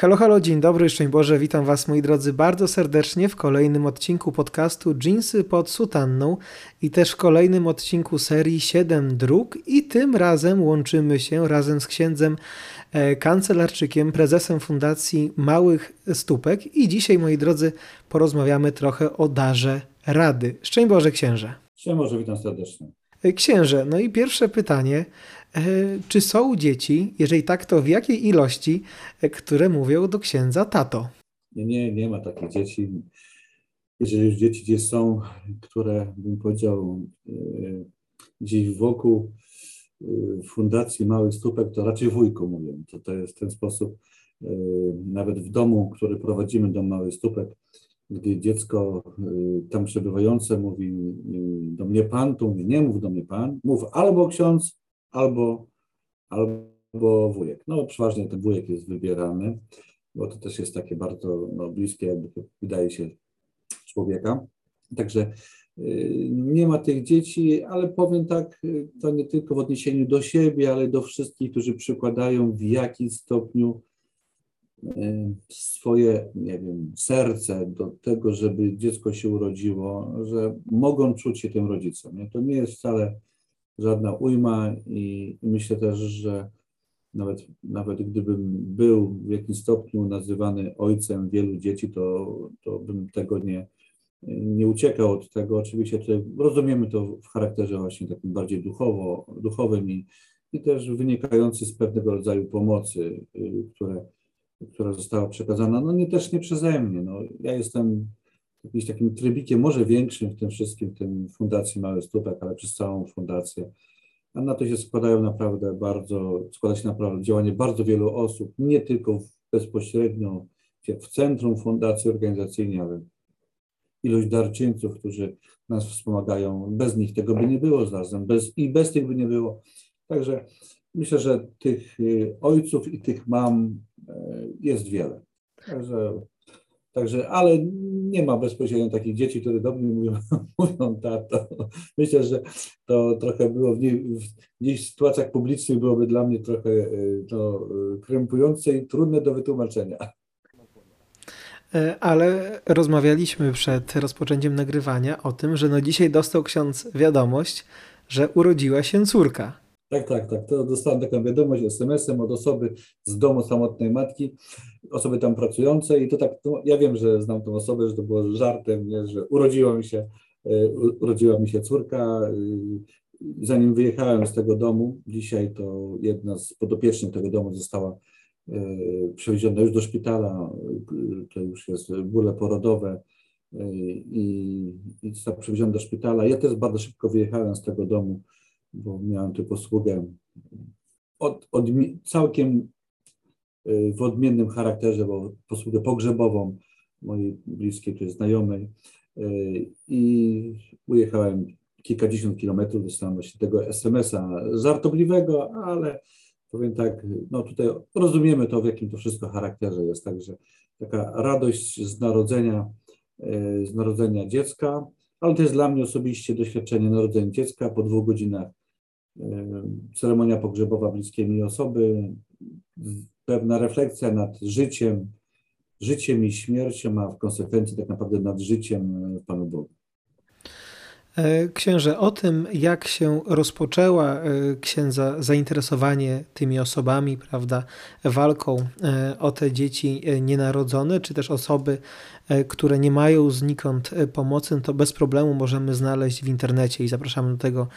Halo, halo, dzień dobry, szczęść Boże, witam Was moi drodzy bardzo serdecznie w kolejnym odcinku podcastu Jeansy pod sutanną i też w kolejnym odcinku serii 7 dróg i tym razem łączymy się razem z księdzem e, kancelarczykiem, prezesem Fundacji Małych Stópek i dzisiaj moi drodzy porozmawiamy trochę o darze rady. Szczęść Boże księże. Szczęść Boże, witam serdecznie. E, księże, no i pierwsze pytanie. E, czy są dzieci, jeżeli tak, to w jakiej ilości, e, które mówią do księdza tato? Nie, nie, nie ma takich dzieci. Jeżeli już dzieci gdzieś są, które bym powiedział gdzieś wokół Fundacji Małych Stópek, to raczej wujku mówią. To, to jest ten sposób, nawet w domu, który prowadzimy, Dom Małych Stópek, gdy dziecko tam przebywające mówi do mnie pan, to mówi nie mów do mnie pan, mów albo ksiądz, albo, albo wujek. No przeważnie ten wujek jest wybierany, bo to też jest takie bardzo no, bliskie, jakby wydaje się, człowieka. Także y, nie ma tych dzieci, ale powiem tak, to nie tylko w odniesieniu do siebie, ale do wszystkich, którzy przykładają w jakim stopniu Y, swoje, nie wiem, serce do tego, żeby dziecko się urodziło, że mogą czuć się tym rodzicem. Nie? To nie jest wcale żadna ujma i myślę też, że nawet, nawet gdybym był w jakimś stopniu nazywany ojcem wielu dzieci, to, to bym tego nie, nie uciekał od tego. Oczywiście rozumiemy to w charakterze właśnie takim bardziej duchowo, duchowym i, i też wynikający z pewnego rodzaju pomocy, y, które która została przekazana, no nie też nie przeze mnie. No, ja jestem jakimś takim trybikiem, może większym w tym wszystkim, tym Fundacji Mały Stópek, ale przez całą fundację. A na to się składają naprawdę bardzo, składa się naprawdę działanie bardzo wielu osób, nie tylko bezpośrednio w centrum fundacji organizacyjnej, ale ilość darczyńców, którzy nas wspomagają. Bez nich tego by nie było zarazem, bez, i bez tych by nie było. Także myślę, że tych y, ojców i tych mam E, jest wiele. Także, także, ale nie ma bezpośrednio takich dzieci, które do mnie mówią, mówią tato. Myślę, że to trochę było w, w gdzieś sytuacjach publicznych byłoby dla mnie trochę e, to e, krępujące i trudne do wytłumaczenia. Ale rozmawialiśmy przed rozpoczęciem nagrywania o tym, że no dzisiaj dostał ksiądz wiadomość, że urodziła się córka. Tak, tak, tak. To dostałem taką wiadomość SMS-em od osoby z domu samotnej matki, osoby tam pracującej i to tak, no, ja wiem, że znam tą osobę, że to było żartem, nie, że urodziła mi się, e, urodziła mi się córka. E, zanim wyjechałem z tego domu, dzisiaj to jedna z podopiecznych tego domu została e, przewieziona już do szpitala, to już jest bóle porodowe i, i została przewieziona do szpitala. Ja też bardzo szybko wyjechałem z tego domu, bo miałem tę posługę od, od, całkiem y, w odmiennym charakterze, bo posługę pogrzebową mojej bliskiej tutaj znajomej y, i ujechałem kilkadziesiąt kilometrów, dostałem właśnie tego SMS-a żartobliwego, ale powiem tak, no tutaj rozumiemy to, w jakim to wszystko charakterze jest, także taka radość z narodzenia, y, z narodzenia dziecka, ale to jest dla mnie osobiście doświadczenie narodzenia dziecka po dwóch godzinach ceremonia pogrzebowa bliskiej mi osoby, pewna refleksja nad życiem, życiem i śmiercią, a w konsekwencji tak naprawdę nad życiem w Panu Bogu. E, księże, o tym, jak się rozpoczęła e, księdza zainteresowanie tymi osobami, prawda, walką e, o te dzieci nienarodzone, czy też osoby, które nie mają znikąd pomocy, to bez problemu możemy znaleźć w internecie i zapraszamy do tego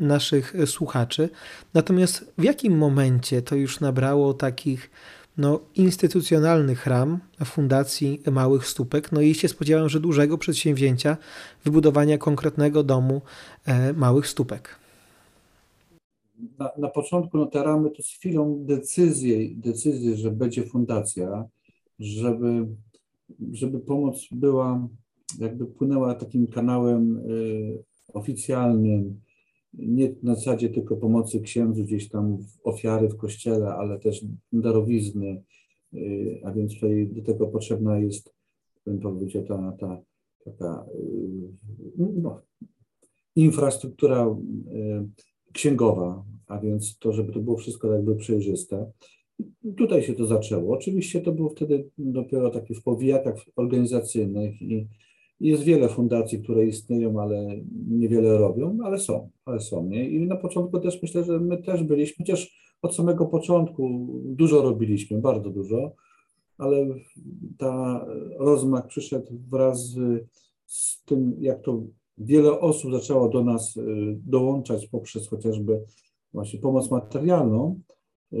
naszych słuchaczy. Natomiast w jakim momencie to już nabrało takich no, instytucjonalnych ram Fundacji Małych Stópek. No i się spodziewam, że dużego przedsięwzięcia wybudowania konkretnego domu e, Małych Stópek. Na, na początku no, te ramy to z chwilą decyzji, decyzji, że będzie fundacja, żeby, żeby pomoc była, jakby płynęła takim kanałem y, oficjalnym, nie na zasadzie tylko pomocy księdzu gdzieś tam w ofiary w kościele, ale też darowizny, y, a więc tutaj do tego potrzebna jest, bym powiedział, ta, ta taka y, no, infrastruktura y, księgowa, a więc to, żeby to było wszystko jakby przejrzyste. tutaj się to zaczęło. Oczywiście to było wtedy dopiero takie w powijakach organizacyjnych i jest wiele fundacji, które istnieją, ale niewiele robią, ale są, ale są. Nie? I na początku też myślę, że my też byliśmy, chociaż od samego początku dużo robiliśmy, bardzo dużo, ale ta rozmach przyszedł wraz z, z tym, jak to wiele osób zaczęło do nas y, dołączać poprzez chociażby właśnie pomoc materialną y,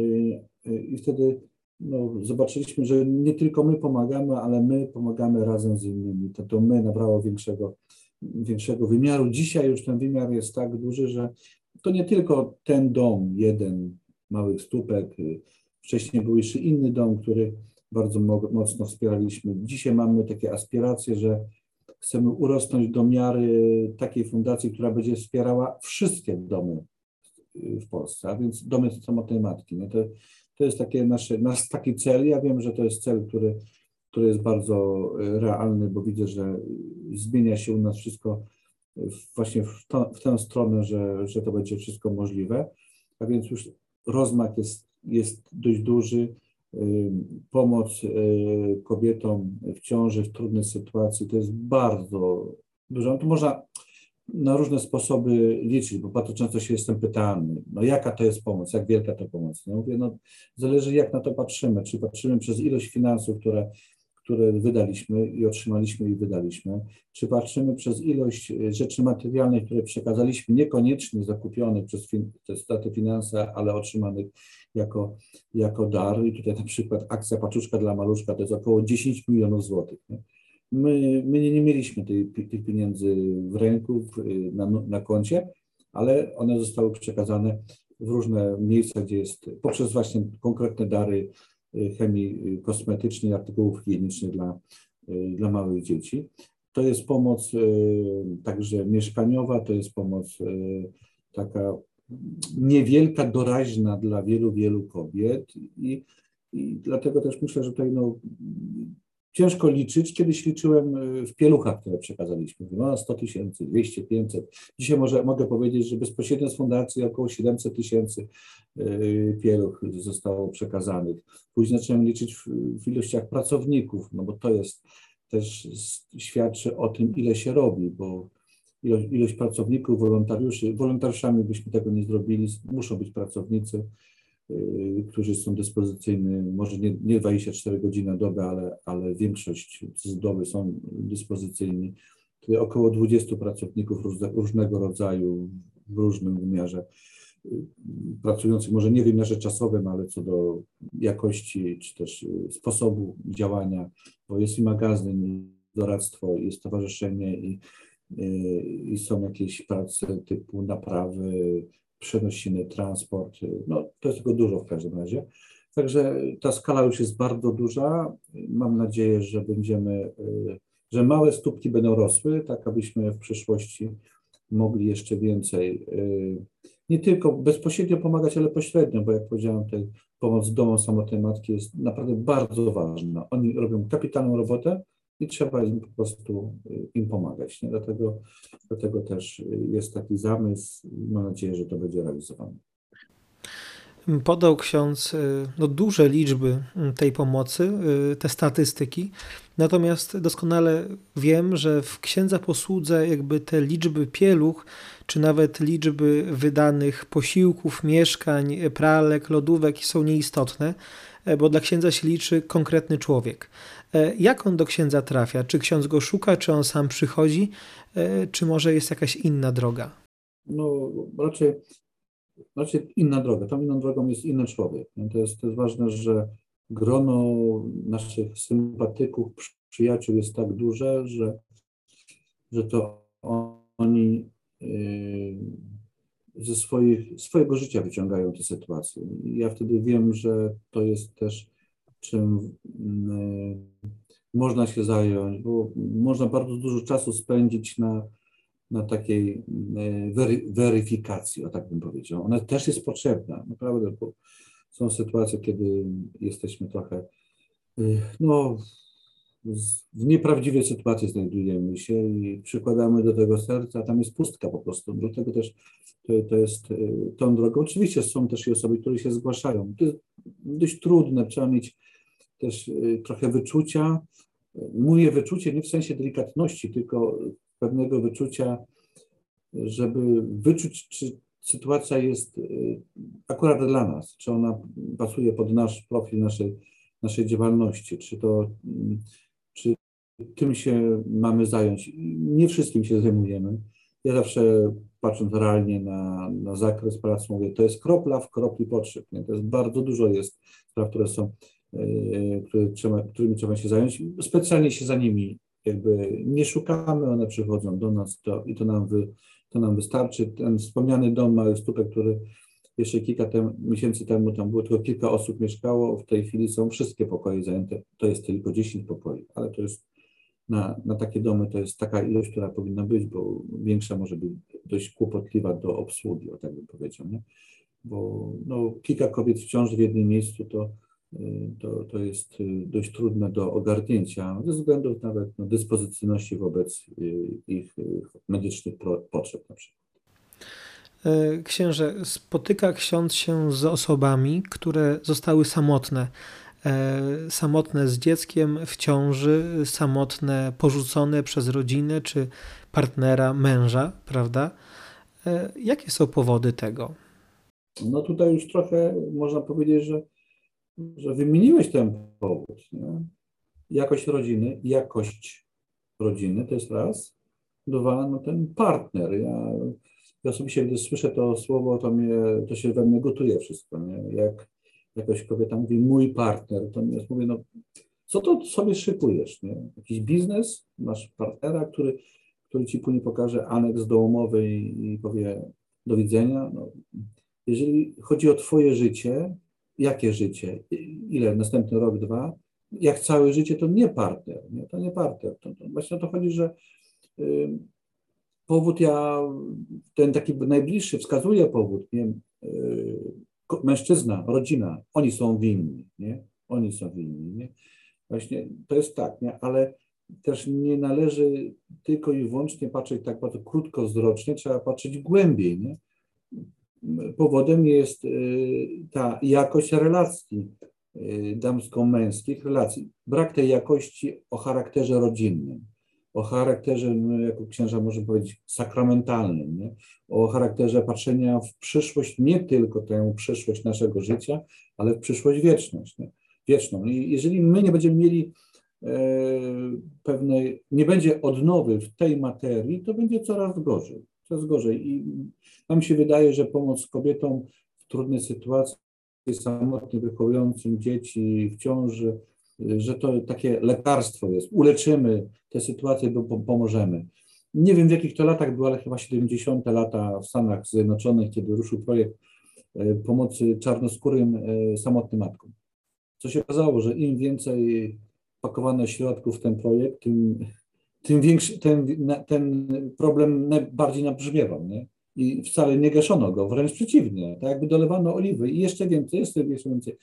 y, i wtedy no, zobaczyliśmy, że nie tylko my pomagamy, ale my pomagamy razem z innymi. To, to my nabrało większego, większego wymiaru. Dzisiaj już ten wymiar jest tak duży, że to nie tylko ten dom, jeden małych stópek. Wcześniej był jeszcze inny dom, który bardzo mocno wspieraliśmy. Dzisiaj mamy takie aspiracje, że chcemy urosnąć do miary takiej fundacji, która będzie wspierała wszystkie domy w Polsce, a więc domy samotnej matki. No to, to jest takie nasze, nasz taki cel. Ja wiem, że to jest cel, który, który jest bardzo realny, bo widzę, że zmienia się u nas wszystko właśnie w, to, w tę stronę, że, że to będzie wszystko możliwe. A więc już rozmach jest, jest dość duży. Pomoc y, kobietom w ciąży, w trudnej sytuacji to jest bardzo dużo. No to można na różne sposoby liczyć, bo bardzo często się jestem pytany, no jaka to jest pomoc, jak wielka to pomoc. No mówię, no zależy jak na to patrzymy, czy patrzymy przez ilość finansów, które, które wydaliśmy i otrzymaliśmy i wydaliśmy, czy patrzymy przez ilość rzeczy materialnych, które przekazaliśmy, niekoniecznie zakupionych przez fin, te finanse, ale otrzymanych jako, jako dar. I tutaj na przykład akcja Paczuszka dla Maluszka to jest około 10 milionów złotych. Nie? My, my nie, mieliśmy tej, tych pieniędzy w ręku, na, na koncie, ale one zostały przekazane w różne miejsca, gdzie jest poprzez właśnie konkretne dary y, chemii y, kosmetycznej, artykułów higienicznych dla, y, dla małych dzieci. To jest pomoc także mieszkaniowa, to jest pomoc taka niewielka, doraźna dla wielu, wielu kobiet i, i dlatego też myślę, że tutaj no, ciężko liczyć. Kiedyś liczyłem y, w pieluchach, które przekazaliśmy. No 100 tysięcy, 200, 500. Dzisiaj może, mogę powiedzieć, że bezpośrednio z fundacji około 700 tysięcy y, pieluch zostało przekazanych. Później zacząłem liczyć w, w ilościach pracowników, no bo to jest też świadczy o tym, ile się robi, bo ilość, ilość pracowników, wolontariuszy, wolontariuszami byśmy tego nie zrobili, muszą być pracownicy, którzy są dyspozycyjni, może nie, nie 24 godziny na dobę, ale, ale większość z doby są dyspozycyjni. Tutaj około 20 pracowników różnego rodzaju, w różnym wymiarze, y, pracujących może nie w wymiarze czasowym, ale co do jakości, czy też y, sposobu działania, bo jest i magazyn, i doradztwo, jest stowarzyszenie, i, i są jakieś prace typu naprawy, przenosimy transport, no to jest tego dużo w każdym razie. Także ta skala już jest bardzo duża. Mam nadzieję, że będziemy, że małe stópki będą rosły, tak abyśmy w przyszłości mogli jeszcze więcej, nie tylko bezpośrednio pomagać, ale pośrednio, bo jak powiedziałem, tutaj pomoc domom samotnej matki jest naprawdę bardzo ważna. Oni robią kapitalną robotę, i trzeba im po prostu y, im pomagać. Nie? Dlatego, dlatego też jest taki zamysł i mam nadzieję, że to będzie realizowane. Podał ksiądz y, no, duże liczby y, tej pomocy, te statystyki, natomiast doskonale wiem, że w księdza posłudze jakby te liczby pieluch, czy nawet liczby wydanych posiłków, mieszkań, pralek, lodówek są nieistotne, bo dla księdza się liczy konkretny człowiek. E, jak on do księdza trafia? Czy ksiądz go szuka, czy on sam przychodzi, e, czy może jest jakaś inna droga? No raczej, raczej inna droga. Tam inną drogą jest inny człowiek. To jest, to jest ważne, że grono naszych sympatyków, przyjaciół jest tak duże, że, że to oni yy, ze swoich, swojego życia wyciągają te sytuacje. Ja wtedy wiem, że to jest też czym mm, można się zająć, bo można bardzo dużo czasu spędzić na, na takiej mm, wery, weryfikacji, o tak bym powiedział. Ona też jest potrzebna, naprawdę, bo są sytuacje, kiedy jesteśmy trochę, y, no, w nieprawdziwej sytuacji znajdujemy się i przykładamy do tego serca, tam jest pustka po prostu. Dlatego też to, to jest y, tą drogą. Oczywiście są też i osoby, które się zgłaszają. To jest dość trudne, trzeba mieć też y, trochę wyczucia. Mówię wyczucie nie w sensie delikatności, tylko pewnego wyczucia, żeby wyczuć, czy sytuacja jest y, akurat dla nas, czy ona pasuje pod nasz profil naszej, naszej działalności, czy to czy tym się mamy zająć. Nie wszystkim się zajmujemy. Ja zawsze patrząc realnie na, na zakres prac, mówię, to jest kropla w kropli potrzeb. Nie? To jest bardzo dużo jest spraw, które są, yy, które trzeba, którymi trzeba się zająć. Specjalnie się za nimi jakby nie szukamy, one przychodzą do nas to, i to nam, wy, to nam wystarczy. Ten wspomniany dom Mały Stupek, który jeszcze kilka tem, miesięcy temu tam było tylko kilka osób mieszkało, w tej chwili są wszystkie pokoje zajęte. To jest tylko 10 pokoi, ale to jest na, na takie domy to jest taka ilość, która powinna być, bo większa może być dość kłopotliwa do obsługi, o tak bym powiedział. Nie? Bo no, kilka kobiet w ciąży w jednym miejscu to, y, to, to jest y, dość trudne do ogarnięcia ze względów nawet no, dyspozycyjności wobec y, ich medycznych potrzeb na przykład. E, księże, spotyka ksiądz się z osobami, które zostały samotne. E, samotne z dzieckiem w ciąży, samotne, porzucone przez rodzinę czy partnera, męża, prawda? E, jakie są powody tego? No tutaj już trochę można powiedzieć, że, że wymieniłeś ten powód. Nie? Jakość rodziny, jakość rodziny to jest raz. Dwa, no ten partner. Ja ja osobiście, gdy słyszę to słowo, to, mnie, to się we mnie gotuje wszystko. Nie? Jak jakaś kobieta mówi mój partner, to ja mówię, no co to sobie szykujesz? Nie? Jakiś biznes? Masz partnera, który, który ci później pokaże aneks do umowy i, i powie do widzenia. No, jeżeli chodzi o twoje życie, jakie życie? Ile? Następny rok, dwa? Jak całe życie, to nie partner. Nie? To nie partner. To, to właśnie o to chodzi, że powód ja, ten taki najbliższy wskazuje powód, nie? Y, mężczyzna, rodzina, oni są winni, nie? Oni są winni, nie? Właśnie to jest tak, nie? Ale też nie należy tylko i wyłącznie patrzeć tak bardzo krótkowzrocznie, trzeba patrzeć głębiej, nie? Powodem jest y, ta jakość relacji y, damsko-męskich, relacji. Brak tej jakości o charakterze rodzinnym o charakterze, no, jako księża może powiedzieć, sakramentalnym, nie? o charakterze patrzenia w przyszłość, nie tylko tę przyszłość naszego życia, ale w przyszłość wieczność, nie? wieczną. I jeżeli my nie będziemy mieli e, pewnej, nie będzie odnowy w tej materii, to będzie coraz gorzej, coraz gorzej. I nam się wydaje, że pomoc kobietom w trudnej sytuacji, samotnie wychowującym dzieci w ciąży, że to takie lekarstwo jest. Uleczymy tę sytuację, bo pomożemy. Nie wiem w jakich to latach było, ale chyba 70. lata w Stanach Zjednoczonych, kiedy ruszył projekt e, pomocy czarnoskórym e, samotnym matkom. Co się okazało, że im więcej pakowano środków w ten projekt, tym, tym większy ten, ten problem bardziej nabrzmiewał. Nie? I wcale nie gaszono go, wręcz przeciwnie, tak jakby dolewano oliwy i jeszcze więcej, jeszcze więcej,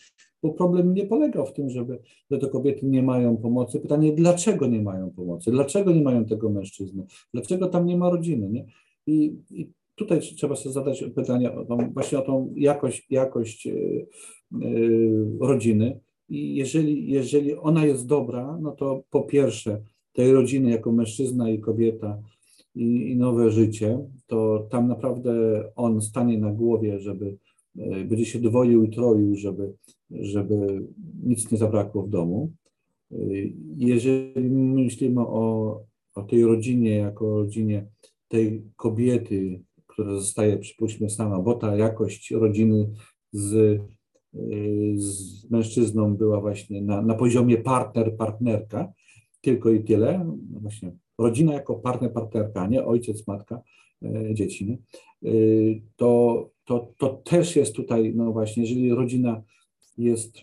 bo problem nie polegał w tym, żeby, że te kobiety nie mają pomocy. Pytanie, dlaczego nie mają pomocy, dlaczego nie mają tego mężczyzny, dlaczego tam nie ma rodziny, nie? I, i tutaj trzeba sobie zadać pytanie o tą, właśnie o tą jakość, jakość yy, yy, rodziny. I jeżeli, jeżeli ona jest dobra, no to po pierwsze tej rodziny jako mężczyzna i kobieta i, i nowe życie, to tam naprawdę on stanie na głowie, żeby e, będzie się dwoił i troił, żeby, żeby nic nie zabrakło w domu. E, jeżeli myślimy o, o tej rodzinie, jako rodzinie tej kobiety, która zostaje, przypuśćmy, sama, bo ta jakość rodziny z, e, z mężczyzną była właśnie na, na poziomie partner, partnerka, tylko i tyle. No właśnie rodzina jako partner, partnerka, nie ojciec, matka, e, dzieci, nie? E, to, to, to też jest tutaj, no właśnie, jeżeli rodzina jest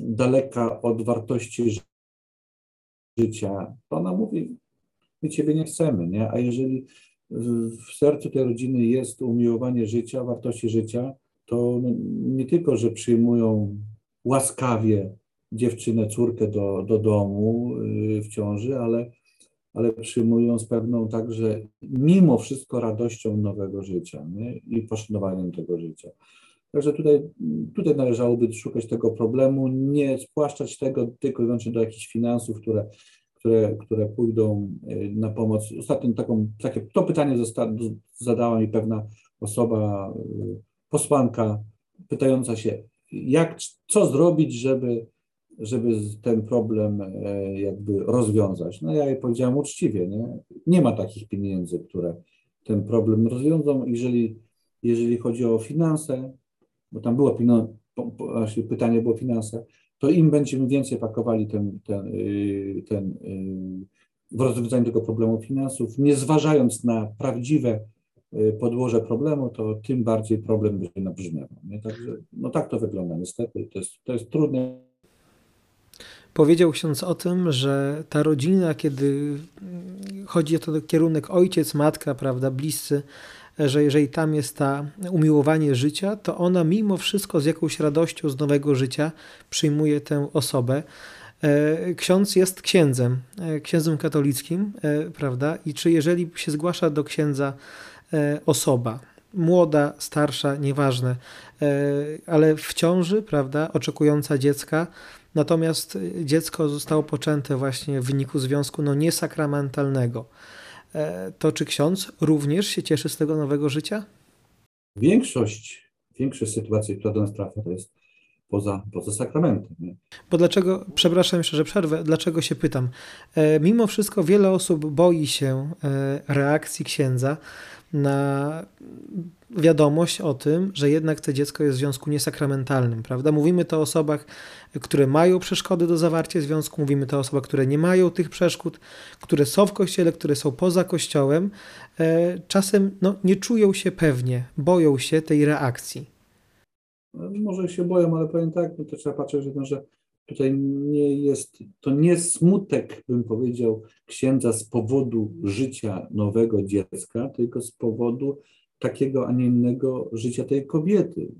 daleka od wartości życia, to ona mówi, my Ciebie nie chcemy, nie? A jeżeli w sercu tej rodziny jest umiłowanie życia, wartości życia, to nie tylko, że przyjmują łaskawie dziewczynę, córkę do, do domu w ciąży, ale, ale przyjmują z pewną także mimo wszystko radością nowego życia nie? i poszanowaniem tego życia. Także tutaj, tutaj należałoby szukać tego problemu, nie spłaszczać tego tylko i wyłącznie do jakichś finansów, które, które, które pójdą y, na pomoc. Ostatnio taką, takie, to pytanie zosta, zadała mi pewna osoba, y, posłanka, pytająca się, jak, co zrobić, żeby, żeby ten problem e, jakby rozwiązać. No ja jej powiedziałem uczciwie, nie? nie ma takich pieniędzy, które ten problem rozwiążą. Jeżeli, jeżeli chodzi o finanse, bo tam było właśnie pytanie było finanse, to im będziemy więcej pakowali ten, ten, y, ten, y, w rozwiązaniu tego problemu finansów, nie zważając na prawdziwe y, podłoże problemu, to tym bardziej problem będzie nabrzmiewał. Także no tak to wygląda niestety. To jest, to jest trudne. Powiedział ksiądz o tym, że ta rodzina, kiedy chodzi o to kierunek ojciec, matka, prawda, bliscy, że jeżeli tam jest ta umiłowanie życia, to ona mimo wszystko z jakąś radością z nowego życia przyjmuje tę osobę. E, ksiądz jest księdzem, e, księdzem katolickim, e, prawda? I czy jeżeli się zgłasza do księdza osoba, młoda, starsza, nieważne, ale w ciąży, prawda, oczekująca dziecka, natomiast dziecko zostało poczęte właśnie w wyniku związku no, niesakramentalnego, E, to czy ksiądz również się cieszy z tego nowego życia? Większość, większość sytuacji, która do nas trafia, to jest poza, poza sakramentem. Nie? Bo dlaczego, przepraszam jeszcze, że przerwę, dlaczego się pytam? E, mimo wszystko wiele osób boi się e, reakcji księdza na wiadomość o tym, że jednak to dziecko jest w związku niesakramentalnym, prawda? Mówimy to o osobach, które mają przeszkody do zawarcia związku, mówimy to o osobach, które nie mają tych przeszkód, które są w kościele, które są poza kościołem. E, czasem no, nie czują się pewnie, boją się tej reakcji. Może się boją, ale powiem tak, no to trzeba patrzeć, że tutaj nie jest, to nie smutek, bym powiedział, księdza z powodu życia nowego dziecka, tylko z powodu takiego, a nie innego życia tej kobiety.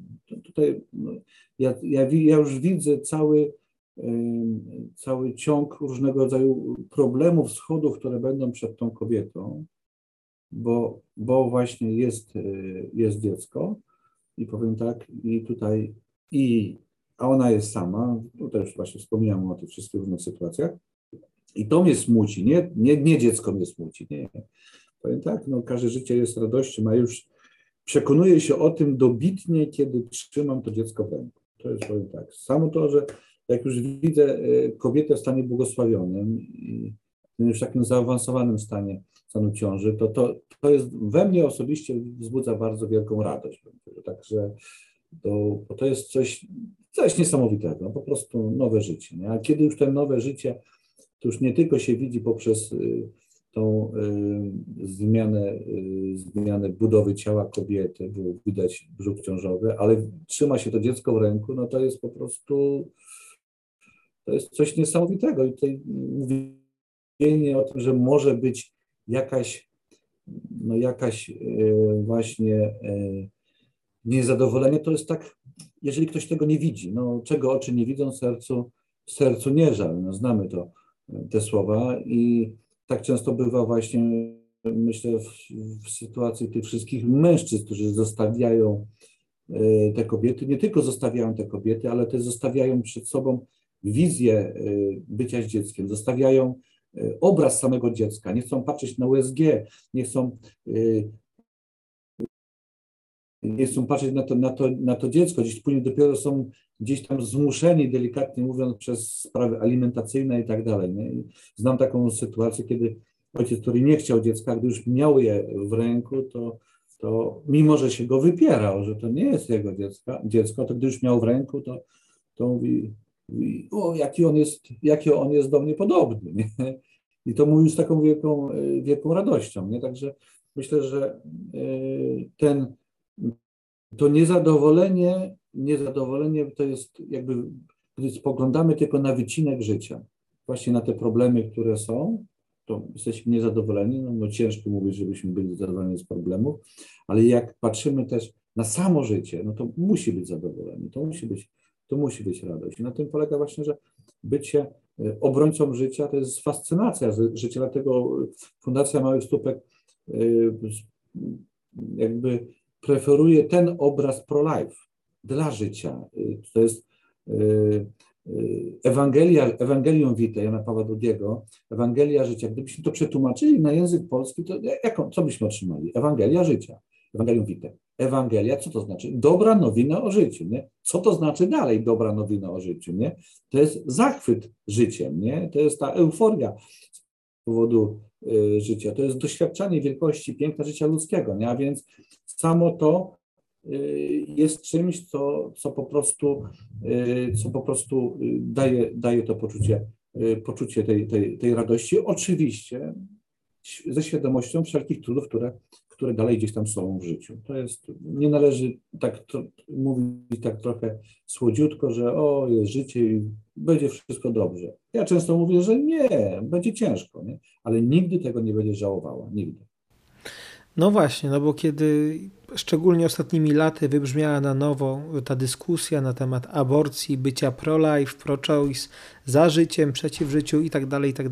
Tutaj no, ja, ja, ja już widzę cały, cały ciąg różnego rodzaju problemów, schodów, które będą przed tą kobietą, bo, bo właśnie jest, e, jest dziecko i powiem tak, i tutaj i a ona jest sama, tutaj już właśnie wspomniałem o tych wszystkich różnych sytuacjach i to mnie smuci, nie, nie, nie dziecko mnie smuci, nie. Powiem tak, no każde życie jest radością, a już przekonuję się o tym dobitnie, kiedy trzymam to dziecko w ręku. To jest powiem tak. Samo to, że jak już widzę e, kobietę w stanie błogosławionym już w takim zaawansowanym stanie stanu ciąży, to, to, to jest we mnie osobiście wzbudza bardzo wielką radość. Także to, to jest coś, coś niesamowitego, po prostu nowe życie. Nie? A kiedy już to nowe życie, to już nie tylko się widzi poprzez y, tą y, zmianę, y, zmianę budowy ciała kobiety, bo widać brzuch ciążowy, ale trzyma się to dziecko w ręku, no to jest po prostu, to jest coś niesamowitego. I tutaj mówienie o tym, że może być jakaś, no jakaś y, właśnie niezadowolenie, to jest tak, jeżeli ktoś tego nie widzi, no czego oczy nie widzą, sercu, sercu nie żal. No, znamy to, te słowa i tak często bywa właśnie, myślę, w, w sytuacji tych wszystkich mężczyzn, którzy zostawiają e, te kobiety, nie tylko zostawiają te kobiety, ale też zostawiają przed sobą wizję e, bycia z dzieckiem, zostawiają e, obraz samego dziecka, nie chcą patrzeć na USG, nie chcą nie chcą patrzeć na to, na to, na to dziecko, gdzieś później dopiero są gdzieś tam zmuszeni, delikatnie mówiąc, przez sprawy alimentacyjne i tak dalej. Nie? znam taką sytuację, kiedy ojciec, który nie chciał dziecka, gdy już miał je w ręku, to, to mimo, że się go wypierał, że to nie jest jego dziecka, dziecko, to gdy już miał w ręku, to, to mówi, o, jaki on jest, jaki on jest do mnie podobny. Nie? I to mówił z taką wielką, wielką radością. Nie? Także myślę, że e, ten to niezadowolenie, niezadowolenie to jest jakby, gdy spoglądamy tylko na wycinek życia, właśnie na te problemy, które są, to jesteśmy niezadowoleni, no, no ciężko mówić, żebyśmy byli zadowoleni z problemów, ale jak patrzymy też na samo życie, no to musi być zadowolenie, to musi być to musi być radość. I na tym polega właśnie, że bycie e, obrońcą życia to jest fascynacja życia, dlatego Fundacja Małych Stópek e, jakby preferuje ten obraz pro-life dla życia. E, to jest Ewangelia, Ewangelium Vitae Jana Pawła II, Ewangelia życia. Gdybyśmy to przetłumaczyli na język polski, to co byśmy otrzymali? Ewangelia życia, Ewangelium Vitae. Ewangelia, co to znaczy? Dobra nowina o życiu, nie? Co to znaczy dalej dobra nowina o życiu, nie? To jest zachwyt życiem, nie? To jest ta euforia z powodu y, życia, to jest doświadczanie wielkości, piękna życia ludzkiego, nie? A więc samo to y, jest czymś, co, co po prostu, y, co po prostu y, daje, daje to poczucie, poczucie tej, tej, tej radości. Oczywiście ze świadomością wszelkich trudów, które które dalej gdzieś tam są w życiu. To jest, nie należy tak to, mówić tak trochę słodziutko, że o, jest życie i będzie wszystko dobrze. Ja często mówię, że nie, będzie ciężko, nie? ale nigdy tego nie będzie żałowała, nigdy. No właśnie, no bo kiedy szczególnie ostatnimi laty wybrzmiała na nowo ta dyskusja na temat aborcji, bycia pro-life, pro-choice, za życiem, przeciw życiu i tak dalej, i tak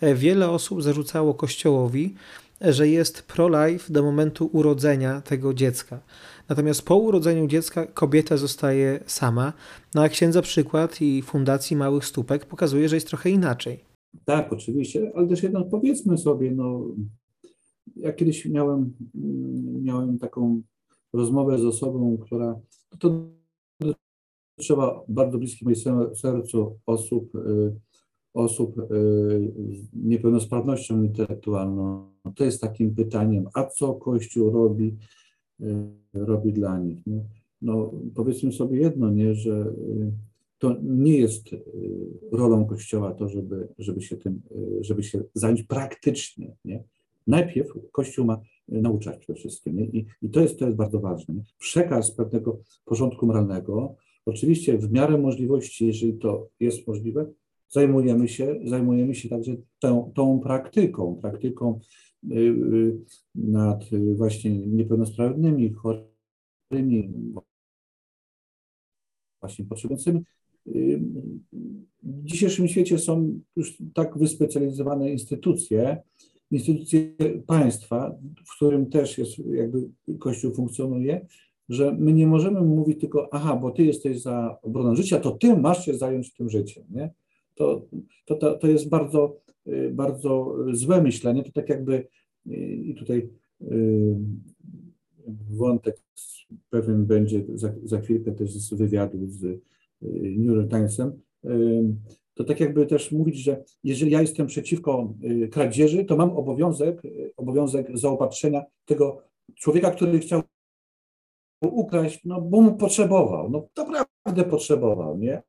e, wiele osób zarzucało Kościołowi, że jest pro-life do momentu urodzenia tego dziecka. Natomiast po urodzeniu dziecka kobieta zostaje sama. No a księdza przykład i Fundacji Małych Stópek pokazuje, że jest trochę inaczej. Tak, oczywiście, ale też jednak powiedzmy sobie, no, ja kiedyś miałem, miałem taką rozmowę z osobą, która, to trzeba bardzo bliskim mojemu sercu osób, y, osób y, z niepełnosprawnością intelektualną. To jest takim pytaniem, a co Kościół robi, y, robi dla nich? Nie? No, powiedzmy sobie jedno, nie, że to nie jest rolą Kościoła to, żeby, żeby, się, tym, żeby się zająć praktycznie. Nie? Najpierw Kościół ma nauczać przede wszystkim. Nie? I, I to jest, to jest bardzo ważne. Nie? Przekaz pewnego porządku moralnego, oczywiście w miarę możliwości, jeżeli to jest możliwe, zajmujemy się, zajmujemy się także tą, tą praktyką, praktyką y, y, nad właśnie niepełnosprawnymi, chorymi, właśnie potrzebującymi. W dzisiejszym świecie są już tak wyspecjalizowane instytucje, instytucje państwa, w którym też jest jakby Kościół funkcjonuje, że my nie możemy mówić tylko, aha, bo ty jesteś za obroną życia, to ty masz się zająć tym życiem, nie? to, to, to, to jest bardzo, y, bardzo złe myślenie. To tak jakby, y, i tutaj y, wątek pewien będzie za, za chwilkę też z wywiadu z New York Timesem, to tak jakby też mówić, że jeżeli ja jestem przeciwko kradzieży, to mam obowiązek, obowiązek zaopatrzenia tego człowieka, który chciał ukraść, no bo mu potrzebował, no naprawdę potrzebował, nie?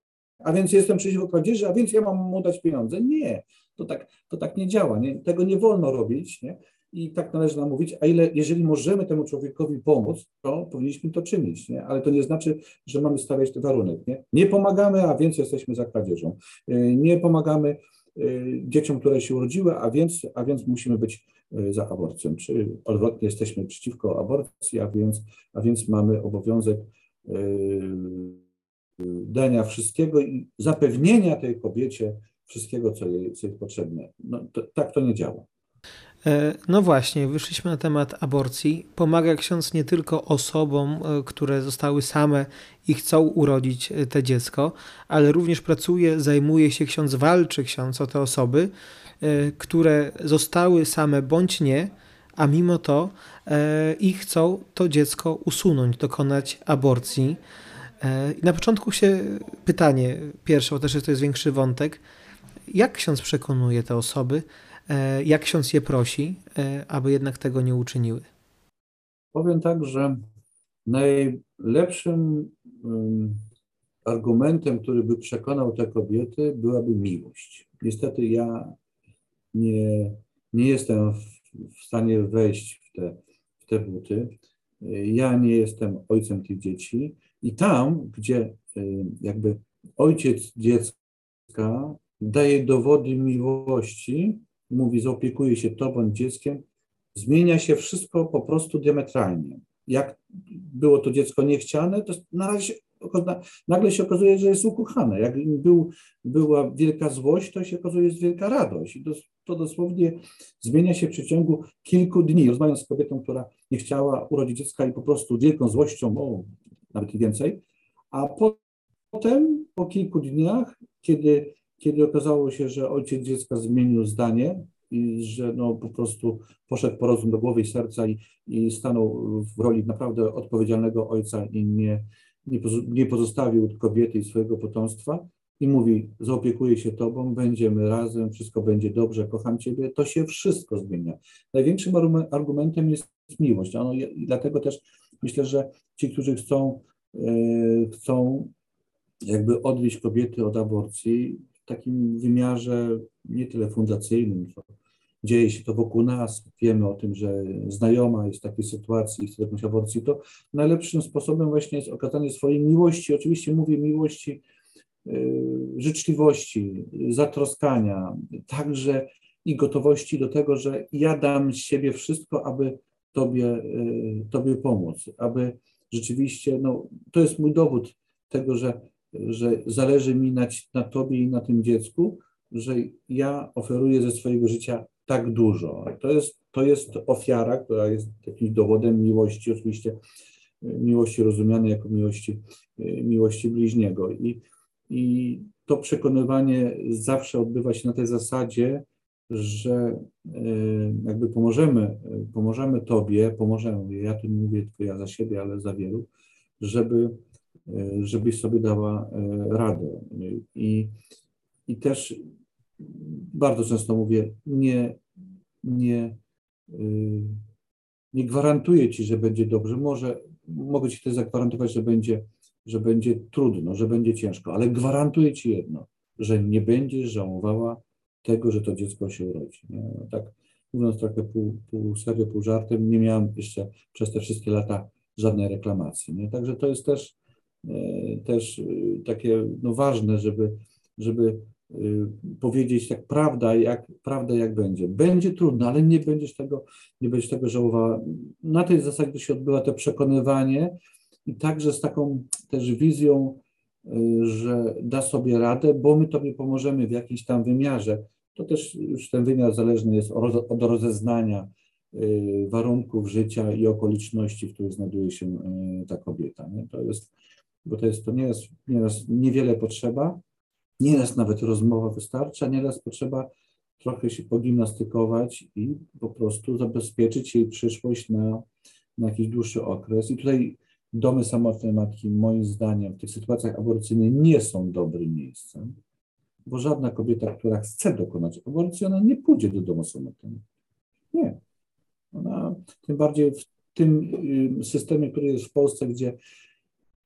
a więc jestem przeciwko kradzieży, a więc ja mam mu dać pieniądze. Nie, to tak, to tak nie działa. Nie? Tego nie wolno robić. Nie? I tak należy nam mówić, a ile, jeżeli możemy temu człowiekowi pomóc, to powinniśmy to czynić, nie? ale to nie znaczy, że mamy stawiać ten warunek. Nie, nie pomagamy, a więc jesteśmy za kradzieżą. Y, nie pomagamy y, dzieciom, które się urodziły, a więc, a więc musimy być y, za aborcją. Czy odwrotnie jesteśmy przeciwko aborcji, a więc, a więc mamy obowiązek dania wszystkiego i zapewnienia tej kobiecie wszystkiego, co jej, co jej potrzebne. No, to, tak to nie działa. E, no właśnie, wyszliśmy na temat aborcji. Pomaga ksiądz nie tylko osobom, e, które zostały same i chcą urodzić e, te dziecko, ale również pracuje, zajmuje się ksiądz, walczy ksiądz o te osoby, które zostały same bądź nie, a mimo to i chcą to dziecko usunąć, dokonać aborcji. Na początku się pytanie pierwsze, bo też to jest większy wątek. Jak ksiądz przekonuje te osoby, jak ksiądz je prosi, e, aby jednak tego nie uczyniły? Powiem tak, że najlepszym argumentem, który by przekonał te kobiety, byłaby miłość. Niestety ja nie, nie jestem w stanie wejść w te, w te buty. Ja nie jestem ojcem tych dzieci i tam, gdzie y, jakby ojciec dziecka daje dowody miłości, mówi, zaopiekuje się tobą, dzieckiem, zmienia się wszystko po prostu diametralnie. Jak było to dziecko niechciane, to na razie nagle się okazuje, że jest ukochane. Jak był, była wielka złość, to się okazuje, że jest wielka radość. I to, to dosłownie zmienia się w przeciągu kilku dni. Rozmawiam z kobietą, która nie chciała urodzić dziecka i po prostu wielką złością, o, nawet i więcej, a potem po kilku dniach, kiedy, kiedy okazało się, że ojciec dziecka zmienił zdanie, i że no, po prostu poszedł po rozum do głowy i serca i, i stanął w roli naprawdę odpowiedzialnego ojca i nie, nie pozostawił kobiety i swojego potomstwa i mówi, zaopiekuję się tobą, będziemy razem, wszystko będzie dobrze, kocham ciebie, to się wszystko zmienia. Największym argumentem jest miłość. I dlatego też myślę, że ci, którzy chcą, yy, chcą jakby odwieść kobiety od aborcji takim wymiarze nie tyle fundacyjnym, co dzieje się to wokół nas, wiemy o tym, że znajoma jest w takiej sytuacji chce jakąś aborcji, to najlepszym sposobem właśnie jest okazanie swojej miłości. Oczywiście mówię miłości, yy, życzliwości, zatroskania, także i gotowości do tego, że ja dam z siebie wszystko, aby Tobie, yy, tobie pomóc, aby rzeczywiście, no, to jest mój dowód tego, że, że zależy mi na, na Tobie i na tym dziecku, że ja oferuję ze swojego życia tak dużo. To jest, to jest ofiara, która jest jakimś dowodem miłości, oczywiście miłości rozumianej jako miłości, miłości bliźniego. I, I to przekonywanie zawsze odbywa się na tej zasadzie, że e, jakby pomożemy, pomożemy Tobie, pomożemy, ja tu nie mówię tylko ja za siebie, ale za wielu, żeby, żebyś sobie dała radę. I, i też bardzo często mówię, nie, nie, y, nie gwarantuję ci, że będzie dobrze. Może mogę ci też zagwarantować, że będzie, że będzie trudno, że będzie ciężko, ale gwarantuję ci jedno, że nie będziesz żałowała tego, że to dziecko się urodzi. Tak mówiąc trochę pół, pół serio, pół żartem, nie miałem jeszcze przez te wszystkie lata żadnej reklamacji. Nie? Także to jest też, e, też e, takie no, ważne, żeby, żeby Y, powiedzieć tak prawda, jak, prawda jak będzie. Będzie trudno, ale nie będziesz tego, nie będziesz tego żałowała. Na tej zasadzie się odbywa to przekonywanie i także z taką też wizją, że da sobie radę, bo my tobie pomożemy w jakimś tam wymiarze. To też już ten wymiar zależny jest od rozeznania warunków życia i okoliczności, w których znajduje się ta kobieta. Nie? To jest, bo to jest, to nie jest, nieraz niewiele potrzeba, Nieraz nawet rozmowa wystarcza, nieraz potrzeba trochę się pogimnastykować i po prostu zabezpieczyć jej przyszłość na, na jakiś dłuższy okres. I tutaj domy samotnej matki, moim zdaniem, w tych sytuacjach aborcyjnych nie są dobrym miejscem, bo żadna kobieta, która chce dokonać aborcji, ona nie pójdzie do domu samotnej. Nie. Ona, tym bardziej w tym systemie, który jest w Polsce, gdzie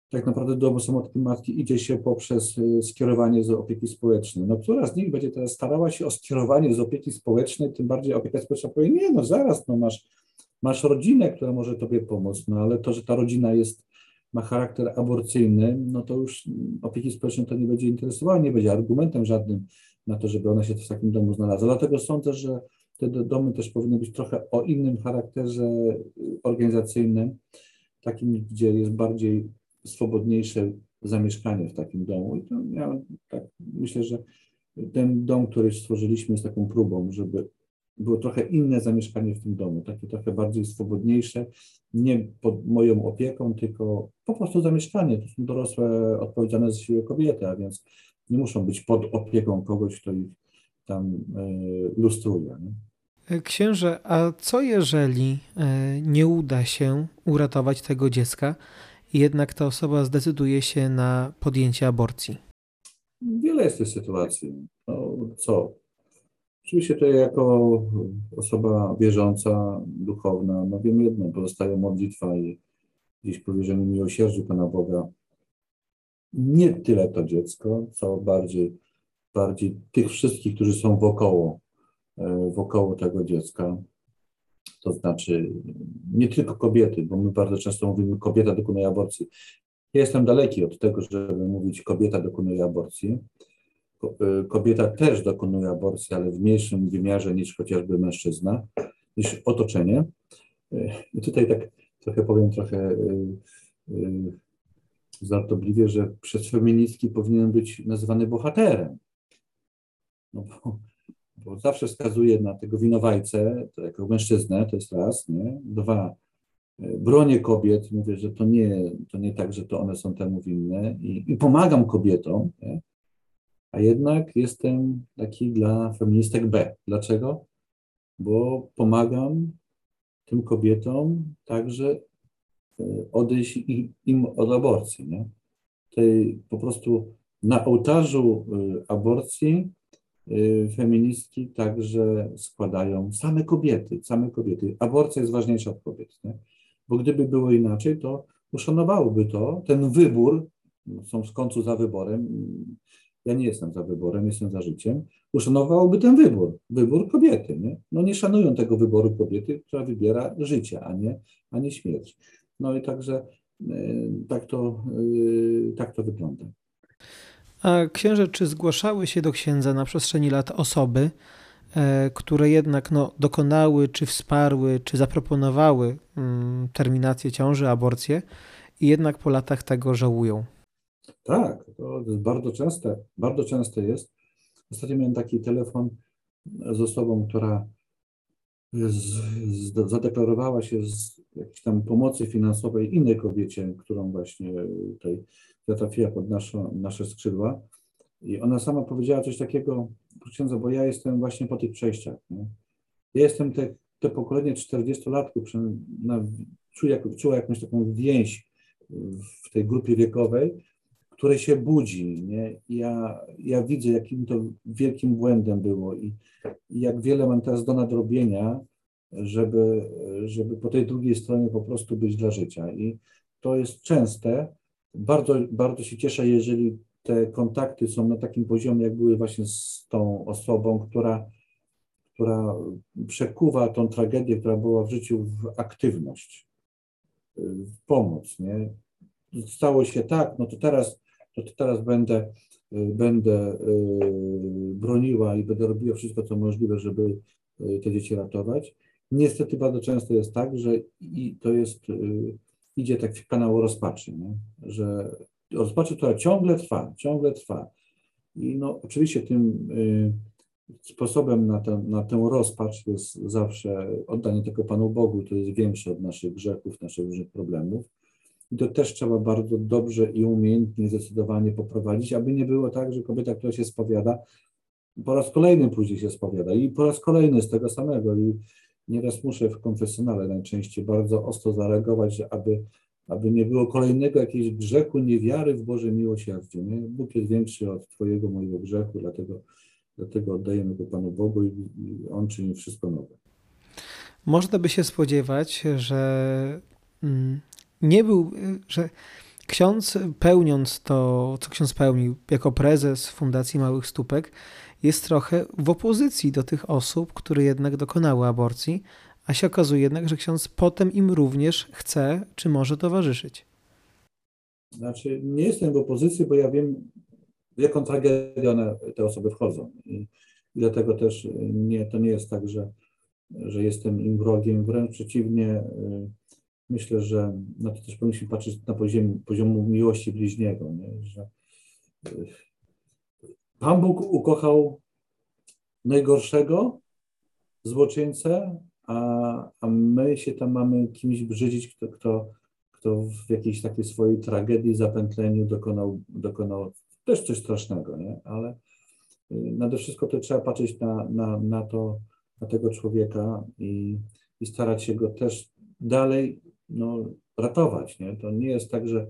tak naprawdę do domu samotnej matki idzie się poprzez y, skierowanie z opieki społecznej. No która z nich będzie teraz starała się o skierowanie z opieki społecznej, tym bardziej opieka społeczna powie, nie no zaraz, no masz, masz rodzinę, która może tobie pomóc, no ale to, że ta rodzina jest, ma charakter aborcyjny, no to już opieki społecznej to nie będzie interesowało, nie będzie argumentem żadnym na to, żeby ona się w takim domu znalazła. Dlatego sądzę, że te domy też powinny być trochę o innym charakterze y, organizacyjnym, takim, gdzie jest bardziej swobodniejsze zamieszkanie w takim domu. I to ja tak myślę, że ten dom, który stworzyliśmy, jest taką próbą, żeby było trochę inne zamieszkanie w tym domu, takie trochę bardziej swobodniejsze, nie pod moją opieką, tylko po prostu zamieszkanie. To są dorosłe, odpowiedzialne za siebie kobiety, a więc nie muszą być pod opieką kogoś, kto ich tam y, lustruje. Nie? Księże, a co jeżeli e, nie uda się uratować tego dziecka? Jednak ta osoba zdecyduje się na podjęcie aborcji? Wiele jest tych sytuacji. No, co? Oczywiście to jako osoba wierząca, duchowna, no wiem jedno, pozostaje modlitwa i gdzieś powierzenie miłosierdziu Pana Boga. Nie tyle to dziecko, co bardziej, bardziej tych wszystkich, którzy są wokoło, e, wokoło tego dziecka, to znaczy nie tylko kobiety, bo my bardzo często mówimy, kobieta dokonuje aborcji. Ja jestem daleki od tego, żeby mówić, kobieta dokonuje aborcji. Y, kobieta też dokonuje aborcji, ale w mniejszym wymiarze niż chociażby mężczyzna, niż otoczenie. Y, I tutaj tak trochę powiem trochę y, żartobliwie, że przez feministki powinien być nazywany bohaterem. No bo, bo zawsze wskazuje na tego winowajcę, to jako mężczyznę, to jest raz, nie? Dwa, e, bronię kobiet, mówię, że to nie, to nie tak, że to one są temu winne i, i pomagam kobietom, nie? a jednak jestem taki dla feministek B. Dlaczego? Bo pomagam tym kobietom także e, odejść im od aborcji. Nie? Tej, po prostu na ołtarzu e, aborcji feministki także składają same kobiety, same kobiety. Aborcja jest ważniejsza od kobiet. Nie? Bo gdyby było inaczej, to uszanowałoby to, ten wybór, są w końcu za wyborem, ja nie jestem za wyborem, jestem za życiem, uszanowałoby ten wybór, wybór kobiety. Nie? No nie szanują tego wyboru kobiety, która wybiera życie, a nie, a nie śmierć. No i także e, tak to, e, tak to wygląda. A księże, czy zgłaszały się do księdza na przestrzeni lat osoby, e, które jednak no, dokonały, czy wsparły, czy zaproponowały mm, terminację ciąży, aborcję i jednak po latach tego żałują? Tak, to jest bardzo częste, bardzo częste jest. Ostatnio miałem taki telefon z osobą, która z, z, zadeklarowała się z jakiejś tam pomocy finansowej innej kobiecie, którą właśnie trafiła pod nasze, skrzydła. I ona sama powiedziała coś takiego, księdza, bo ja jestem właśnie po tych przejściach. Nie? Ja jestem te, te pokolenie 40-latków, czuję, czuła jakąś taką więź w tej grupie wiekowej, które się budzi. Nie? Ja, ja widzę, jakim to wielkim błędem było i, i jak wiele mam teraz do nadrobienia, żeby, żeby po tej drugiej stronie po prostu być dla życia. I to jest częste. Bardzo, bardzo się cieszę, jeżeli te kontakty są na takim poziomie, jak były właśnie z tą osobą, która, która przekuwa tą tragedię, która była w życiu, w aktywność, w pomoc. Nie? Stało się tak, no to teraz to teraz będę, będę y, broniła i będę robiła wszystko, co możliwe, żeby y, te dzieci ratować. Niestety bardzo często jest tak, że i to jest, idzie tak w kanał rozpaczy, nie? że rozpaczy, która ciągle trwa, ciągle trwa. I no, oczywiście tym sposobem na, ten, na tę rozpacz jest zawsze oddanie tego Panu Bogu, to jest większe od naszych grzechów, naszych różnych problemów. I to też trzeba bardzo dobrze i umiejętnie, zdecydowanie poprowadzić, aby nie było tak, że kobieta, która się spowiada, po raz kolejny później się spowiada i po raz kolejny z tego samego. I nieraz muszę w konfesjonale najczęściej bardzo ostro zareagować, aby, aby nie było kolejnego jakiegoś grzechu, niewiary w Boże miłosierdzie. Nie? Bóg jest większy od Twojego, mojego grzechu, dlatego, dlatego oddajemy go Panu Bogu i, i On czyni wszystko nowe. Można by się spodziewać, że mm, nie był, że ksiądz pełniąc to, co ksiądz pełnił jako prezes Fundacji Małych Stópek, jest trochę w opozycji do tych osób, które jednak dokonały aborcji, a się okazuje jednak, że ksiądz potem im również chce czy może towarzyszyć. Znaczy, nie jestem w opozycji, bo ja wiem, w jaką tragedię one, te osoby wchodzą. I, dlatego też nie, to nie jest tak, że, że jestem im wrogiem, wręcz przeciwnie. Y, myślę, że na to też powinniśmy patrzeć na poziom, poziomu miłości bliźniego, nie? że y, Pan Bóg ukochał najgorszego złoczyńcę, a, a my się tam mamy kimś brzydzić, kto, kto, kto w jakiejś takiej swojej tragedii, zapętleniu dokonał, dokonał też coś strasznego, nie? ale y, nade wszystko to trzeba patrzeć na, na, na to, na tego człowieka i, i starać się go też dalej no, ratować. Nie? To nie jest tak, że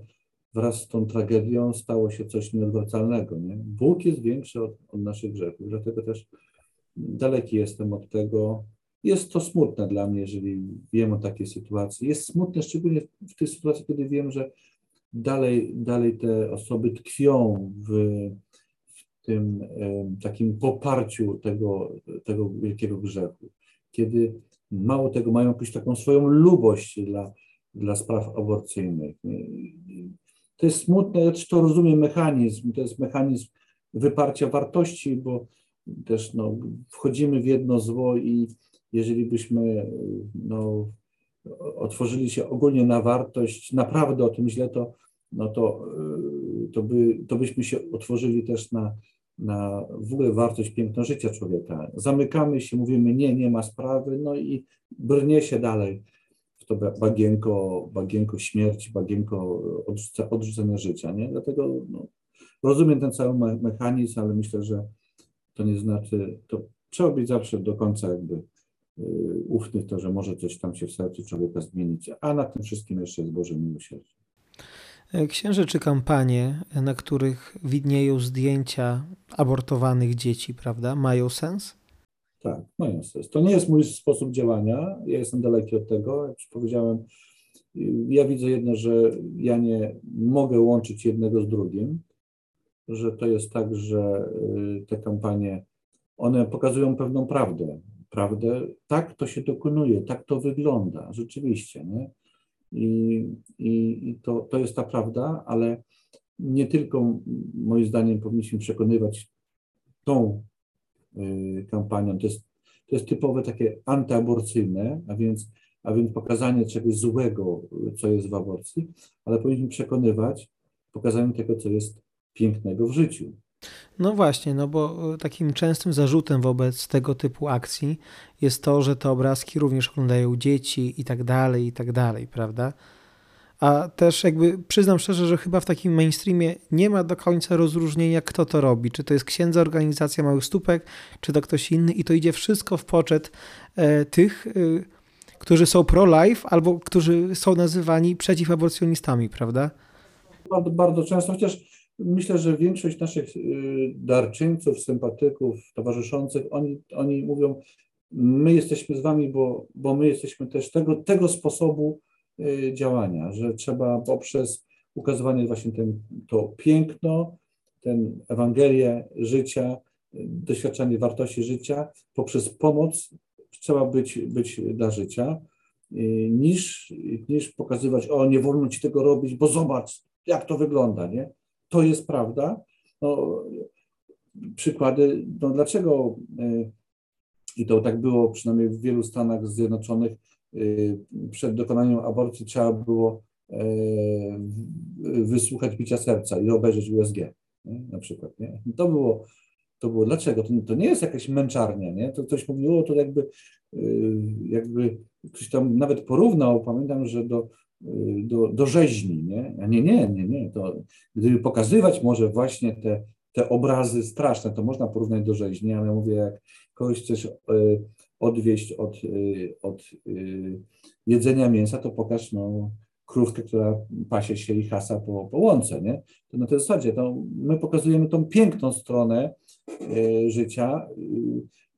wraz z tą tragedią stało się coś nieodwracalnego. Nie? Bóg jest większy od, od naszych grzechów, dlatego też daleki jestem od tego. Jest to smutne dla mnie, jeżeli wiem o takiej sytuacji. Jest smutne szczególnie w tej sytuacji, kiedy wiem, że dalej, dalej te osoby tkwią w, w tym takim poparciu tego, tego wielkiego grzechu. Kiedy mało tego mają jakąś taką swoją lubość dla, dla spraw aborcyjnych. To jest smutne, ja to rozumiem mechanizm, to jest mechanizm wyparcia wartości, bo też no, wchodzimy w jedno zło i jeżeli byśmy no, otworzyli się ogólnie na wartość, naprawdę o tym źle, to, no to, to, by, to byśmy się otworzyli też na, na w ogóle wartość piękno życia człowieka. Zamykamy się, mówimy nie, nie ma sprawy, no i brnie się dalej to bagienko, bagienko śmierci, bagienko odrzuca, odrzucenia życia. Nie? Dlatego no, rozumiem ten cały mechanizm, ale myślę, że to nie znaczy, to trzeba być zawsze do końca jakby y, ufny w to, że może coś tam się w sercu człowieka zmienić, a na tym wszystkim jeszcze jest Boże miłosierdzie. Księże czy kampanie, na których widnieją zdjęcia abortowanych dzieci, prawda, mają sens? Tak, mają sens. To nie jest mój sposób działania. Ja jestem daleki od tego. Jak już powiedziałem, ja widzę jedno, że ja nie mogę łączyć jednego z drugim, że to jest tak, że y, te kampanie, one pokazują pewną prawdę. Prawdę, tak to się dokonuje, tak to wygląda, rzeczywiście. Nie? I, i, i to, to jest ta prawda, ale nie tylko moim zdaniem powinniśmy przekonywać tą kampanią, to jest, to jest typowe takie antyaborcyjne, a więc, a więc pokazanie czegoś złego, co jest w aborcji, ale powinniśmy przekonywać pokazaniem tego, co jest pięknego w życiu. No właśnie, no bo e, takim częstym zarzutem wobec tego typu akcji jest to, że te obrazki również oglądają dzieci i tak dalej, i tak dalej, prawda? A też jakby przyznam szczerze, że chyba w takim mainstreamie nie ma do końca rozróżnienia, kto to robi. Czy to jest księdza organizacja Małych Stópek, czy to ktoś inny i to idzie wszystko w poczet e, tych, e, którzy są pro-life albo którzy są nazywani przeciwaborcjonistami, prawda? Bardzo, często, chociaż Myślę, że większość naszych y, darczyńców, sympatyków, towarzyszących, oni, oni mówią, my jesteśmy z wami, bo, bo my jesteśmy też tego, tego sposobu działania, że trzeba poprzez ukazywanie właśnie ten, to piękno, ten Ewangelię życia, doświadczanie wartości życia, poprzez pomoc trzeba być, być dla życia, y, niż, niż pokazywać, o nie wolno ci tego robić, bo zobacz, jak to wygląda, nie? to jest prawda. No, przykłady, no dlaczego e, i to tak było przynajmniej w wielu Stanach Zjednoczonych, przed dokonaniem aborcji trzeba było e, wysłuchać bicia serca i obejrzeć USG, nie? na przykład. Nie? To było, to było dlaczego? To, to nie jest jakaś męczarnia, nie? To ktoś mówiło, to jakby, jakby ktoś tam nawet porównał, pamiętam, że do do, do rzeźni, nie? A nie, nie, nie, nie. To, gdyby pokazywać może właśnie te, te obrazy straszne, to można porównać do rzeźni, ale ja mówię, jak kogoś e, odwieść od, e, od e, jedzenia mięsa, to pokaż no, krówkę, która pasie się i hasa po, po łące, nie? To na tej zasadzie to my pokazujemy tą piękną stronę życia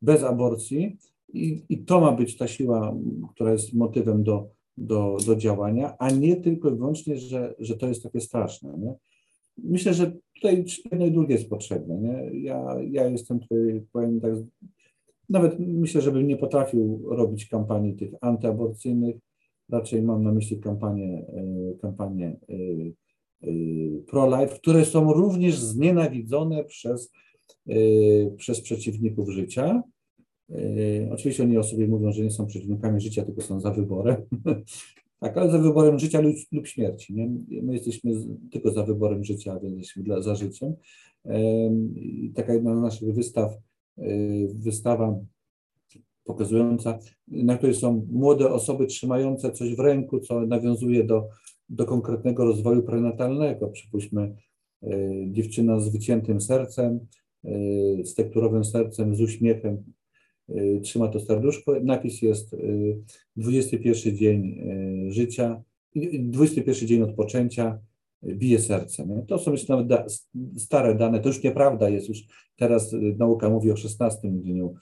bez aborcji i, i to ma być ta siła, która jest motywem do, do, do działania, a nie tylko i wyłącznie, że, że to jest takie straszne. Nie? Myślę, że tutaj jedno i drugie jest potrzebne. Nie? Ja, ja jestem tutaj, powiem tak, nawet myślę, żebym nie potrafił robić kampanii tych antyaborcyjnych, raczej mam na myśli kampanie, e, kampanie e, e, pro-life, które są również znienawidzone przez, przez przeciwników życia, oczywiście oni o sobie mówią, że nie są przeciwnikami życia, tylko są za wyborem. tak, ale za wyborem życia lub, lub śmierci. Nie? My jesteśmy tylko za wyborem życia, więc jesteśmy dla, za życiem. Taka jedna z naszych wystaw, wystawa pokazująca, na której są młode osoby trzymające coś w ręku, co nawiązuje do, do konkretnego rozwoju prenatalnego. Przypuśćmy, yy, dziewczyna z wyciętym sercem, z tekturowym sercem, z uśmiechem, Y, trzyma to serduszko. Napis jest 21 y, dzień y, życia, 21 dzień odpoczęcia, bije serce. Nie? To są już nawet da, stare dane, to już nieprawda jest, już teraz nauka mówi o 16 dniu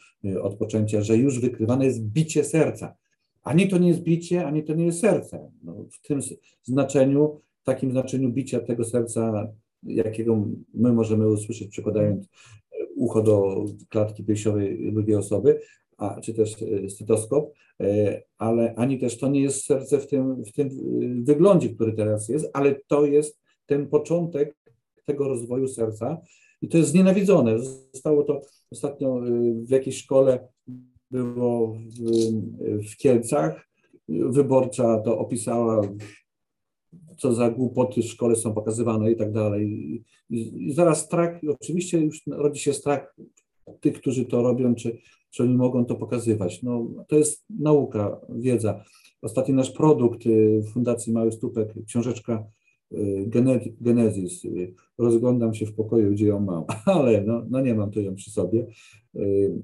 odpoczęcia, że już wykrywane jest bicie serca. Ani to nie jest bicie, ani to nie jest serce. No, w tym znaczeniu, takim znaczeniu bicia tego serca, jakiego my możemy usłyszeć przykładając ucho do klatki piersiowej drugiej osoby, a, czy też e, stetoskop, e, ale ani też to nie jest serce w tym, w tym e, wyglądzie, który teraz jest, ale to jest ten początek tego rozwoju serca i to jest znienawidzone. Zostało to ostatnio w jakiejś szkole, było w, w Kielcach, wyborcza to opisała co za głupoty w szkole są pokazywane i tak dalej. I zaraz strach, oczywiście już rodzi się strach tych, którzy to robią, czy, czy oni mogą to pokazywać. No, to jest nauka, wiedza. Ostatni nasz produkt y, Fundacji Mały Stupek, książeczka y, Genezis. Y, rozglądam się w pokoju, gdzie ją mam, ale no, no nie mam to ją przy sobie.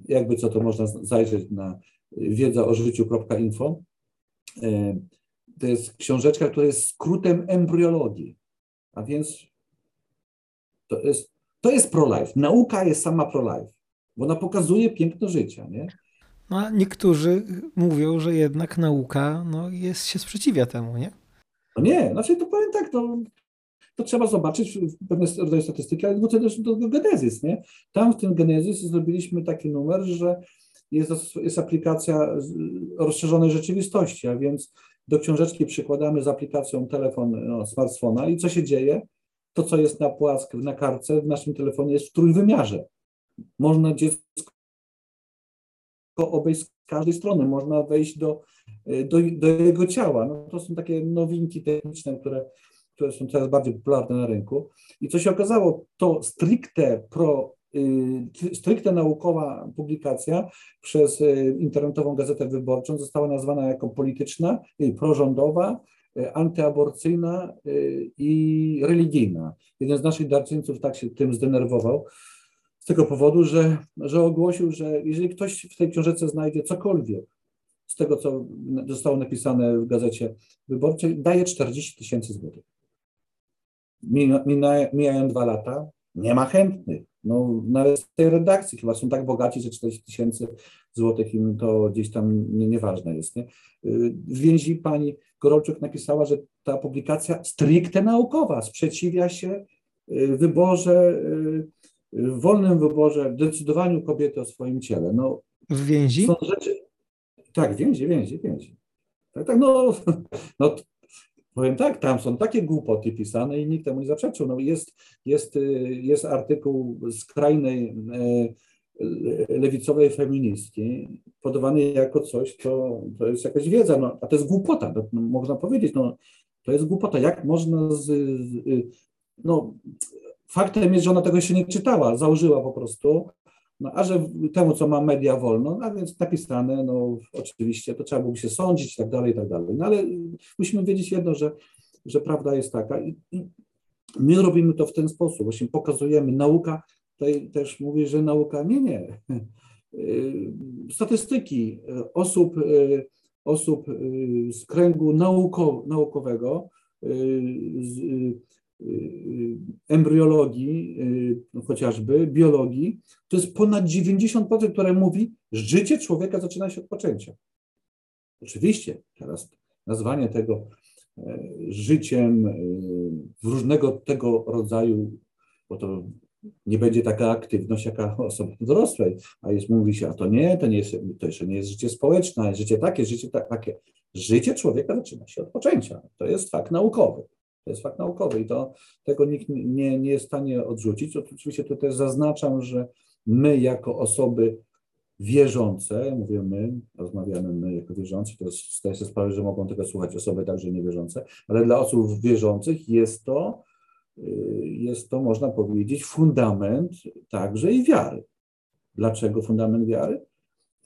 Jakby co, to można zajrzeć na wiedza o życiu.info. To jest książeczka, która jest skrótem embryologii, a więc to jest, to jest pro-life. Nauka jest sama pro-life, bo ona pokazuje piękno życia, nie? No, a niektórzy mówią, że jednak nauka no, jest, się sprzeciwia temu, nie? No nie, znaczy to powiem tak, to, to trzeba zobaczyć pewne rodzaje statystyki, ale wrócę też do, do Genezys, nie? Tam w tym Genezys zrobiliśmy taki numer, że jest, jest aplikacja rozszerzonej rzeczywistości, a więc do książeczki przykładamy z aplikacją telefon, no, smartfona i co się dzieje? To, co jest na płask, na kartce w naszym telefonie jest w trójwymiarze. Można dziecko obejść z każdej strony, można wejść do, do, do jego ciała. No, to są takie nowinki techniczne, które, które są coraz bardziej popularne na rynku. I co się okazało, to stricte pro Y, stricte naukowa publikacja przez y, internetową gazetę wyborczą została nazwana jako polityczna, prorządowa, y, antyaborcyjna i religijna. Jeden z naszych darczyńców tak się tym zdenerwował z tego powodu, że, że ogłosił, że jeżeli ktoś w tej książce znajdzie cokolwiek z tego, co zostało napisane w gazecie wyborczej, daje 40 tysięcy złotych. Mijają dwa lata, nie ma chętnych. No, nawet w tej redakcji chyba są tak bogaci, że 40 tysięcy złotych im to gdzieś tam nie, nieważne jest. Nie? W więzi pani Gorolczuk napisała, że ta publikacja stricte naukowa sprzeciwia się y, wyborze, y, wolnym wyborze, decydowaniu kobiety o swoim ciele. No, w więzi? Są rzeczy, tak, więzi, więzi, więzi. Tak, tak, no, no Powiem tak, tam są takie głupoty pisane i nikt temu nie zaprzeczył. No jest, jest, y, jest artykuł skrajnej e, lewicowej feministki podawany jako coś, to, to jest jakaś wiedza, no, a to jest głupota, no, no, można powiedzieć, no, to jest głupota. Jak można z, z, y, no, faktem jest, że ona tego się nie czytała, założyła po prostu, no, a że temu, co ma media wolno, a więc napisane, no oczywiście, to trzeba byłoby się sądzić i tak dalej, i tak dalej. No ale musimy wiedzieć jedno, że, że prawda jest taka i, i my robimy to w ten sposób, właśnie pokazujemy, nauka, tutaj też mówię, że nauka, nie, nie. Statystyki osób, osób z kręgu nauko, naukowego, z, Y, embryologii, y, no chociażby, biologii, to jest ponad 90%, które mówi, że życie człowieka zaczyna się od poczęcia. Oczywiście, teraz nazwanie tego e, życiem e, różnego tego rodzaju, bo to nie będzie taka aktywność, jaka osoby dorosłej, a jest, mówi się, a to nie, to, nie jest, to jeszcze nie jest życie społeczne, życie takie, życie takie. Życie człowieka zaczyna się od poczęcia. To jest fakt naukowy. To jest fakt naukowy i to, tego nikt nie, nie jest w stanie odrzucić. Oczywiście tu też zaznaczam, że my jako osoby wierzące, mówię my, rozmawiamy my jako wierzący, to jest, zdaję sobie sprawę, że mogą tego słuchać osoby także niewierzące, ale dla osób wierzących jest to, y, jest to, można powiedzieć, fundament także i wiary. Dlaczego fundament wiary?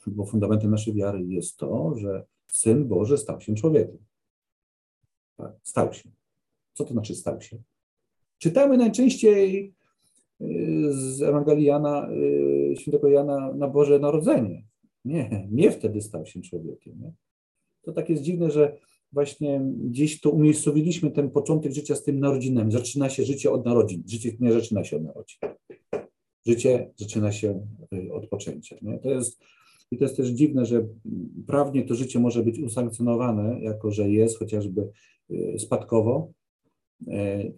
Bo fundamentem naszej wiary jest to, że Syn Boży stał się człowiekiem. Tak, stał się. Co to znaczy stał się? Czytamy najczęściej y, z Ewangelii Jana, y, świętego Jana na Boże Narodzenie. Nie, nie wtedy stał się człowiekiem. Nie? To tak jest dziwne, że właśnie gdzieś to umiejscowiliśmy ten początek życia z tym narodzinami. Zaczyna się życie od narodzin. Życie nie zaczyna się od narodzin. Życie zaczyna się y, od poczęcia. Nie? To jest, I to jest też dziwne, że prawnie to życie może być usankcjonowane, jako że jest chociażby spadkowo,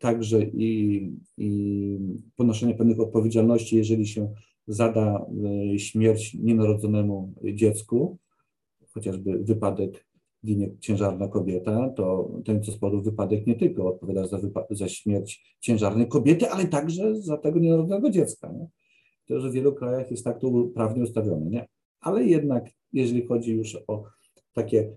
także i, i ponoszenie pewnych odpowiedzialności, jeżeli się zada e, śmierć nienarodzonemu dziecku, chociażby wypadek ginie ciężarna kobieta, to ten, co spadł wypadek, nie tylko odpowiada za, za śmierć ciężarnej kobiety, ale także za tego nienarodzonego dziecka. Nie? To, że w wielu krajach jest tak to prawnie ustawione. Nie? Ale jednak, jeżeli chodzi już o takie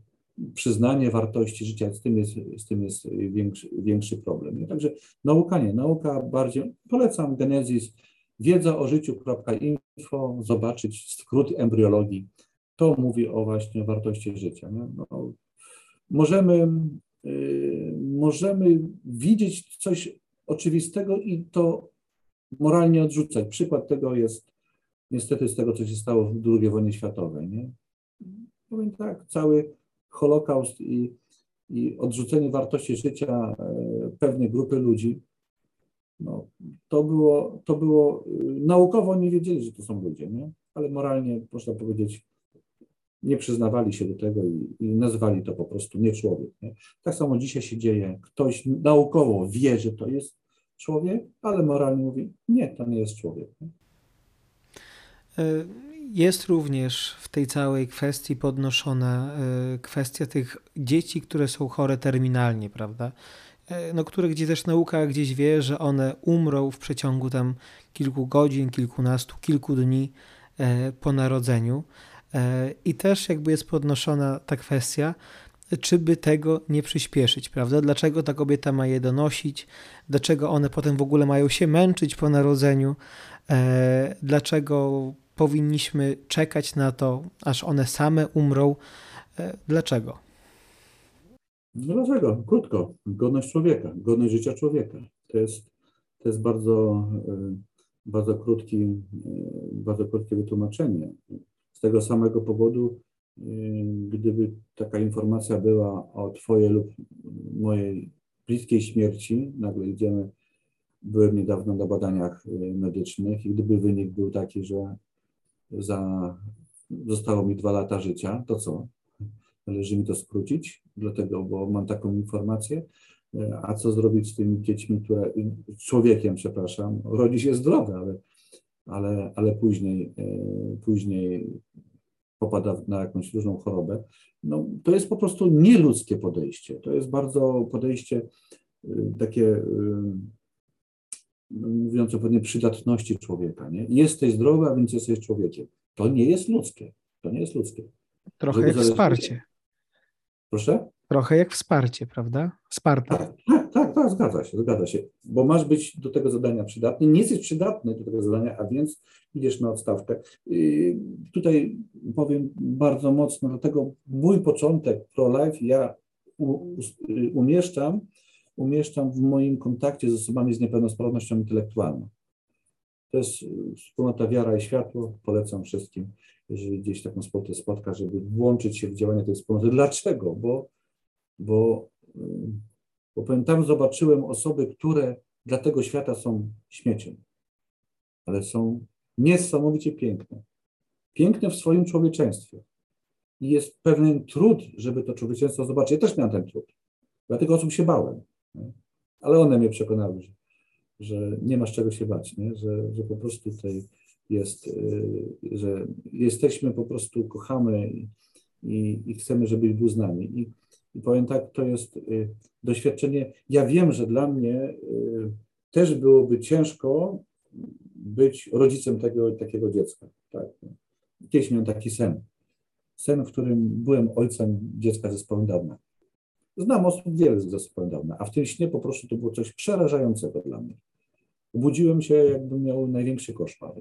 przyznanie wartości życia, z tym jest, z tym jest większy, większy problem. Także nauka nie, nauka bardziej, polecam Genezis, wiedza o życiu.info, zobaczyć skrót embriologii. To mówi o właśnie wartości życia. No, możemy, yy, możemy widzieć coś oczywistego i to moralnie odrzucać. Przykład tego jest niestety z tego, co się stało w II wojnie światowej. Nie? Powiem tak, cały Holokaust i, i odrzucenie wartości życia e, pewnej grupy ludzi, no, to było, to było, y, naukowo nie wiedzieli, że to są ludzie, nie? ale moralnie, można powiedzieć, nie przyznawali się do tego i, i nazwali to po prostu nie człowiek. Nie? Tak samo dzisiaj się dzieje. Ktoś naukowo wie, że to jest człowiek, ale moralnie mówi, nie, to nie jest człowiek. Nie? E, jest również w tej całej kwestii podnoszona e, kwestia tych dzieci, które są chore terminalnie, prawda? E, no, które gdzie też nauka gdzieś wie, że one umrą w przeciągu tam kilku godzin, kilkunastu, kilku dni po narodzeniu. I też jakby jest podnoszona ta kwestia, czy by tego nie przyspieszyć, prawda? Dlaczego ta kobieta ma je donosić? Dlaczego one potem w ogóle mają się męczyć po narodzeniu? Dlaczego powinniśmy czekać na to, aż one same umrą. E, dlaczego? Dlaczego? Krótko. Godność człowieka, godność życia człowieka. To jest, to jest bardzo, e, bardzo, krótki, e, bardzo krótkie wytłumaczenie. Z tego samego powodu, gdyby taka informacja była o Twojej lub mojej bliskiej śmierci, nagle idziemy, byłem niedawno na badaniach medycznych i gdyby wynik był taki, że za, zostało mi dwa lata życia, to co? Należy mi to skrócić, dlatego, bo mam taką informację. A co zrobić z tymi dziećmi, które, człowiekiem, przepraszam, rodzi się zdrowe, ale, ale, ale później, e, później popada na jakąś różną chorobę. No, to jest po prostu nieludzkie podejście. To jest bardzo podejście e, takie e, mówiąc o pewnej przydatności człowieka. Nie? Jesteś zdrowy, a więc jesteś człowiekiem. To nie jest ludzkie. To nie jest ludzkie. Trochę Żeby jak wsparcie. Proszę? Trochę jak wsparcie, prawda? Sparta. Tak, tak, tak, tak, zgadza się, zgadza się. Bo masz być do tego zadania przydatny, nie jesteś przydatny do tego zadania, a więc idziesz na odstawkę. Yy, tutaj powiem bardzo mocno, dlatego mój początek pro-life ja u, u, umieszczam umieszczam w moim kontakcie z osobami z niepełnosprawnością intelektualną. To jest wspólnota Wiara i Światło. Polecam wszystkim, jeżeli gdzieś taką wspólnotę spotka, żeby włączyć się w działanie tej wspólnoty. Dlaczego? Bo, bo, bo powiem, tam zobaczyłem osoby, które dla tego świata są śmieciem, ale są niesamowicie piękne. Piękne w swoim człowieczeństwie. I jest pewien trud, żeby to człowieczeństwo zobaczyć. Ja też miałem ten trud. Dlatego osób się bałem. Ale one mnie przekonały, że, że nie masz czego się bać, nie? Że, że po prostu tutaj jest, y, że jesteśmy po prostu, kochamy i, i, chcemy, żebyś był z nami. I, I powiem tak, to jest y, doświadczenie. Ja wiem, że dla mnie y, też byłoby ciężko być rodzicem tego, takiego dziecka. Tak. Kiedyś miałem taki sen. Sen, w którym byłem ojcem dziecka ze zespołu Downa. Znam osób wiele z zespołem Downa, a w tym śnie po prostu to było coś przerażającego dla mnie. Obudziłem się, jakbym miał największy koszmar,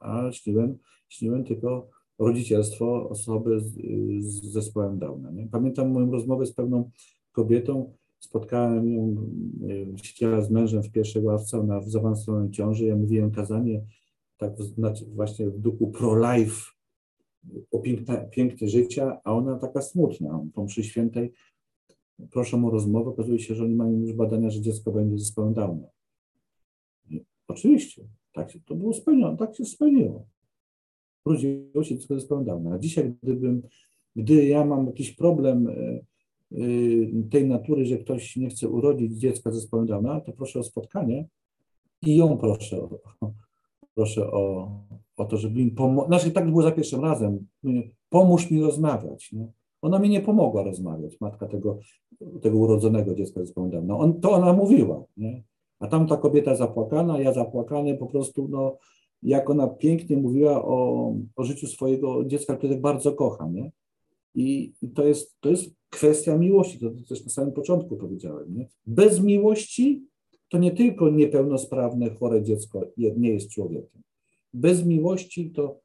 a śniłem, śniłem tylko rodzicielstwo osoby z, z zespołem Downa. Nie? Pamiętam moją rozmowę z pewną kobietą, spotkałem ją, siedziała z mężem w pierwszej ławce, ona w zaawansowanej ciąży, ja mówiłem kazanie tak znaczy właśnie w duchu pro-life, o piękne, pięknie życia, a ona taka smutna, po mszy świętej proszą o rozmowę, okazuje się, że oni mają już badania, że dziecko będzie zespołem Downa. Oczywiście, tak się, to było spełnione, tak się spełniło. Urodziło się dziecko zespołem Downa. A dzisiaj, gdybym, gdy ja mam jakiś problem e, e, tej natury, że ktoś nie chce urodzić dziecka ze zespołem Downa, to proszę o spotkanie i ją proszę o, proszę o, o to, żeby im pomóc. Znaczy, tak było za pierwszym razem. Pomóż mi rozmawiać. Nie? Ona mi nie pomogła rozmawiać, matka tego, tego urodzonego dziecka z Downa. On, to ona mówiła, nie? A tamta kobieta zapłakana, ja zapłakany, po prostu, no, jak ona pięknie mówiła o, o życiu swojego dziecka, które tak bardzo kocha, nie? I, i to, jest, to jest kwestia miłości, to też na samym początku powiedziałem. Nie? Bez miłości to nie tylko niepełnosprawne, chore dziecko nie jest człowiekiem. Bez miłości to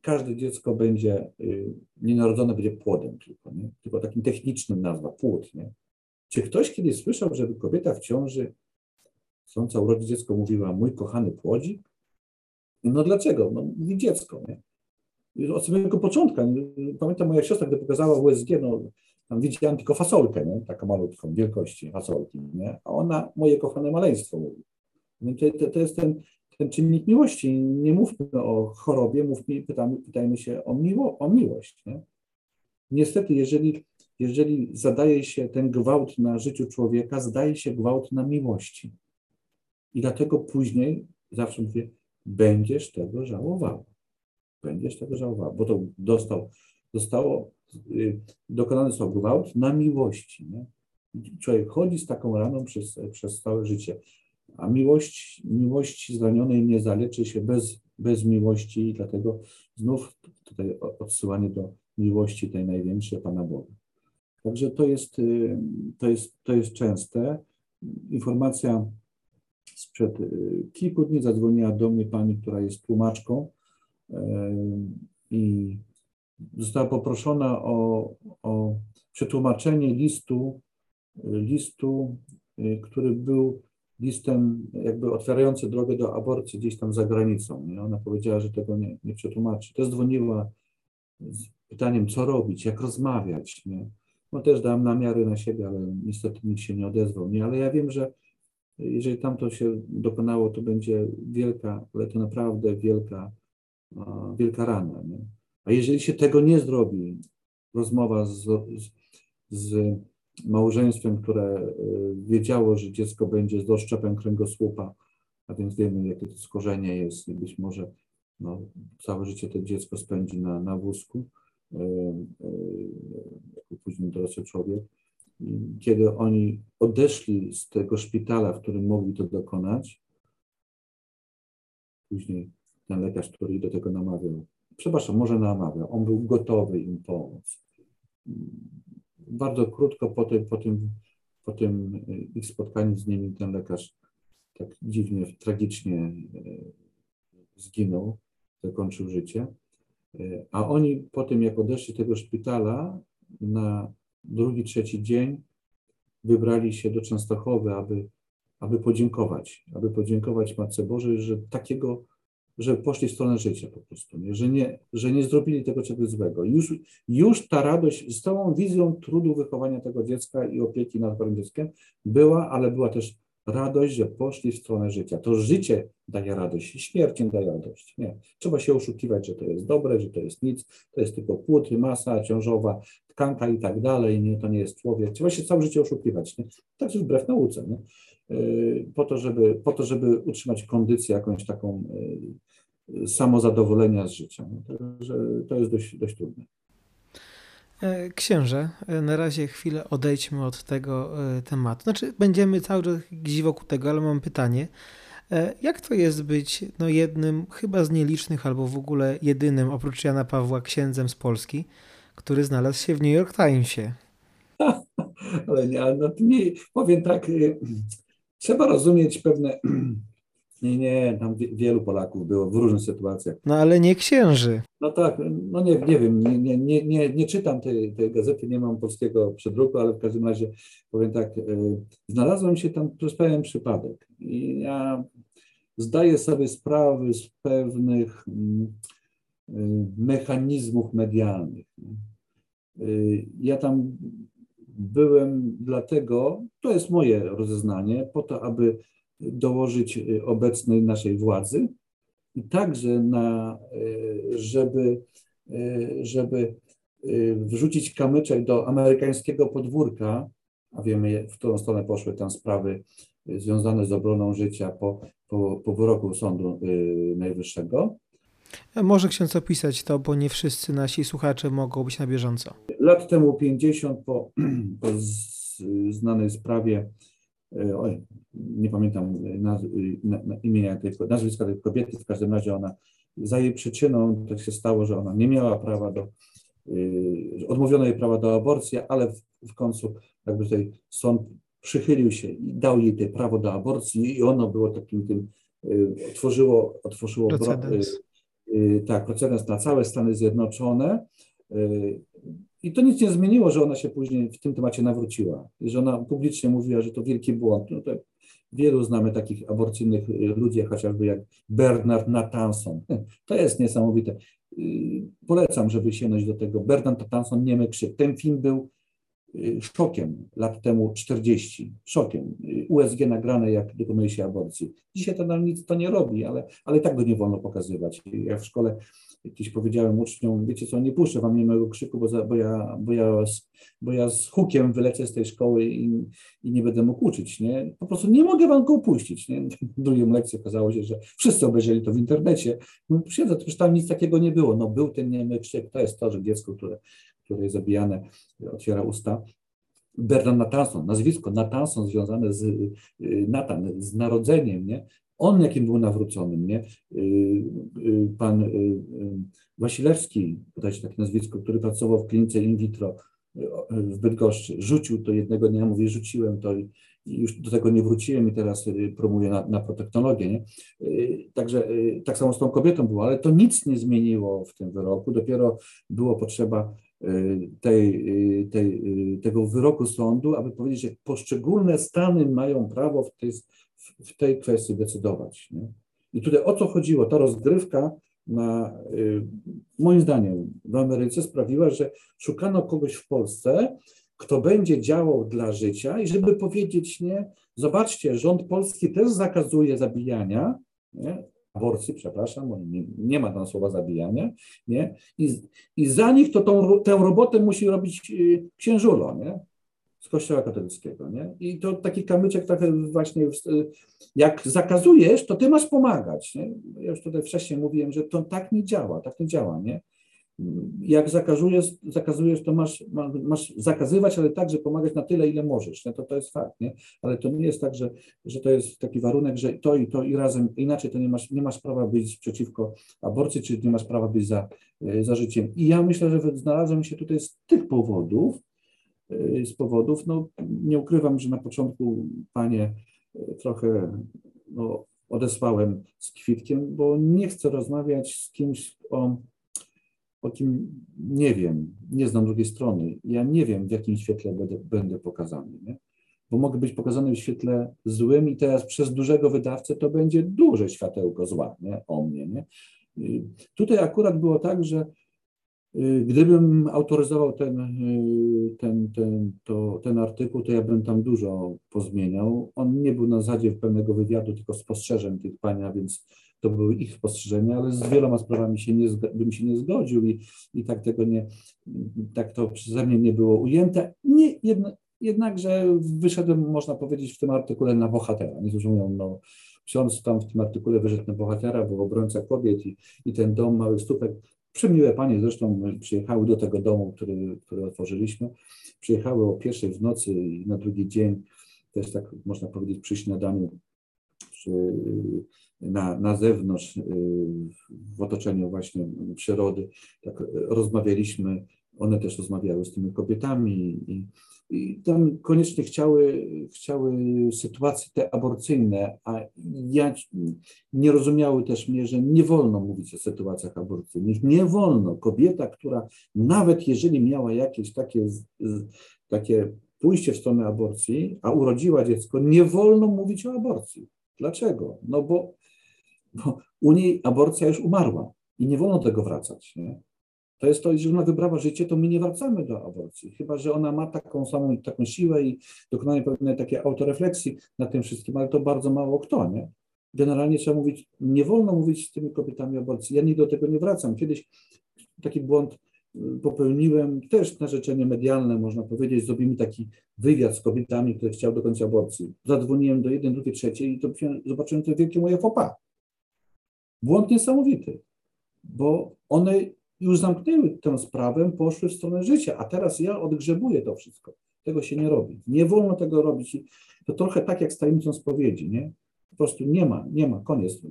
każde dziecko będzie, y, nienarodzone będzie płodem tylko, nie? tylko takim technicznym nazwa, płód. Nie? Czy ktoś kiedyś słyszał, żeby kobieta w ciąży chcąca urodzić dziecko mówiła, mój kochany płodzik? No dlaczego? No mówi dziecko, nie? od samego początku. Pamiętam moja siostra, gdy pokazała USG, no tam widziałem tylko fasolkę, nie? taką malutką, wielkości fasolki, nie? a ona moje kochane maleństwo mówi. To, to, to jest ten, ten czynnik miłości. Nie mówmy o chorobie, mówmy, pytamy, pytajmy się o, miło, o miłość. Nie? Niestety, jeżeli, jeżeli zadaje się ten gwałt na życiu człowieka, zdaje się gwałt na miłości. I dlatego później, zawsze mówię, będziesz tego żałował będziesz tego żałował, bo to dostał, zostało, y, dokonany został gwałt na miłości. Nie? Człowiek chodzi z taką raną przez, przez całe życie, a miłość, miłości zranionej nie zaleczy się bez, bez miłości i dlatego znów tutaj odsyłanie do miłości tej największej Pana Boga. Także to jest, y, to jest, to jest częste. Informacja sprzed y, kilku dni zadzwoniła do mnie pani, która jest tłumaczką i została poproszona o, o przetłumaczenie listu, listu, y, który był listem jakby otwierający drogę do aborcji gdzieś tam za granicą. Ona powiedziała, że tego nie, nie przetłumaczy. Też dzwoniła z pytaniem, co robić, jak rozmawiać. Nie? No też dałem namiary na siebie, ale niestety nikt się nie odezwał. Nie? Ale ja wiem, że jeżeli tam to się dokonało, to będzie wielka, ale to naprawdę wielka wielka rana. Nie? A jeżeli się tego nie zrobi, rozmowa z, z, z małżeństwem, które e, wiedziało, że dziecko będzie z doszczepem kręgosłupa, a więc wiemy, jakie to skorzenie jest i być może no, całe życie to dziecko spędzi na, na wózku, e, e, jako później dorosły człowiek. Kiedy oni odeszli z tego szpitala, w którym mogli to dokonać, później ten lekarz, który do tego namawiał. Przepraszam, może namawiał. On był gotowy im pomóc. Bardzo krótko po tym, po tym, po tym ich spotkaniu z nimi ten lekarz tak dziwnie, tragicznie e, zginął, zakończył życie. E, a oni po tym, jak odeszli tego szpitala, na drugi, trzeci dzień wybrali się do Częstochowy, aby, aby podziękować, aby podziękować Matce Bożej, że takiego że poszli w stronę życia po prostu, nie? Że, nie, że nie zrobili tego czegoś złego. Już, już ta radość z całą wizją trudu wychowania tego dziecka i opieki nad chorym dzieckiem była, ale była też radość, że poszli w stronę życia. To życie daje radość, śmierć nie daje radość. Nie. Trzeba się oszukiwać, że to jest dobre, że to jest nic, to jest tylko płód, masa ciążowa, tkanka i tak dalej, nie, to nie jest człowiek. Trzeba się całe życie oszukiwać. Nie? Tak jest wbrew nauce. Nie? Y, po to, żeby, po to, żeby utrzymać kondycję jakąś taką y, samozadowolenia z życia. No, Także to jest dość, dość trudne. E, księże, e, na razie chwilę odejdźmy od tego e, tematu. Znaczy, będziemy cały czas gdzieś wokół tego, ale mam pytanie. Jak to jest być no, jednym, chyba z nielicznych, albo w ogóle jedynym, oprócz Jana Pawła, księdzem z Polski, który znalazł się w New York Timesie? ale nie, no, nie powiem tak, y, trzeba rozumieć pewne. Nie, nie, tam wielu Polaków było w różnych sytuacjach. No ale nie księży. No tak, no nie, nie wiem, nie, nie, nie, nie czytam tej, tej gazety, nie mam polskiego przedruku, ale w każdym razie powiem tak, y, znalazłem się tam przez pewien przypadek i ja zdaję sobie sprawę z pewnych mm, y, mechanizmów medialnych. Ja tam byłem dlatego, to jest moje rozeznanie, po to, aby dołożyć y, obecnej naszej władzy i także na, y, żeby, y, żeby wrzucić kamyczek do amerykańskiego podwórka, a wiemy, w którą stronę poszły tam sprawy związane z obroną życia po, po, po wyroku Sądu Najwyższego, może ksiądz opisać to, bo nie wszyscy nasi słuchacze mogą być na bieżąco. Lat temu 50 po, po znanej sprawie, e, oj, nie pamiętam naz, na, na imienia tej, nazwiska tej kobiety, w każdym razie ona, za jej przyczyną tak się stało, że ona nie miała prawa do, odmówiono jej prawa do aborcji, ale w, w końcu jakby tutaj sąd przychylił się i dał jej to prawo do aborcji i ono było takim tym, otworzyło, otworzyło precedens. Tak, precedens na całe Stany Zjednoczone i to nic nie zmieniło, że ona się później w tym temacie nawróciła że ona publicznie mówiła, że to wielki błąd. No to wielu znamy takich aborcyjnych ludzi, chociażby jak Bernard Nathanson. To jest niesamowite. Polecam, żeby sięgnąć do tego. Bernard Nathanson, Niemy Krzyk. Ten film był y, szokiem lat temu 40. Szokiem. USG nagrane, jak dokonuje się aborcji. Dzisiaj to nam nic to nie robi, ale, ale tak go nie wolno pokazywać. Ja w szkole Kiedyś powiedziałem uczniom, wiecie co, nie puszczę wam niemego krzyku, bo, za, bo, ja, bo, ja bo ja z hukiem wylecę z tej szkoły i, i nie będę mógł uczyć, nie? Po prostu nie mogę wam go upuścić, nie? Drugą lekcję okazało się, że wszyscy obejrzeli to w internecie. Przyjdę, to tam nic takiego nie było. No był ten niemy krzyk, to jest to, że dziecko, które, które jest zabijane, otwiera usta. Bernard Natanson, nazwisko Natanson związane z y, Natan, z narodzeniem, nie? On jakim był nawróconym, nie? Y, y, pan Wasilewski, podajcie takie nazwisko, który pracował w klinice in vitro w Bydgoszczy, rzucił to jednego dnia, mówi, rzuciłem to i już do tego nie wróciłem i teraz promuję na, na nie? Także tak samo z tą kobietą było, ale to nic nie zmieniło w tym wyroku, dopiero było potrzeba tej, tej, tego wyroku sądu, aby powiedzieć, że poszczególne stany mają prawo w tej w tej kwestii decydować. Nie? I tutaj o co chodziło? Ta rozgrywka na, y, moim zdaniem w Ameryce sprawiła, że szukano kogoś w Polsce, kto będzie działał dla życia i żeby powiedzieć, nie, zobaczcie, rząd polski też zakazuje zabijania, nie, aborcji, przepraszam, nie, nie ma tam słowa zabijania, nie, i, i za nich to tą, tę robotę musi robić y, księżulo, nie, z Kościoła katolickiego, nie? I to taki kamyczek trochę właśnie, jak zakazujesz, to ty masz pomagać, nie? Ja już tutaj wcześniej mówiłem, że to tak nie działa, tak nie działa, nie? Jak zakazujesz, zakazujesz to masz, masz zakazywać, ale także pomagać na tyle, ile możesz, nie? To, to jest fakt, nie? Ale to nie jest tak, że, że to jest taki warunek, że to i to i razem, inaczej to nie masz, nie masz prawa być przeciwko aborcji, czy nie masz prawa być za, za życiem. I ja myślę, że znalazłem się tutaj z tych powodów, Y, z powodów. No, nie ukrywam, że na początku panie y, trochę no, odesłałem z kwitkiem, bo nie chcę rozmawiać z kimś o, o kim nie wiem, nie znam drugiej strony. Ja nie wiem, w jakim świetle będę, będę pokazany. Nie? Bo mogę być pokazany w świetle złym i teraz przez dużego wydawcę to będzie duże światełko zła nie? o mnie. Nie? Y, tutaj akurat było tak, że Y, gdybym autoryzował ten, y, ten, ten, to, ten artykuł, to ja bym tam dużo pozmieniał. On nie był na zasadzie pewnego wywiadu, tylko spostrzeżeń tych pań, a więc to były ich spostrzeżenia, ale z wieloma sprawami się nie, bym się nie zgodził i, i tak tego nie, tak to przeze mnie nie było ujęte. Nie, jedna, jednakże wyszedłem, można powiedzieć, w tym artykule na bohatera. Nie mówią, no, ksiądz tam w tym artykule wyszedł na bohatera, był obrońca kobiet i, i ten dom małych stópek Przemiłe panie zresztą przyjechały do tego domu, który, który otworzyliśmy. Przyjechały o pierwszej w nocy i na drugi dzień też tak można powiedzieć przy śniadaniu przy, na, na zewnątrz w otoczeniu właśnie przyrody. Tak rozmawialiśmy, one też rozmawiały z tymi kobietami i, i tam koniecznie chciały, chciały sytuacje te aborcyjne, a ja nie rozumiały też mnie, że nie wolno mówić o sytuacjach aborcyjnych. Nie wolno. Kobieta, która nawet jeżeli miała jakieś takie, takie pójście w stronę aborcji, a urodziła dziecko, nie wolno mówić o aborcji. Dlaczego? No bo, bo u niej aborcja już umarła i nie wolno tego wracać. Nie? To jest to, jeżeli ona wybrała życie, to my nie wracamy do aborcji, chyba że ona ma taką samą taką siłę i dokonanie pewnej takiej autorefleksji nad tym wszystkim, ale to bardzo mało kto, nie? Generalnie trzeba mówić, nie wolno mówić z tymi kobietami o aborcji. Ja nigdy do tego nie wracam. Kiedyś taki błąd y, popełniłem, też na życzenie medialne, można powiedzieć, zrobimy taki wywiad z kobietami, które chciały dokonać aborcji. Zadzwoniłem do jednej, drugiej, trzeciej i to zobaczyłem to wielkie moje fopa. Błąd niesamowity, bo one już zamknęły tę sprawę, poszły w stronę życia, a teraz ja odgrzebuję to wszystko. Tego się nie robi. Nie wolno tego robić. To trochę tak jak z tajemnicą spowiedzi, nie? Po prostu nie ma, nie ma, koniec.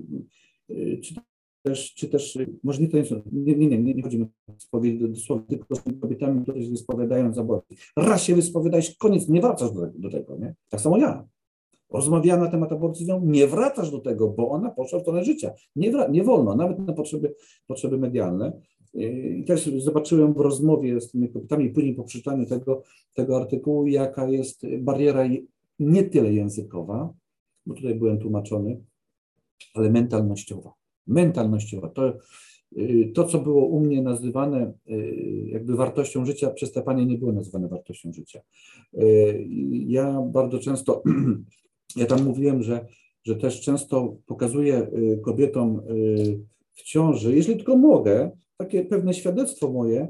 Czy też, czy też, może nie jest, nie, nie, nie, nie chodzi mi o spowiedź dosłownie, tylko z kobietami, które się wyspowiadają za. Raz się wyspowiadałeś, koniec, nie wracasz do, do tego, nie? Tak samo ja. Rozmawiałem na temat aborcji, no, nie wracasz do tego, bo ona poszła w stronę życia. Nie, nie wolno, nawet na potrzeby, potrzeby medialne. I też zobaczyłem w rozmowie z tymi kobietami, później po przeczytaniu tego, tego artykułu, jaka jest bariera nie tyle językowa, bo tutaj byłem tłumaczony, ale mentalnościowa. Mentalnościowa. To, to, co było u mnie nazywane y, jakby wartością życia, przez te panie nie było nazywane wartością życia. Y, ja bardzo często, ja tam mówiłem, że, że też często pokazuję kobietom w ciąży, jeżeli tylko mogę, takie pewne świadectwo moje,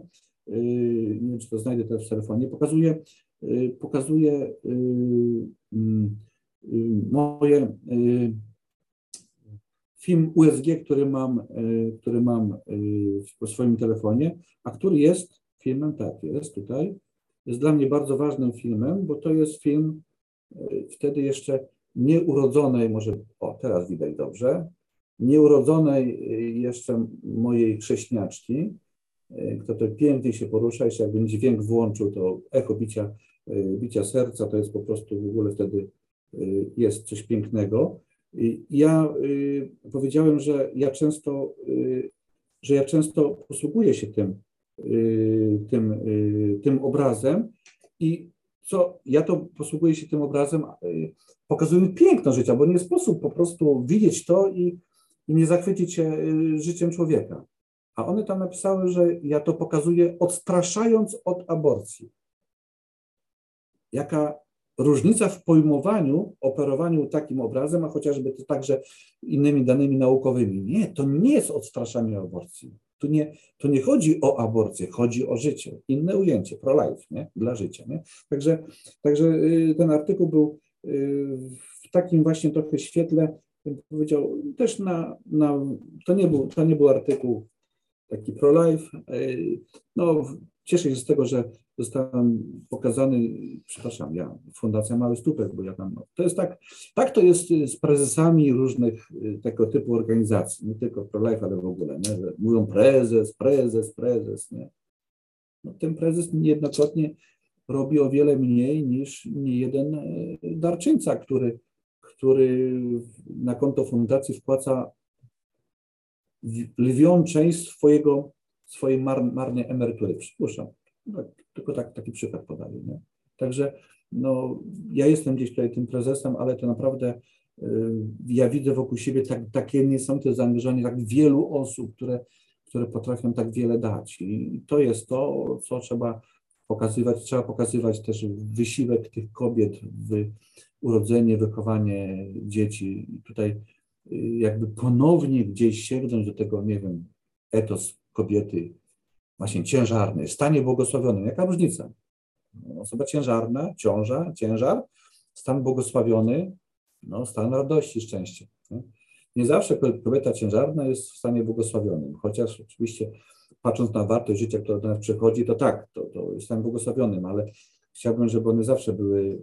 nie wiem, czy to znajdę teraz w telefonie, pokazuje, pokazuje moje film USG, który mam, y, który mam w y, swoim telefonie, a który jest filmem, tak jest tutaj, jest dla mnie bardzo ważnym filmem, bo to jest film y, wtedy jeszcze nieurodzonej, może, o teraz widać dobrze, nieurodzonej jeszcze mojej chrześniaczki, kto to pięknie się porusza, jeszcze jakbym dźwięk włączył, to echo bicia, bicia serca, to jest po prostu w ogóle wtedy jest coś pięknego. Ja y, powiedziałem, że ja często, y, że ja często posługuję się tym, y, tym, tym obrazem i co, ja to posługuję się tym obrazem, pokazuję piękno życia, bo nie sposób po prostu widzieć to i, i nie zachwycić się życiem człowieka. A one tam napisały, że ja to pokazuję odstraszając od aborcji. Jaka różnica w pojmowaniu, operowaniu takim obrazem, a chociażby to także innymi danymi naukowymi. Nie, to nie jest odstraszanie aborcji. Tu nie, tu nie chodzi o aborcję, chodzi o życie. Inne ujęcie, pro-life, nie? dla życia. Nie? Także, także y, ten artykuł był y, w takim właśnie trochę świetle, bym powiedział, też na, na to, nie był, to nie był artykuł taki pro-life. Y, no, cieszę się z tego, że zostałem pokazany, przepraszam, ja, Fundacja Mały Stupek, bo ja tam, to jest tak, tak to jest z prezesami różnych y, tego typu organizacji, nie tylko ProLife, ale w ogóle, nie? Że mówią prezes, prezes, prezes, nie? No, ten prezes niejednokrotnie robi o wiele mniej niż jeden y, darczyńca, który, który na konto fundacji wpłaca lwią część swojego, swojej mar, marnej emerytury. Przypuszczam. No, tylko tak, taki przykład podaję. Nie? Także no, ja jestem gdzieś tutaj tym prezesem, ale to naprawdę y, ja widzę wokół siebie tak, takie niesamowite zaangażowanie tak wielu osób, które, które potrafią tak wiele dać. I to jest to, co trzeba pokazywać. Trzeba pokazywać też wysiłek tych kobiet w urodzenie, wychowanie dzieci. I tutaj y, jakby ponownie gdzieś sięgnąć do tego, nie wiem, etos kobiety, właśnie ciężarny, stanie błogosławionym. Jaka różnica? Osoba ciężarna, ciąża, ciężar, stan błogosławiony, no, stan radości, szczęścia. Nie? nie zawsze kobieta ciężarna jest w stanie błogosławionym, chociaż oczywiście patrząc na wartość życia, która do nas przychodzi, to tak, to, to jest stan błogosławionym, ale chciałbym, żeby one zawsze były y,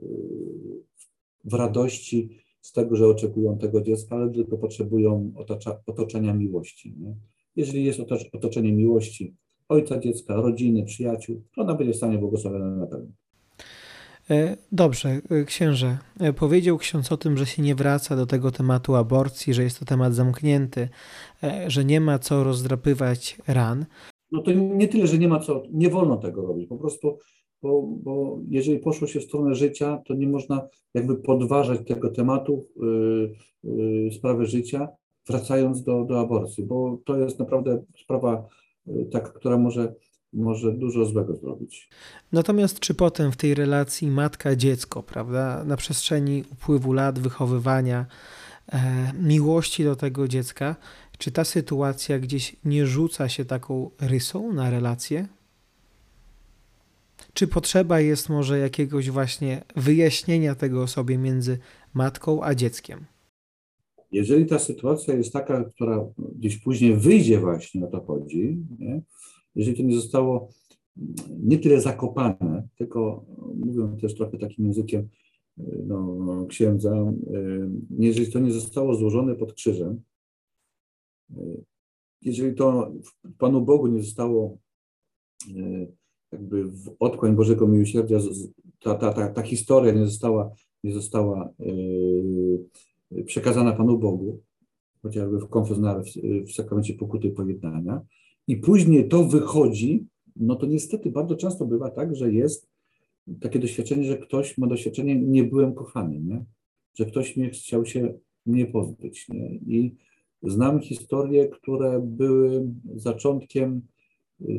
w radości z tego, że oczekują tego dziecka, ale tylko potrzebują otocza, otoczenia miłości. Nie? Jeżeli jest otoczenie miłości, ojca dziecka, rodziny, przyjaciół, to ona będzie w stanie błogosławiona na pewno. E, dobrze, e, księże. E, powiedział ksiądz o tym, że się nie wraca do tego tematu aborcji, że jest to temat zamknięty, że nie ma co rozdrapywać ran. No to nie tyle, że nie ma co, nie wolno tego robić. Po prostu, bo, bo jeżeli poszło się w stronę życia, to nie można jakby podważać tego tematu yy, yy, sprawy życia, wracając do, do aborcji, bo to jest naprawdę sprawa tak, która może, może dużo złego zrobić. Natomiast czy potem w tej relacji matka-dziecko, prawda, na przestrzeni upływu lat wychowywania, e, miłości do tego dziecka, czy ta sytuacja gdzieś nie rzuca się taką rysą na relację? Czy potrzeba jest może jakiegoś właśnie wyjaśnienia tego sobie między matką a dzieckiem? Jeżeli ta sytuacja jest taka, która gdzieś później wyjdzie właśnie, o to chodzi, nie? jeżeli to nie zostało nie tyle zakopane, tylko mówią też trochę takim językiem no, księdza, jeżeli to nie zostało złożone pod krzyżem, jeżeli to Panu Bogu nie zostało jakby w otchłań Bożego Miłosierdzia, ta, ta, ta, ta historia nie została, nie została przekazana Panu Bogu, chociażby w konfesjonale, w, w sakramencie pokuty pojednania, i później to wychodzi, no to niestety bardzo często bywa tak, że jest takie doświadczenie, że ktoś ma doświadczenie, nie byłem kochany, nie? że ktoś mnie chciał się mnie pozbyć. Nie? I znam historie, które były zaczątkiem,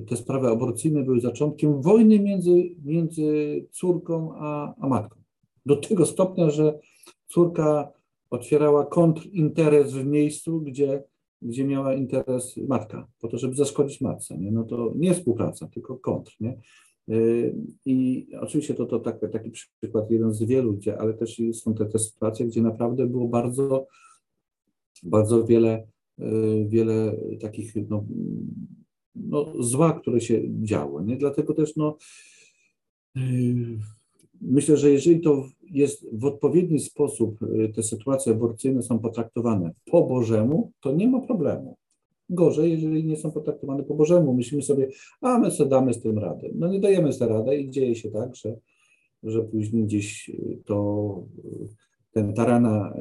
te sprawy aborcyjne były zaczątkiem wojny między, między córką a, a matką. Do tego stopnia, że córka otwierała kontrinteres w miejscu, gdzie, gdzie miała interes matka, po to, żeby zaszkodzić matce. Nie? No to nie współpraca, tylko kontr. Nie? Y, I oczywiście to, to tak, taki przykład, jeden z wielu, gdzie, ale też są te, te sytuacje, gdzie naprawdę było bardzo, bardzo wiele, y, wiele takich no, no, zła, które się działo. Nie? Dlatego też no, y, myślę, że jeżeli to jest w odpowiedni sposób, te sytuacje aborcyjne są potraktowane po Bożemu, to nie ma problemu. Gorzej, jeżeli nie są potraktowane po Bożemu. Myślimy sobie, a my sobie damy z tym radę. No nie dajemy sobie radę i dzieje się tak, że, że później gdzieś to ten tarana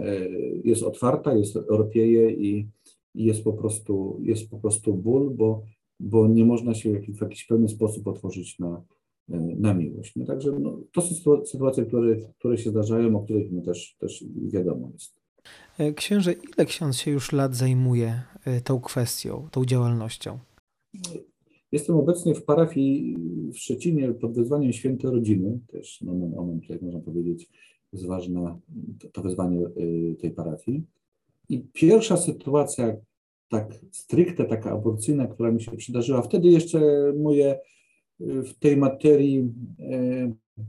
jest otwarta, jest ropieje i, i jest po prostu, jest po prostu ból, bo, bo nie można się w jakiś, w jakiś sposób otworzyć na, na miłość. No, także no, to są sytuacje, które, które się zdarzają, o których my też, też wiadomo jest. E, księże, ile ksiądz się już lat zajmuje e, tą kwestią, tą działalnością? Jestem obecnie w parafii w Szczecinie pod wezwaniem Święte Rodziny, też no, moment, jak można powiedzieć, jest ważne to wezwanie e, tej parafii. I pierwsza sytuacja, tak stricte taka aborcyjna, która mi się przydarzyła, wtedy jeszcze moje w tej materii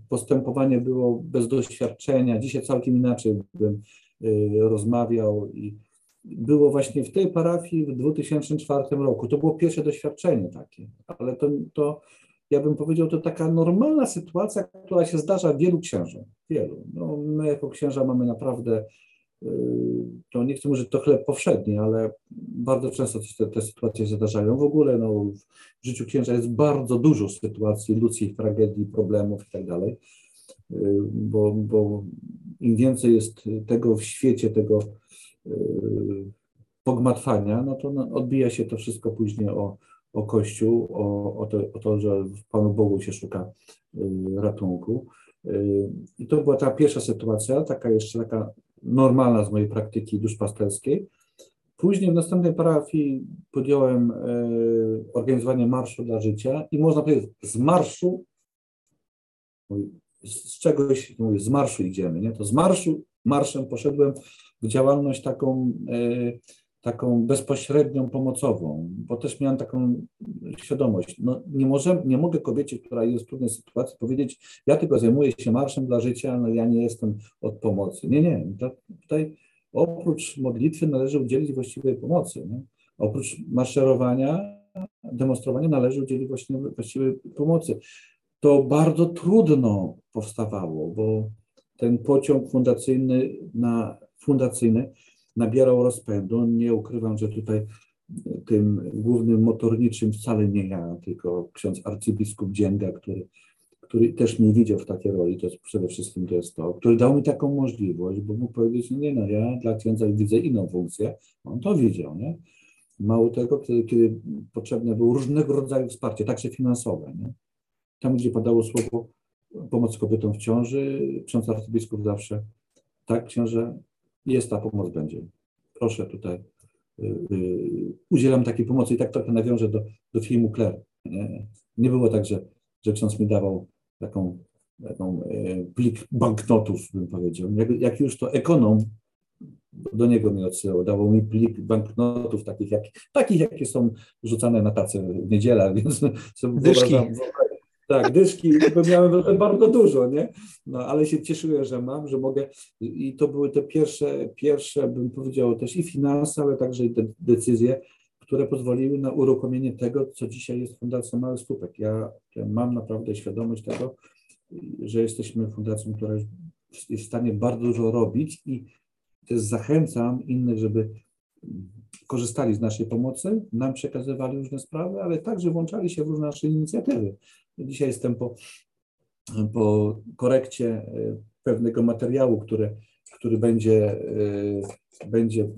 postępowanie było bez doświadczenia. Dzisiaj całkiem inaczej bym Y, rozmawiał i było właśnie w tej parafii w 2004 roku. To było pierwsze doświadczenie takie, ale to, to ja bym powiedział, to taka normalna sytuacja, która się zdarza wielu księżom, wielu. No, my jako księża mamy naprawdę, to nie chcę mówić, że to chleb powszedni, ale bardzo często te, te sytuacje zdarzają. W ogóle no, w życiu księża jest bardzo dużo sytuacji ludzkich, tragedii, problemów i tak dalej, bo, bo im więcej jest tego w świecie, tego e, pogmatwania, no to odbija się to wszystko później o, o Kościół, o, o, to, o to, że w Panu Bogu się szuka e, ratunku. E, I to była ta pierwsza sytuacja, taka jeszcze taka normalna z mojej praktyki duszpasterskiej. Później w następnej parafii podjąłem organizowanie Marszu dla Życia i można powiedzieć, z marszu z czegoś, mówię, z marszu idziemy, nie? To z marszu, marszem poszedłem w działalność taką, e, taką bezpośrednią, pomocową, bo też miałem taką świadomość, no nie, może, nie mogę kobiecie, która jest w trudnej sytuacji powiedzieć, ja tylko zajmuję się marszem dla życia, no ja nie jestem od pomocy. Nie, nie, tutaj oprócz modlitwy należy udzielić właściwej pomocy, nie? Oprócz maszerowania, demonstrowania należy udzielić właśnie właściwej pomocy to bardzo trudno powstawało, bo ten pociąg fundacyjny, na, fundacyjny nabierał rozpędu. Nie ukrywam, że tutaj tym głównym motorniczym wcale nie ja, tylko ksiądz arcybiskup Dzięga, który, który też mnie widział w takiej roli, to przede wszystkim to jest to, który dał mi taką możliwość, bo mógł powiedzieć, nie no, ja dla księdza widzę inną funkcję, on to widział, nie? Mało tego, kiedy, kiedy potrzebne było różnego rodzaju wsparcie, także finansowe, nie? Tam, gdzie padało słowo pomoc kobietom w ciąży, ksiądz arcybiskup zawsze, tak, książę, jest ta pomoc, będzie. Proszę tutaj, yy, udzielam takiej pomocy i tak trochę nawiążę do, do filmu Claire. Nie, nie było tak, że, że ksiądz mi dawał taką, taką yy, plik banknotów, bym powiedział. Jak, jak już to ekonom do niego mi odsyłał, dawał mi plik banknotów takich, jak, takich jakie są rzucane na tacę w niedzielę, więc sobie wyobrażam, tak, dyszki miałem bardzo dużo, nie? No, ale się cieszyłem, że mam, że mogę. I to były te pierwsze, pierwsze, bym powiedział, też i finanse, ale także i te decyzje, które pozwoliły na uruchomienie tego, co dzisiaj jest Fundacją Mały Stupek. Ja, ja mam naprawdę świadomość tego, że jesteśmy fundacją, która jest w stanie bardzo dużo robić i też zachęcam innych, żeby korzystali z naszej pomocy, nam przekazywali różne sprawy, ale także włączali się w różne nasze inicjatywy. Dzisiaj jestem po, po korekcie e, pewnego materiału, który, który będzie, e, będzie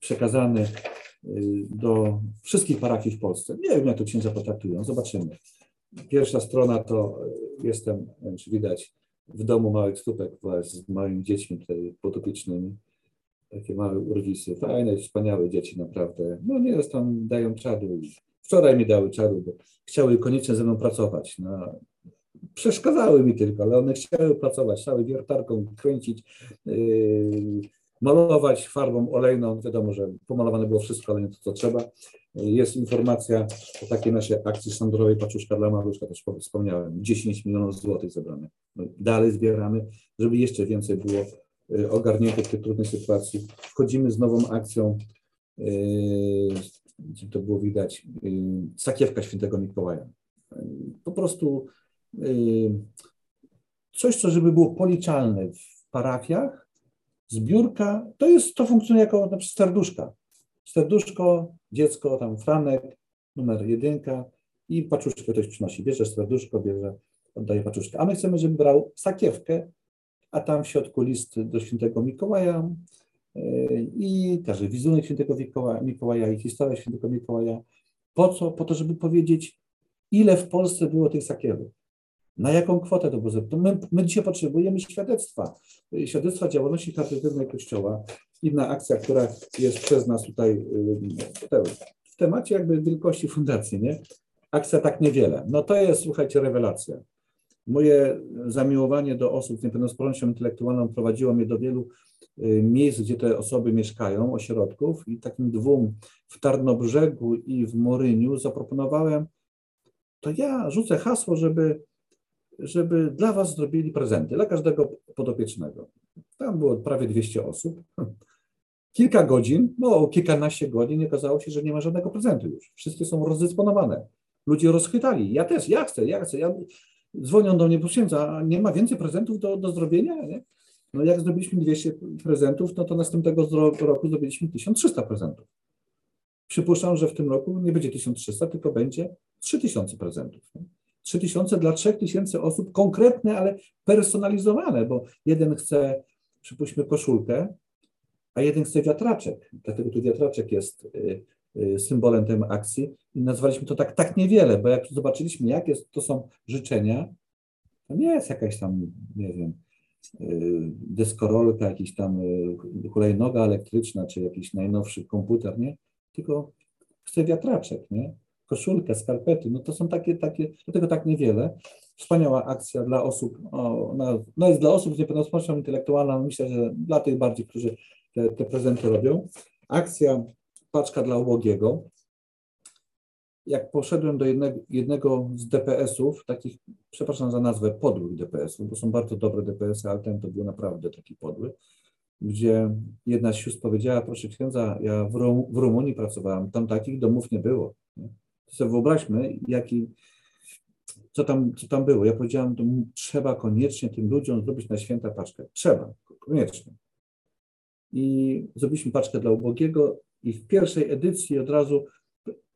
przekazany e, do wszystkich parafii w Polsce. Nie wiem, jak to księdza potraktują, zobaczymy. Pierwsza strona to jestem, czy widać, w domu małych stópek z moimi dziećmi tutaj potopiecznymi takie małe urwisy, fajne, wspaniałe dzieci naprawdę. No nie, tam dają czadu. Wczoraj mi dały czadu, bo chciały koniecznie ze mną pracować. No, przeszkadzały mi tylko, ale one chciały pracować, cały wiertarką kręcić, yy, malować farbą olejną. Wiadomo, że pomalowane było wszystko, ale nie to, co trzeba. Jest informacja o takiej naszej akcji szandrowej Paczuszka dla Maluszka, też wspomniałem, 10 milionów złotych zebrane. No, dalej zbieramy, żeby jeszcze więcej było Y, ogarnięte w tej trudnej sytuacji. Wchodzimy z nową akcją, gdzie y, to było widać, y, sakiewka świętego Mikołaja. Po prostu coś, co żeby było policzalne w parafiach, zbiórka, to jest, to funkcjonuje jako na przykład serduszka. Serduszko, dziecko, tam Franek, numer jedynka i paczuszkę ktoś przynosi. Bierze serduszko, bierze, oddaje paczuszkę. A my chcemy, żeby brał sakiewkę a tam w środku list do świętego Mikołaja i także wizerunek świętego Mikołaja i historia świętego Mikołaja. Po co? Po to, żeby powiedzieć, ile w Polsce było tych sakiewek. Na jaką kwotę to było my, my dzisiaj potrzebujemy świadectwa, świadectwa działalności charytatywnej Kościoła. Inna akcja, która jest przez nas tutaj w temacie jakby wielkości fundacji, nie? Akcja tak niewiele. No to jest, słuchajcie, rewelacja. Moje zamiłowanie do osób z niepełnosprawnością intelektualną prowadziło mnie do wielu miejsc, gdzie te osoby mieszkają, ośrodków i takim dwóm w Tarnobrzegu i w Moryniu zaproponowałem, to ja rzucę hasło, żeby, żeby dla Was zrobili prezenty, dla każdego podopiecznego. Tam było prawie 200 osób. Kilka godzin, no kilkanaście godzin, okazało się, że nie ma żadnego prezentu już. Wszystkie są rozdysponowane. Ludzie rozchwytali. Ja też, ja chcę, ja chcę. Ja, dzwonią do mnie, proszę a nie ma więcej prezentów do, do zrobienia? Nie? No jak zrobiliśmy 200 prezentów, no to następnego roku zrobiliśmy 1300 prezentów. Przypuszczam, że w tym roku nie będzie 1300, tylko będzie 3000 prezentów. Nie? 3000 dla 3000 osób, konkretne, ale personalizowane, bo jeden chce, przypuśćmy, koszulkę, a jeden chce wiatraczek. Dlatego tu wiatraczek jest y, Y, symbolem tej akcji i nazwaliśmy to tak, tak niewiele, bo jak zobaczyliśmy, jakie to są życzenia, to nie jest jakaś tam, nie wiem, deskorolka, jakiś tam y, hulajnoga elektryczna, czy jakiś najnowszy komputer, nie? Tylko chcę wiatraczek, nie? Koszulkę, skarpety, no to są takie, takie, do tego tak niewiele. Wspaniała akcja dla osób, o, no, no jest dla osób z niepełnosprawnością intelektualną, myślę, że dla tych bardziej, którzy te, te prezenty robią. Akcja paczka dla ubogiego. Jak poszedłem do jednego, z DPS-ów, takich, przepraszam za nazwę, podłych DPS-ów, bo są bardzo dobre DPS-y, ale ten to był naprawdę taki podły, gdzie jedna z sióstr powiedziała, proszę księdza, ja w, w Rumunii pracowałam, tam takich domów nie było. To sobie wyobraźmy, jaki, co tam, co tam było. Ja powiedziałam, to trzeba koniecznie tym ludziom zrobić na święta paczkę. Trzeba, koniecznie. I zrobiliśmy paczkę dla ubogiego i w pierwszej edycji od razu,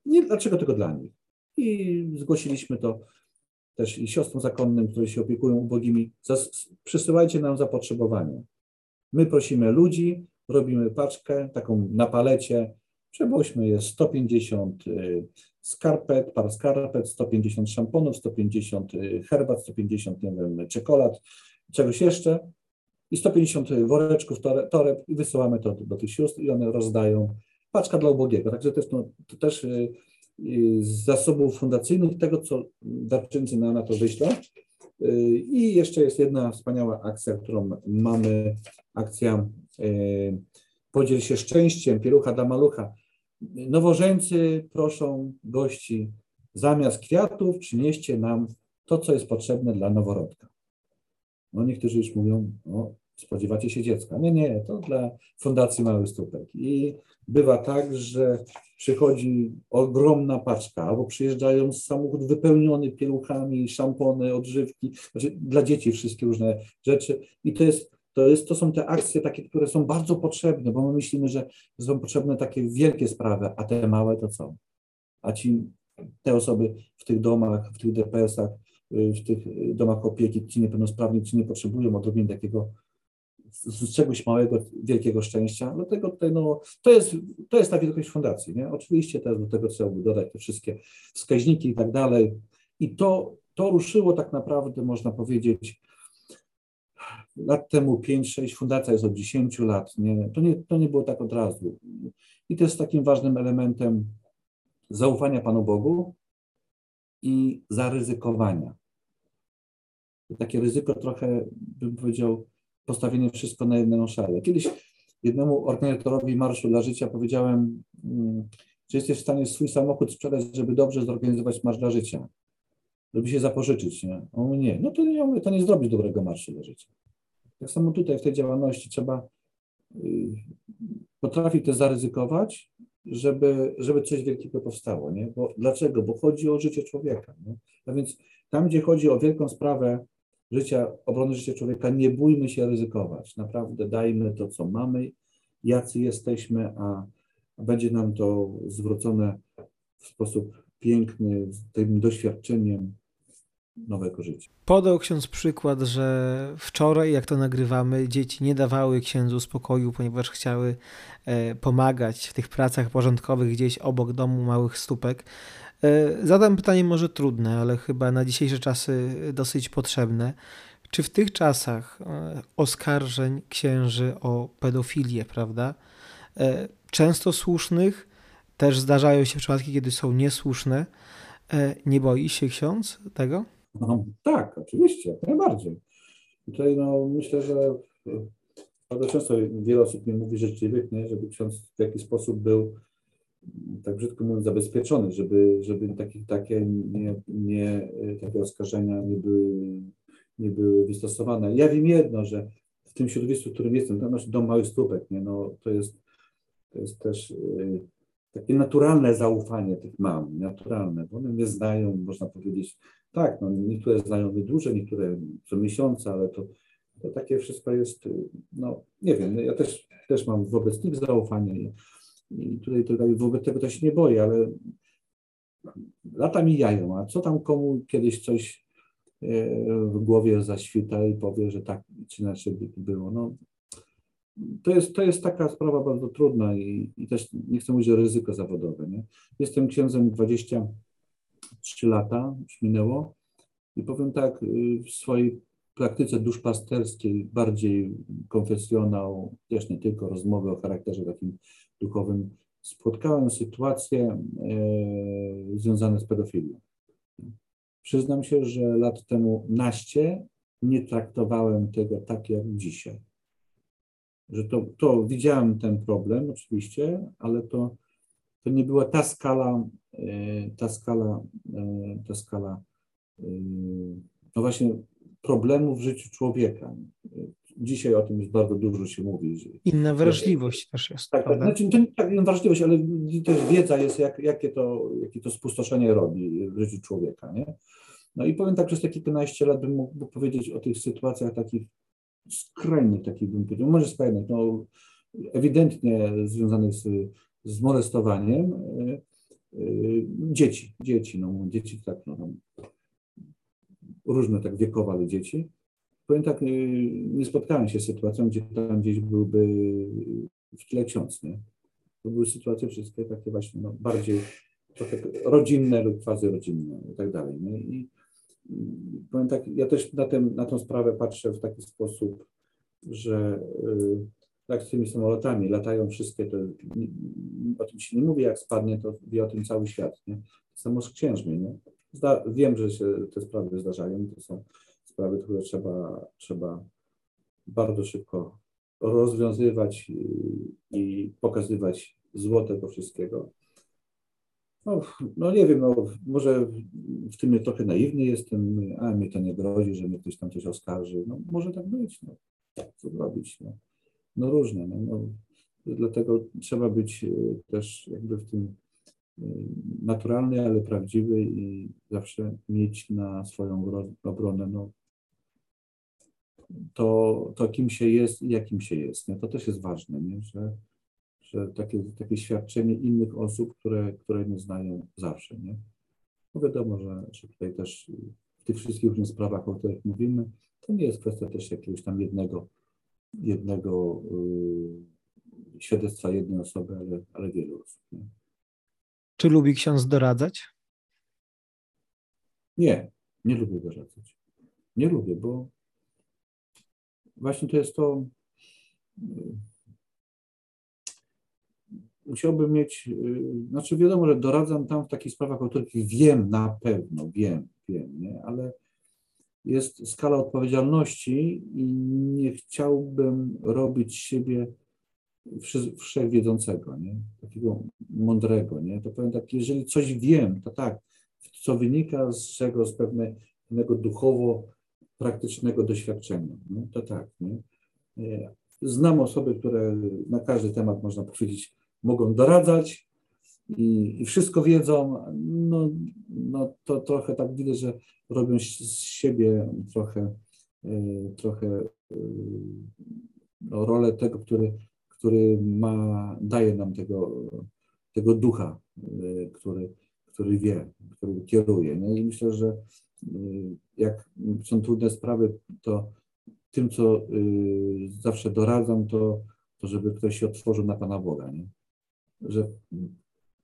nie dlaczego tylko dla nich. I zgłosiliśmy to też i siostrom zakonnym, które się opiekują ubogimi, przysyłajcie nam zapotrzebowanie. My prosimy ludzi, robimy paczkę, taką na palecie, przebłyśmy jest 150 y, skarpet, par skarpet, 150 szamponów, 150 y, herbat, 150, nie wiem, czekolad, czegoś jeszcze i 150 woreczków toreb i wysyłamy to do, do tych sióstr i one rozdają paczka dla ubogiego. Także jest, no, to też y, y, z zasobów fundacyjnych tego, co darczyńcy na, to wyślą. Y, I jeszcze jest jedna wspaniała akcja, którą mamy, akcja Podziel się szczęściem, pielucha dla malucha. Nowożeńcy proszą gości, zamiast kwiatów przynieście nam to, co jest potrzebne dla noworodka. No niektórzy już mówią, o, spodziewacie się dziecka. Nie, nie, to dla Fundacji Mały Stópek. I bywa tak, że przychodzi ogromna paczka, albo przyjeżdżają samochód wypełniony pieluchami, szampony, odżywki, znaczy dla dzieci wszystkie różne rzeczy. I to jest to, jest, to są te akcje takie, które są bardzo potrzebne, bo my myślimy, że są potrzebne takie wielkie sprawy, a te małe to co? A ci, te osoby w tych domach, w tych DPS-ach, w tych domach opieki, ci niepełnosprawni, ci nie potrzebują odrobiny takiego z czegoś małego, wielkiego szczęścia. Dlatego tutaj, no, to, jest, to jest ta wielkość fundacji. Nie? Oczywiście też do tego trzeba by dodać te wszystkie wskaźniki i tak dalej. I to, to ruszyło tak naprawdę, można powiedzieć, lat temu 5-6, fundacja jest od 10 lat. Nie? To, nie, to nie było tak od razu. I to jest takim ważnym elementem zaufania Panu Bogu i zaryzykowania. Takie ryzyko trochę, bym powiedział, postawienie wszystko na jedną szalę. Kiedyś jednemu organizatorowi Marszu dla Życia powiedziałem, mm, że jesteś w stanie swój samochód sprzedać, żeby dobrze zorganizować Marsz dla Życia, żeby się zapożyczyć. Nie? On mówi, nie, no to nie, to nie zrobić dobrego Marszu dla Życia. Tak samo tutaj w tej działalności trzeba y, potrafić też zaryzykować, żeby, żeby coś wielkiego powstało. Nie? Bo, dlaczego? Bo chodzi o życie człowieka. Nie? A więc tam, gdzie chodzi o wielką sprawę życia, obrony życia człowieka, nie bójmy się ryzykować. Naprawdę dajmy to, co mamy, jacy jesteśmy, a, będzie nam to zwrócone w sposób piękny, tym doświadczeniem nowego życia. Podał ksiądz przykład, że wczoraj, jak to nagrywamy, dzieci nie dawały księdzu spokoju, ponieważ chciały e, pomagać w tych pracach porządkowych gdzieś obok domu małych stópek. E, zadam pytanie może trudne, ale chyba na dzisiejsze czasy dosyć potrzebne. Czy w tych czasach e, oskarżeń księży o pedofilię, prawda, e, często słusznych, też zdarzają się przypadki, kiedy są niesłuszne, nie boi się ksiądz tego? No, tak, oczywiście, najbardziej. Tutaj no, myślę, że bardzo często wiele osób mi mówi życzliwych, nie, żeby ksiądz w jakiś sposób był tak brzydko mówiąc, zabezpieczony, żeby, żeby takie, takie, nie, nie, takie oskarżenia nie były, nie były wystosowane. Ja wiem jedno, że w tym środowisku, w którym jestem, to nasz dom małych stópek, nie? No, to, jest, to jest też y, takie naturalne zaufanie tych mam, naturalne, bo one mnie znają, można powiedzieć, tak, no, niektóre znają mnie dłużej, niektóre co miesiąca, ale to, to takie wszystko jest, y, no nie wiem, ja też, też mam wobec nich zaufanie i tutaj, tutaj wobec tego to się nie boję, ale lata mijają, a co tam komu kiedyś coś e, w głowie zaświta i powie, że tak czy inaczej było. No, to, jest, to jest taka sprawa bardzo trudna i, i też nie chcę mówić o ryzyko zawodowe. Nie? Jestem księdzem 23 lata, już minęło i powiem tak, y, w swojej praktyce duszpasterskiej bardziej konfesjonał, też nie tylko rozmowy o charakterze takim duchowym, spotkałem sytuacje e, związane z pedofilią. Przyznam się, że lat temu naście nie traktowałem tego tak jak dzisiaj. Że to, to widziałem ten problem oczywiście, ale to, to nie była ta skala, e, ta skala, e, ta skala, no właśnie problemu w życiu człowieka dzisiaj o tym już bardzo dużo się mówi. Że, Inna wrażliwość też jest. Tak, tak, znaczy, to nie tak wrażliwość, ale też wiedza jest, jak, jakie, to, jakie to spustoszenie robi w życiu człowieka. Nie? No i powiem tak, przez te kilkanaście lat bym mógł powiedzieć o tych sytuacjach takich skrajnych, takich bym powiedział, może skrajnych, no ewidentnie związanych z, z molestowaniem y, y, dzieci, dzieci, no dzieci tak, no, różne tak wiekowe, ale dzieci powiem tak, nie spotkałem się z sytuacją, gdzie tam gdzieś byłby w tle ksiądz, nie? To były sytuacje wszystkie takie właśnie no, bardziej trochę rodzinne lub quasi rodzinne i tak dalej. Nie? I, powiem tak, ja też na, tym, na tą sprawę patrzę w taki sposób, że y, tak z tymi samolotami latają wszystkie, to o tym się nie mówi, jak spadnie, to wie o tym cały świat. Nie? Samo z księżmi. Nie? Zda, wiem, że się te sprawy zdarzają, to są sprawy, które trzeba, trzeba bardzo szybko rozwiązywać i, i pokazywać zło tego wszystkiego. No, no, nie wiem, no, może w tym trochę naiwny jestem, a mnie to nie grozi, że mnie ktoś tam coś oskarży. No, może tak być, no. co zrobić. No, no różne. No, no. Dlatego trzeba być e, też jakby w tym e, naturalny, ale prawdziwy i zawsze mieć na swoją obronę no, to, to kim się jest i jakim się jest. Nie? To też jest ważne, nie? Że, że takie, takie świadczenie innych osób, które, które nie znają zawsze. Nie? No wiadomo, że, że tutaj też w tych wszystkich różnych sprawach, o których mówimy, to nie jest kwestia też jakiegoś tam jednego, jednego yy, świadectwa jednej osoby, ale, ale wielu osób. Nie? Czy lubi ksiądz doradzać? Nie, nie lubię doradzać. Nie lubię, bo właśnie to jest to. Yy, musiałbym mieć, yy, znaczy wiadomo, że doradzam tam w takich sprawach, o których wiem na pewno, wiem, wiem, nie? ale jest skala odpowiedzialności i nie chciałbym robić siebie wszechwiedzącego, nie? takiego mądrego. Nie? To powiem tak, jeżeli coś wiem, to tak, co wynika z czego, z pewnego duchowo praktycznego doświadczenia, nie? to tak. Nie? Znam osoby, które na każdy temat, można powiedzieć, mogą doradzać i, i wszystko wiedzą, no, no to trochę tak widać, że robią z siebie trochę, trochę no, rolę tego, który który ma, daje nam tego, tego ducha, który, który wie, który kieruje. Nie? I myślę, że jak są trudne sprawy, to tym, co y, zawsze doradzam, to, to żeby ktoś się otworzył na Pana Boga. Nie? Że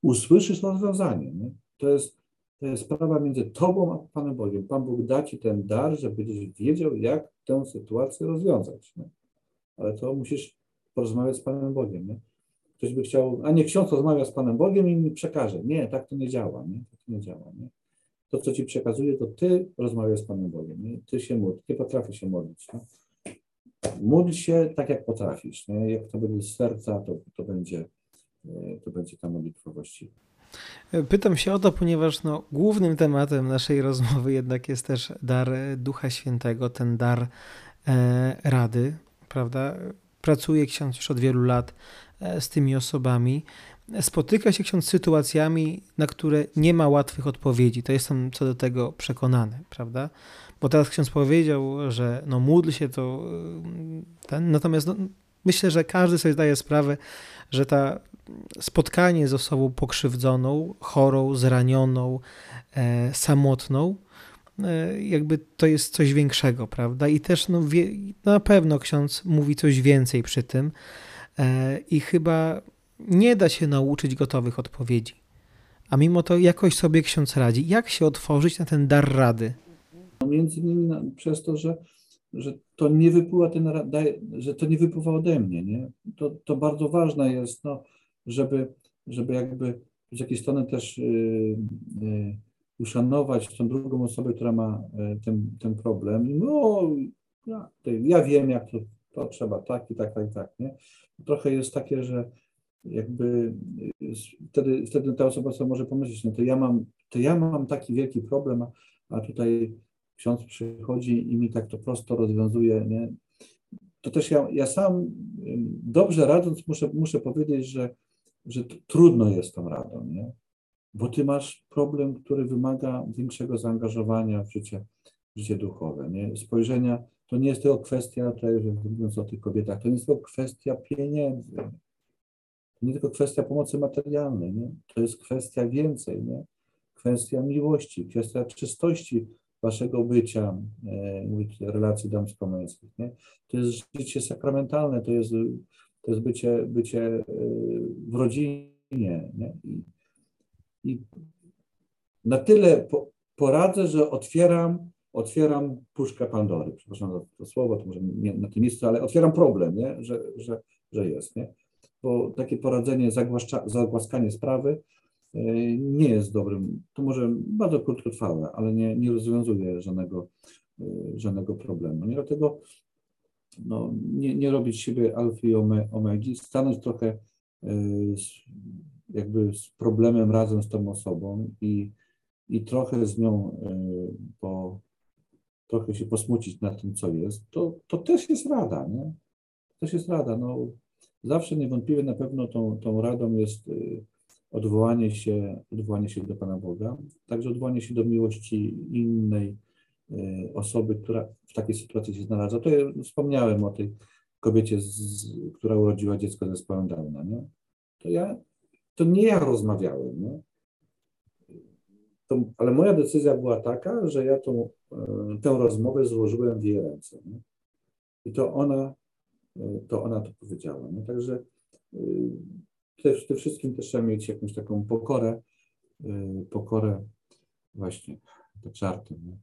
usłyszysz rozwiązanie. Nie? To, jest, to jest sprawa między Tobą a Panem Bogiem. Pan Bóg da Ci ten dar, żebyś wiedział, jak tę sytuację rozwiązać. Nie? Ale to musisz porozmawiać z Panem Bogiem. Nie? Ktoś by chciał, a nie ksiądz rozmawia z Panem Bogiem i mi przekaże. Nie, tak to nie działa. Nie? Tak to nie działa. Nie? To, co ci przekazuje, to ty rozmawiasz z Panem Bogiem. Nie? Ty się módl, ty potrafisz się modlić. Nie? Módl się tak, jak potrafisz. Nie? Jak to będzie z serca, to, to, będzie, e, to będzie ta modlitwa właściwa. Pytam się o to, ponieważ no, głównym tematem naszej rozmowy jednak jest też dar Ducha Świętego, ten dar e, rady, prawda? pracuje ksiądz już od wielu lat e, z tymi osobami. Spotyka się ksiądz z sytuacjami, na które nie ma łatwych odpowiedzi. To jestem co do tego przekonany, prawda? Bo teraz ksiądz powiedział, że no módl się to e, ten, natomiast no, myślę, że każdy sobie zdaje sprawę, że ta spotkanie z osobą pokrzywdzoną, chorą, zranioną, e, samotną, E, jakby to jest coś większego, prawda? I też no, wie, na pewno ksiądz mówi coś więcej przy tym e, i chyba nie da się nauczyć gotowych odpowiedzi. A mimo to jakoś sobie ksiądz radzi. Jak się otworzyć na ten dar rady? No między innymi przez to, że, że to nie wypływa ten, że to nie wypływa ode mnie, nie? To, to bardzo ważne jest, no, żeby, żeby jakby z jakiej strony też yy, yy, uszanować tą drugą osobę, która ma e, ten, ten problem. I no, ja, ja wiem, jak to, to trzeba, tak i tak, tak, tak, nie? Trochę jest takie, że jakby e, wtedy, wtedy ta osoba sobie może pomyśleć, no to ja mam, to ja mam taki wielki problem, a, a tutaj ksiądz przychodzi i mi tak to prosto rozwiązuje, nie? To też ja, ja sam dobrze radząc muszę, muszę powiedzieć, że, że trudno jest tą radą, nie? bo ty masz problem, który wymaga większego zaangażowania w życie, w życie duchowe. Nie? Spojrzenia to nie jest tylko kwestia, tutaj mówiąc o tych kobietach, to nie jest tylko kwestia pieniędzy. Nie tylko kwestia pomocy materialnej, nie? to jest kwestia więcej, nie? kwestia miłości, kwestia czystości waszego bycia, e, relacji damsko-męskich. Nie? To jest życie sakramentalne, to jest, to jest bycie, bycie e, w rodzinie. Nie? I, i na tyle po, poradzę, że otwieram, otwieram puszkę Pandory. Przepraszam za to słowo, to może nie na tym miejscu, ale otwieram problem, nie? Że, że, że jest. Nie? Bo takie poradzenie, zagłaskanie sprawy e, nie jest dobrym. To może bardzo krótkotrwałe, ale nie, nie rozwiązuje żadnego, e, żadnego problemu. Nie? Dlatego no, nie, nie robić siebie alfy i omegi, stanąć trochę e, jakby z problemem razem z tą osobą i, i trochę z nią po, trochę się posmucić nad tym, co jest, to, to też jest rada, nie? To też jest rada. No, zawsze niewątpliwie na pewno tą, tą radą jest e, odwołanie się, odwołanie się do Pana Boga, także odwołanie się do miłości innej, osoby, która w takiej sytuacji się znalazła. To ja wspomniałem o tej kobiecie, z, która urodziła dziecko ze zespołem Downa. Nie? To, ja, to nie ja rozmawiałem. Nie? To, ale moja decyzja była taka, że ja tą, tę rozmowę złożyłem w jej ręce. Nie? I to ona, to ona to powiedziała. Nie? Także w tym wszystkim też trzeba mieć jakąś taką pokorę, pokorę właśnie, te czarty. Nie?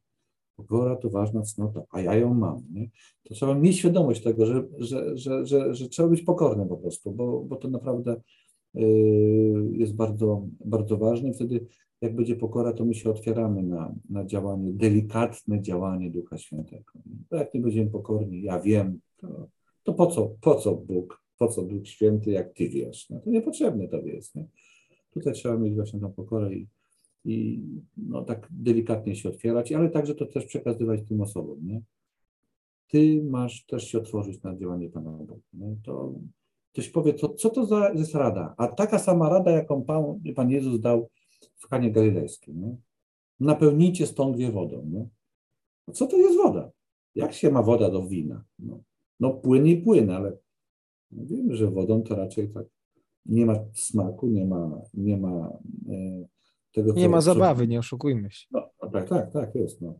Pokora to ważna cnota, a ja ją mam. Nie? To trzeba mieć świadomość tego, że, że, że, że, że trzeba być pokornym po prostu, bo, bo to naprawdę jest bardzo, bardzo ważne. Wtedy, jak będzie pokora, to my się otwieramy na, na działanie, delikatne działanie Ducha Świętego. Bo jak nie będziemy pokorni, ja wiem, to, to po, co, po co Bóg, po co Duch Święty, jak Ty wiesz? No, to niepotrzebne to jest. Nie? Tutaj trzeba mieć właśnie tą pokorę i, i no, tak delikatnie się otwierać, ale także to też przekazywać tym osobom. Nie? Ty masz też się otworzyć na działanie Pana Boga. Nie? To ktoś powie, to, co to za jest rada? A taka sama rada, jaką Pan, Pan Jezus dał w Kanie Galilejskiej. Nie? Napełnijcie stąd wodą. Nie? Co to jest woda? Jak się ma woda do wina? No, no płyn i płyn, ale wiemy, że wodą to raczej tak nie ma smaku, nie ma, nie ma e, tego, Nie ma zabawy, nie oszukujmy się. No, tak, tak, tak, jest. No.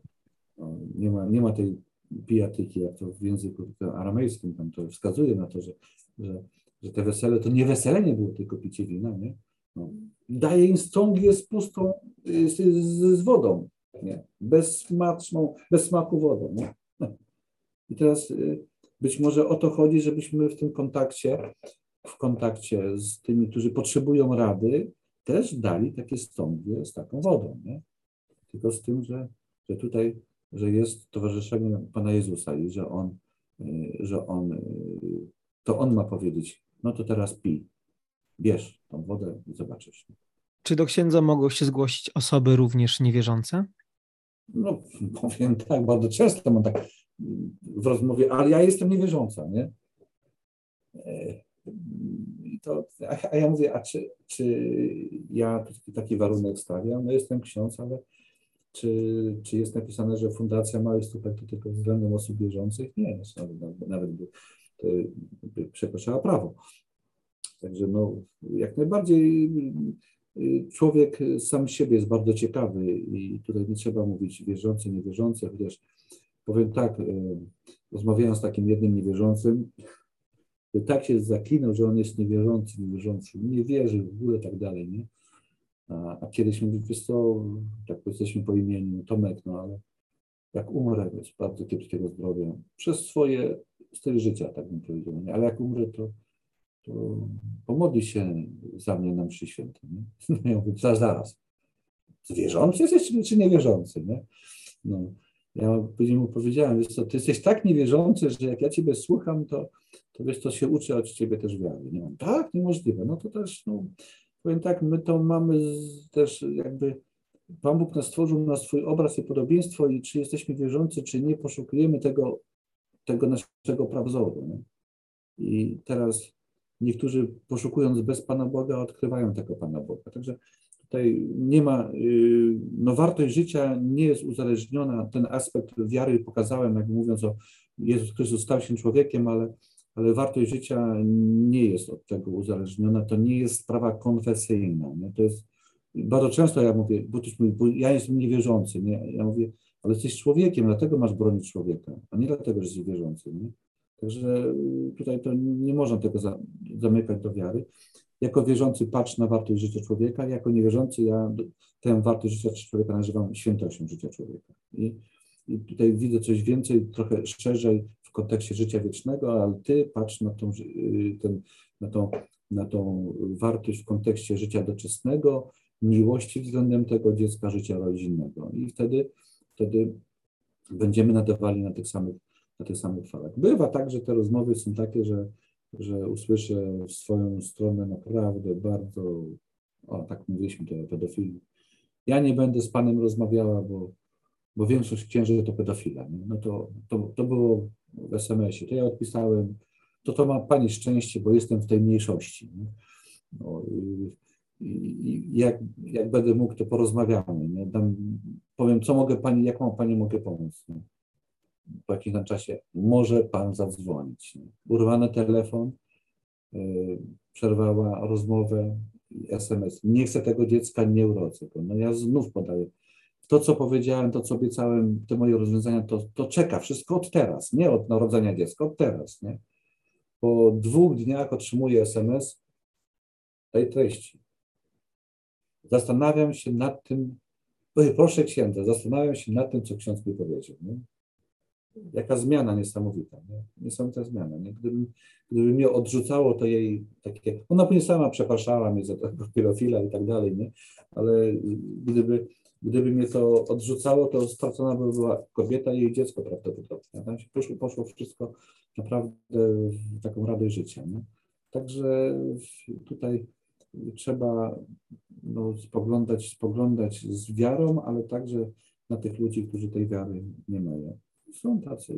No, nie, ma, nie ma tej pijatyki, jak to w języku aramejskim tam to wskazuje na to, że, że, że te wesele to nie wesele nie było, tylko picie wina, nie? No. Daje im stągię z pustą, z, z, z wodą, nie? Bezsmaczną, bez smaku wodą, nie? I teraz y, być może o to chodzi, żebyśmy w tym kontakcie, w kontakcie z tymi, którzy potrzebują rady, też dali takie stągie z taką wodą, nie? Tylko z tym, że, że tutaj, że jest towarzyszenie Pana Jezusa i że On, y, że On, y, to On ma powiedzieć, no to teraz pij, bierz tą wodę i zobaczysz. Czy do księdza mogą się zgłosić osoby również niewierzące? No, powiem tak, bardzo często mam tak w rozmowie, ale ja jestem niewierząca, nie? E, to, a ja mówię, a czy, czy ja taki warunek stawiam? No jestem ksiądz, ale czy, czy jest napisane, że Fundacja Małych to tylko względem osób wierzących? Nie, nawet, nawet by, by prawo. Także no, jak najbardziej y, człowiek sam siebie jest bardzo ciekawy i tutaj nie trzeba mówić wierzący, niewierzący, chociaż powiem tak, y, rozmawiając z takim jednym niewierzącym, tak się zaklinał, że on jest niewierzący, niewierzący, nie wierzy w ogóle tak dalej, nie? A, a kiedyś mówi, wiesz co, tak jesteśmy po imieniu, Tomek, no ale jak umrę, jest bardzo kiepskiego zdrowia, przez swoje styl życia, tak bym powiedział, nie? ale jak umrę, to, to pomodli się za mnie na mszy świętej, nie? Ja mówię, zaraz, zaraz, wierzący jesteś czy, czy niewierzący, nie? No, ja później mu powiedziałem, wiesz co, ty jesteś tak niewierzący, że jak ja ciebie słucham, to, to wiesz, to się uczy od ciebie też wiary. Nie mam, tak, niemożliwe. No to też, no, powiem tak, my to mamy też jakby, Pan Bóg nas stworzył na swój obraz i podobieństwo i czy jesteśmy wierzący, czy nie, poszukujemy tego, tego naszego prawzoru. Nie? I teraz niektórzy poszukując bez Pana Boga, odkrywają tego Pana Boga. Także tutaj nie ma, y, no wartość życia nie jest uzależniona, ten aspekt wiary pokazałem, jak mówiąc o Jezus Chrystus stał się człowiekiem, ale, ale wartość życia nie jest od tego uzależniona, to nie jest sprawa konfesyjna, nie? to jest, bardzo często ja mówię, bo, mówi, bo ja jestem niewierzący, nie? ja mówię, ale jesteś człowiekiem, dlatego masz bronić człowieka, a nie dlatego, że jesteś wierzący. Nie? Także tutaj to nie można tego za, zamykać do wiary jako wierzący patrz na wartość życia człowieka, jako niewierzący ja tę wartość życia człowieka nazywam świętością życia człowieka. I, I, tutaj widzę coś więcej, trochę szerzej w kontekście życia wiecznego, ale ty patrz na tą, y, ten, na tą, na tą wartość w kontekście życia doczesnego, miłości względem tego dziecka, życia rodzinnego. I wtedy, wtedy będziemy nadawali na tych samych, na tych samych falach. Bywa tak, że te rozmowy są takie, że że usłyszę w swoją stronę naprawdę bardzo, o tak mówiliśmy tutaj o pedofilii. Ja nie będę z Panem rozmawiała, bo, bo większość księży to pedofila. Nie? No to, to, to było w SMS-ie, to ja odpisałem, to to ma Pani szczęście, bo jestem w tej mniejszości. Nie? No, i, i jak, jak będę mógł, to porozmawiamy. Nie? Dam powiem, co mogę pani, jaką pani mogę pomóc. Nie? Po jakimś tam czasie może pan zadzwonić. Urwany telefon, yy, przerwała rozmowę, SMS. Nie chcę tego dziecka, nie urodzę go. No ja znów podaję. To, co powiedziałem, to, co obiecałem, te moje rozwiązania, to, to czeka wszystko od teraz, nie od narodzenia dziecka, od teraz, nie? Po dwóch dniach otrzymuję SMS tej treści. Zastanawiam się nad tym, proszę księdza, zastanawiam się nad tym, co ksiądz mi powiedział. Nie? Jaka zmiana niesamowita, nie? niesamowita zmiana. Nie? Gdyby, gdyby mnie odrzucało to jej takie, ona później sama przepraszała mnie za tego pedofila i tak dalej, nie? ale gdyby, gdyby mnie to odrzucało, to stracona by była kobieta i jej dziecko prawdopodobnie. Tam się poszło, poszło wszystko naprawdę w taką radość życia. Nie? Także tutaj trzeba no, spoglądać, spoglądać z wiarą, ale także na tych ludzi, którzy tej wiary nie mają. Są tacy.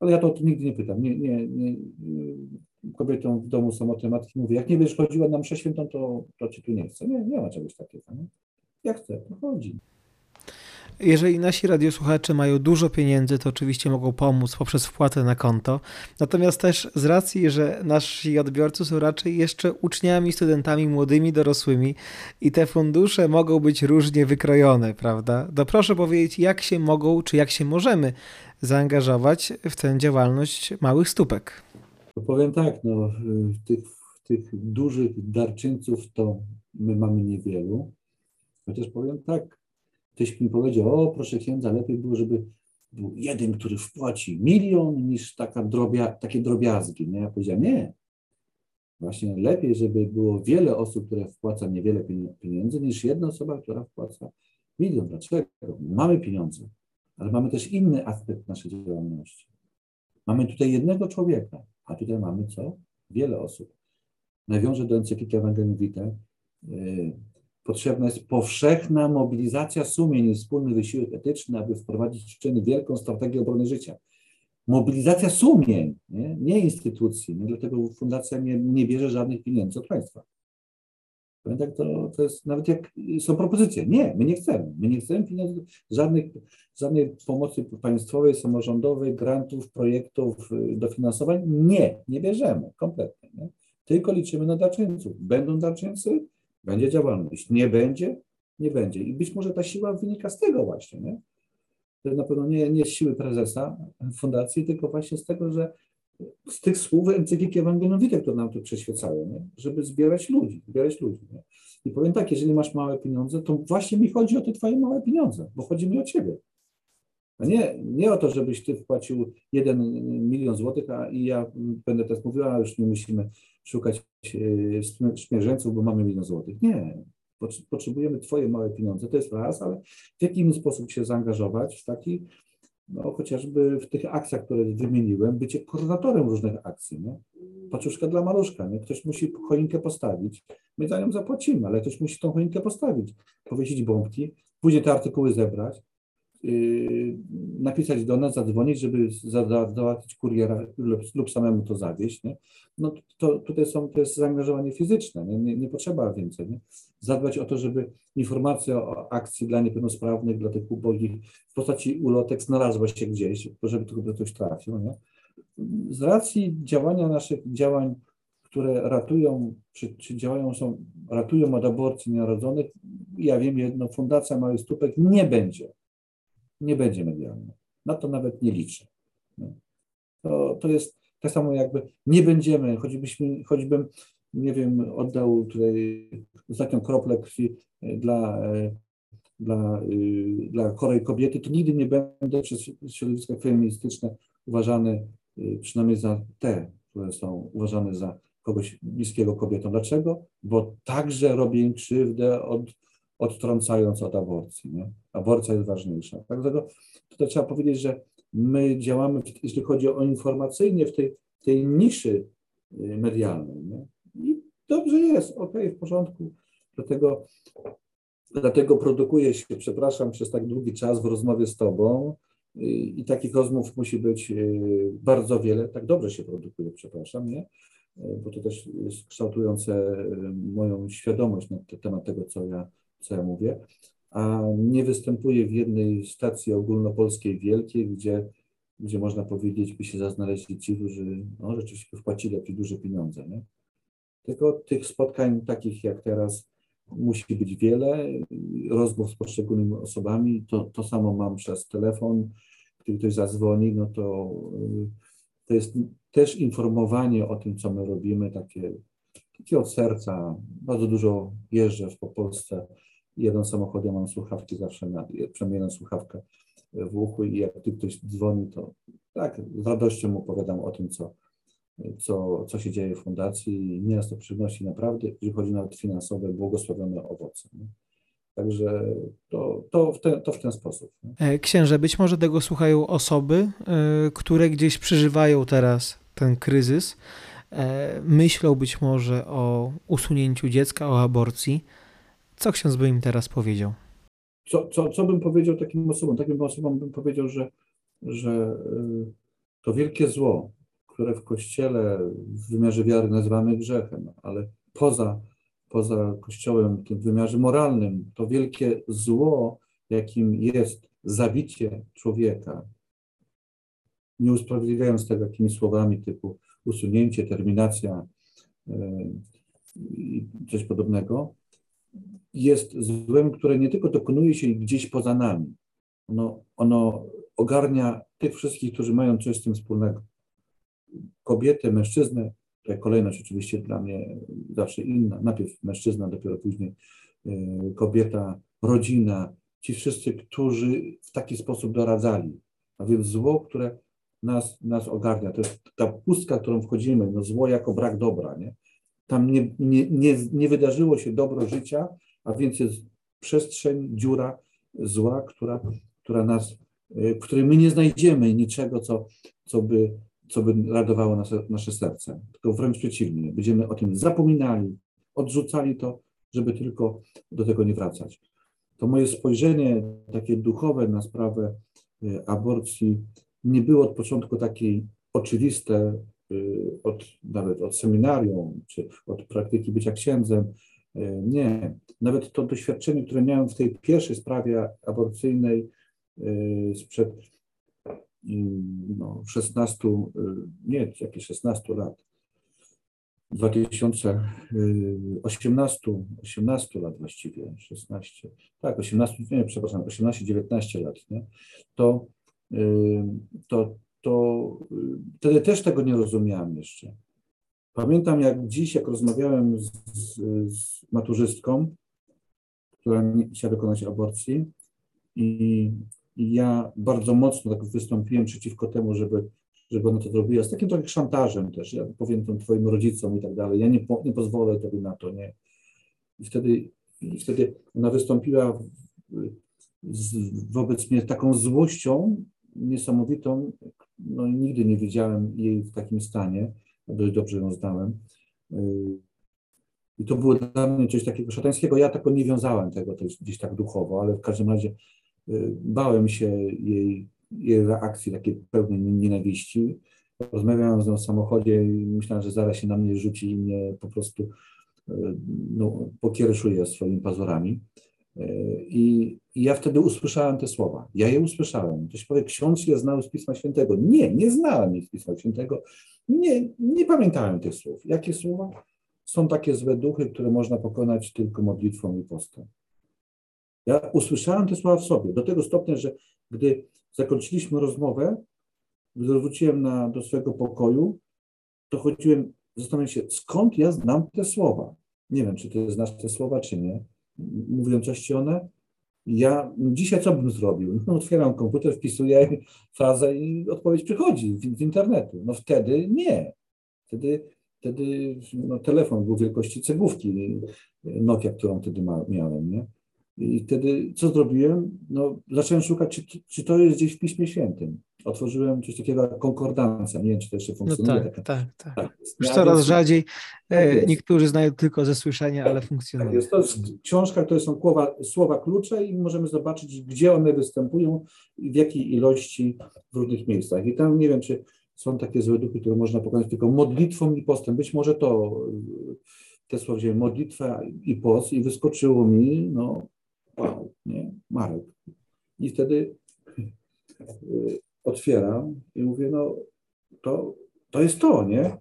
Ale ja to nigdy nie pytam. Nie, nie, nie, kobietom w domu samotnej matki mówię, jak nie będziesz chodziła na mszę świętą, to, to ci tu nie chcę. Nie, nie ma czegoś takiego. Nie? Jak chcę, to chodzi. Jeżeli nasi radiosłuchacze mają dużo pieniędzy, to oczywiście mogą pomóc poprzez wpłatę na konto. Natomiast też z racji, że nasi odbiorcy są raczej jeszcze uczniami, studentami, młodymi, dorosłymi i te fundusze mogą być różnie wykrojone, prawda? To proszę powiedzieć, jak się mogą, czy jak się możemy zaangażować w tę działalność małych stópek. Powiem tak, no, tych, tych dużych darczyńców to my mamy niewielu. Chociaż powiem tak, Ktoś mi powiedział, o proszę księdza, lepiej było, żeby był jeden, który wpłaci milion, niż taka drobia, takie drobiazgi. Nie? Ja powiedziałem, nie. Właśnie lepiej, żeby było wiele osób, które wpłaca niewiele pieniędzy, niż jedna osoba, która wpłaca milion. Dlaczego? Mamy pieniądze, ale mamy też inny aspekt naszej działalności. Mamy tutaj jednego człowieka, a tutaj mamy co? Wiele osób. Nawiążę do encykliki Ewangelium Vitae. Potrzebna jest powszechna mobilizacja sumień i wspólny wysiłek etyczny, aby wprowadzić w czyn wielką strategię obrony życia. Mobilizacja sumień, nie, nie instytucji. Nie? Dlatego fundacja nie, nie bierze żadnych pieniędzy od państwa. Tak, to, to jest nawet jak są propozycje. Nie, my nie chcemy. My nie chcemy pieniędzy, żadnych, żadnej pomocy państwowej, samorządowej, grantów, projektów, dofinansowań. Nie, nie bierzemy kompletnie. Nie? Tylko liczymy na darczyńców. Będą darczyńcy, będzie działalność. Nie będzie, nie będzie. I być może ta siła wynika z tego właśnie, nie? To na pewno nie, nie z siły prezesa fundacji, tylko właśnie z tego, że z tych słów encykliki Ewangelium Vitae, które nam tu przeświecają, nie? żeby zbierać ludzi, zbierać ludzi. Nie? I powiem tak, jeżeli masz małe pieniądze, to właśnie mi chodzi o te twoje małe pieniądze, bo chodzi mi o ciebie. A nie, nie o to, żebyś ty wpłacił jeden milion złotych, a i ja będę teraz mówiła, już nie musimy szukać e, śmierzeńców, bo mamy milion złotych. Nie. Potrzebujemy Twoje małe pieniądze, to jest raz, ale w jaki inny sposób się zaangażować w taki, no chociażby w tych akcjach, które wymieniłem, bycie koordynatorem różnych akcji, nie? Paczuszka dla maluszka, nie? Ktoś musi choinkę postawić, my za nią zapłacimy, ale ktoś musi tą choinkę postawić, powiesić bombki, później te artykuły zebrać, napisać do nas, zadzwonić, żeby załatwić kuriera lub, lub samemu to zawieźć. Nie? No to tutaj są, to jest zaangażowanie fizyczne, nie, nie, nie potrzeba więcej. Nie? Zadbać o to, żeby informacja o akcji dla niepełnosprawnych, dla tych ubogich w postaci ulotek znalazła się gdzieś, żeby tylko ktoś trafił. Nie? Z racji działania naszych działań, które ratują, czy, czy działają, są, ratują od aborcji nienarodzonych, ja wiem jedno, Fundacja Mały Stupek nie będzie nie będzie medialne. Na to nawet nie liczę. To, to jest tak samo jakby nie będziemy, choćbyśmy, choćbym, nie wiem, oddał tutaj ostatnią kroplę krwi e, dla, e, dla, e, dla chorej kobiety, to nigdy nie będę przez środowiska feministyczne uważany przynajmniej za te, które są uważane za kogoś bliskiego kobietom. Dlaczego? Bo także robię krzywdę od odtrącając od aborcji. Nie? Aborcja jest ważniejsza. Dlatego tutaj trzeba powiedzieć, że my działamy, jeśli chodzi o informacyjnie, w tej, tej niszy y, medialnej. Nie? I dobrze jest, ok, w porządku. Dlatego, dlatego produkuję się, przepraszam, przez tak długi czas w rozmowie z Tobą. Y, I takich rozmów musi być y, bardzo wiele. Tak dobrze się produkuje, przepraszam, nie? Bo to też jest kształtujące moją świadomość na temat tego, co ja co ja mówię. a nie występuje w jednej stacji ogólnopolskiej wielkiej, gdzie, gdzie można powiedzieć, by się znaleźli ci, którzy no, rzeczywiście wpłacili jakieś duże pieniądze. Nie? Tylko tych spotkań takich jak teraz musi być wiele, rozmów z poszczególnymi osobami. To, to samo mam przez telefon, gdy ktoś zadzwoni, no to, to jest też informowanie o tym, co my robimy, takie, takie od serca. Bardzo dużo jeżdżę po Polsce. Jeden samochód, ja mam słuchawki zawsze, na, przynajmniej jedną słuchawkę w uchu i jak tu ktoś dzwoni, to tak, z radością opowiadam o tym, co, co, co się dzieje w fundacji nieraz to przynosi naprawdę, jeżeli chodzi nawet finansowe, błogosławione owoce. Nie? Także to, to, w ten, to w ten sposób. Nie? E, księże, być może tego słuchają osoby, e, które gdzieś przeżywają teraz ten kryzys, e, myślą być może o usunięciu dziecka, o aborcji. Co ksiądz by im teraz powiedział? Co, co, co bym powiedział takim osobom? Takim osobom bym powiedział, że, że to wielkie zło, które w Kościele w wymiarze wiary nazywamy grzechem, ale poza, poza Kościołem, w tym wymiarze moralnym, to wielkie zło, jakim jest zabicie człowieka, nie usprawiedliwiając tego jakimiś słowami typu usunięcie, terminacja i coś podobnego, jest złem, które nie tylko dokonuje się gdzieś poza nami, ono, ono ogarnia tych wszystkich, którzy mają coś z tym wspólnego. Kobietę, mężczyznę, tutaj kolejność oczywiście dla mnie zawsze inna, najpierw mężczyzna, dopiero później e, kobieta, rodzina, ci wszyscy, którzy w taki sposób doradzali. A więc zło, które nas, nas ogarnia, to jest ta pustka, którą wchodzimy, no zło jako brak dobra, nie? Tam nie, nie, nie, nie wydarzyło się dobro życia, a więc jest przestrzeń, dziura zła, która, która nas, e, w której my nie znajdziemy niczego, co, co by co by radowało nasze, nasze serce, tylko wręcz przeciwnie. Będziemy o tym zapominali, odrzucali to, żeby tylko do tego nie wracać. To moje spojrzenie takie duchowe na sprawę y, aborcji nie było od początku takie oczywiste, od, nawet od seminarium, czy od praktyki bycia księdzem. Y, nie. Nawet to doświadczenie, które miałem w tej pierwszej sprawie aborcyjnej sprzed no, 16, y, nie, jakieś 16 lat, 2018, 18 lat właściwie, 16, tak, 18, nie, przepraszam, 18-19 lat, nie? To, y, to, to wtedy też tego nie rozumiałem jeszcze. Pamiętam jak dziś, jak rozmawiałem z, z, maturzystką, która chciała dokonać aborcji i i ja bardzo mocno tak wystąpiłem przeciwko temu, żeby, żeby ona to zrobiła, z takim trochę szantażem też. Ja powiem to twoim rodzicom i tak dalej. Ja nie, po, nie pozwolę tobie na to, nie. I wtedy, i wtedy ona wystąpiła z, wobec mnie taką złością niesamowitą. No nigdy nie widziałem jej w takim stanie. Dość dobrze ją znałem. I to było dla mnie coś takiego szatańskiego. Ja tak nie wiązałem tego też gdzieś tak duchowo, ale w każdym razie bałem się jej, jej reakcji takiej pełnej nienawiści. Rozmawiałem z nią w samochodzie i myślałem, że zaraz się na mnie rzuci i mnie po prostu e, no, pokiereszuje swoimi pazurami. E, I, ja wtedy usłyszałem te słowa. Ja je usłyszałem. Ktoś powie, ksiądz je znał z Pisma Świętego. Nie, nie znałem ich z Pisma Świętego. Nie, nie pamiętałem tych słów. Jakie słowa? Są takie złe duchy, które można pokonać tylko modlitwą i postem. Ja usłyszałem te słowa w sobie, do tego stopnia, że gdy zakończyliśmy rozmowę, gdy wróciłem na, do swojego pokoju, to chodziłem, zastanawiałem się, skąd ja znam te słowa. Nie wiem, czy ty znasz te słowa, czy nie. Mówią coś ci one? Ja dzisiaj co bym zrobił? No, otwieram komputer, wpisuję frazę i odpowiedź przychodzi z, internetu. No wtedy nie. Wtedy, wtedy no, telefon był wielkości cegłówki Nokia, którą wtedy ma, miałem, nie? I wtedy co zrobiłem? No, zacząłem szukać, czy, czy to jest gdzieś w Piśmie Świętym. Otworzyłem coś takiego jak konkordancja. Nie wiem, czy to jeszcze funkcjonuje. No tak, tak, tak, tak. Już coraz rzadziej. E, tak niektórzy znają tylko ze słyszenia, ale funkcjonuje. Tak jest. To jest książka, to są słowa, słowa klucze i możemy zobaczyć, gdzie one występują i w jakiej ilości w różnych miejscach. I tam nie wiem, czy są takie złe duchy, które można pokonać tylko modlitwą i postem. Być może to te słowa wziąłem modlitwa i post i wyskoczyło mi, no, nie, Marek. I wtedy otwieram i mówię, no to, to jest to, nie?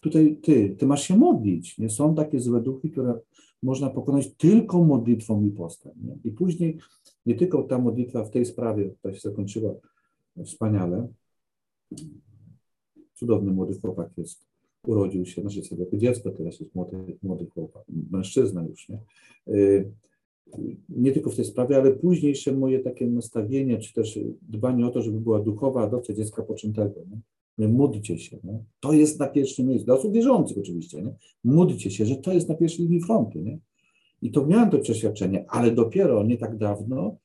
Tutaj ty, ty masz się modlić, nie? Są takie złe duchy, które można pokonać tylko modlitwą i postem, nie? I później nie tylko ta modlitwa w tej sprawie, która się zakończyła wspaniale, cudowny młody chłopak jest, urodził się, znaczy sobie jako dziecko, teraz jest młody, młody chłopak, mężczyzna już, nie? Nie tylko w tej sprawie, ale późniejsze moje takie nastawienie, czy też dbanie o to, żeby była duchowa adopcja dziecka poczętego. Nie? Módlcie się. Nie? To jest na pierwszym miejscu. Dla osób wierzących oczywiście. Nie? Módlcie się, że to jest na pierwszej linii frontu. Nie? I to miałem to przeświadczenie, ale dopiero nie tak dawno,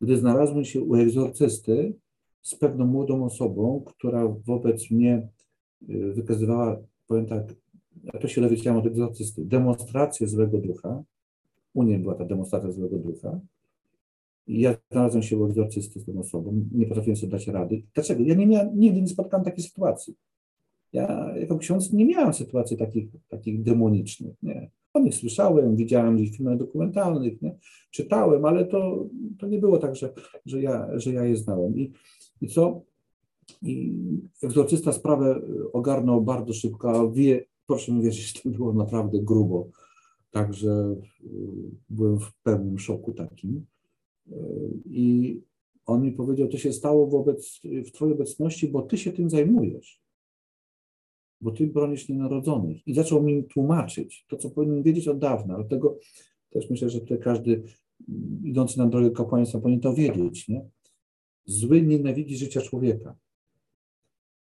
gdy znalazłem się u egzorcysty z pewną młodą osobą, która wobec mnie y, wykazywała, powiem tak, ja to się dowiedziałem od egzorcysty, demonstrację złego ducha, u niej była ta demonstracja złego ducha. I ja znalazłem się u egzorcysty z tą osobą, nie potrafiłem sobie dać rady. Dlaczego? Ja nie miałem, nigdy nie spotkałem takiej sytuacji. Ja jako ksiądz nie miałem sytuacji takich, takich demonicznych. Nie. O nich słyszałem, widziałem gdzieś w filmach dokumentalnych, nie? czytałem, ale to, to nie było tak, że, że, ja, że ja je znałem. I, i co? I egzorcysta sprawę ogarnął bardzo szybko, a wie, proszę mi wierzyć, to było naprawdę grubo Także y, byłem w pełnym szoku takim. Y, I on mi powiedział, to się stało wobec, w Twojej obecności, bo Ty się tym zajmujesz. Bo Ty bronisz nienarodzonych. I zaczął mi tłumaczyć to, co powinien wiedzieć od dawna. Dlatego też myślę, że tutaj każdy mm, idący na drogę kapłaństwa powinien to wiedzieć. Nie? Zły nienawidzi życia człowieka.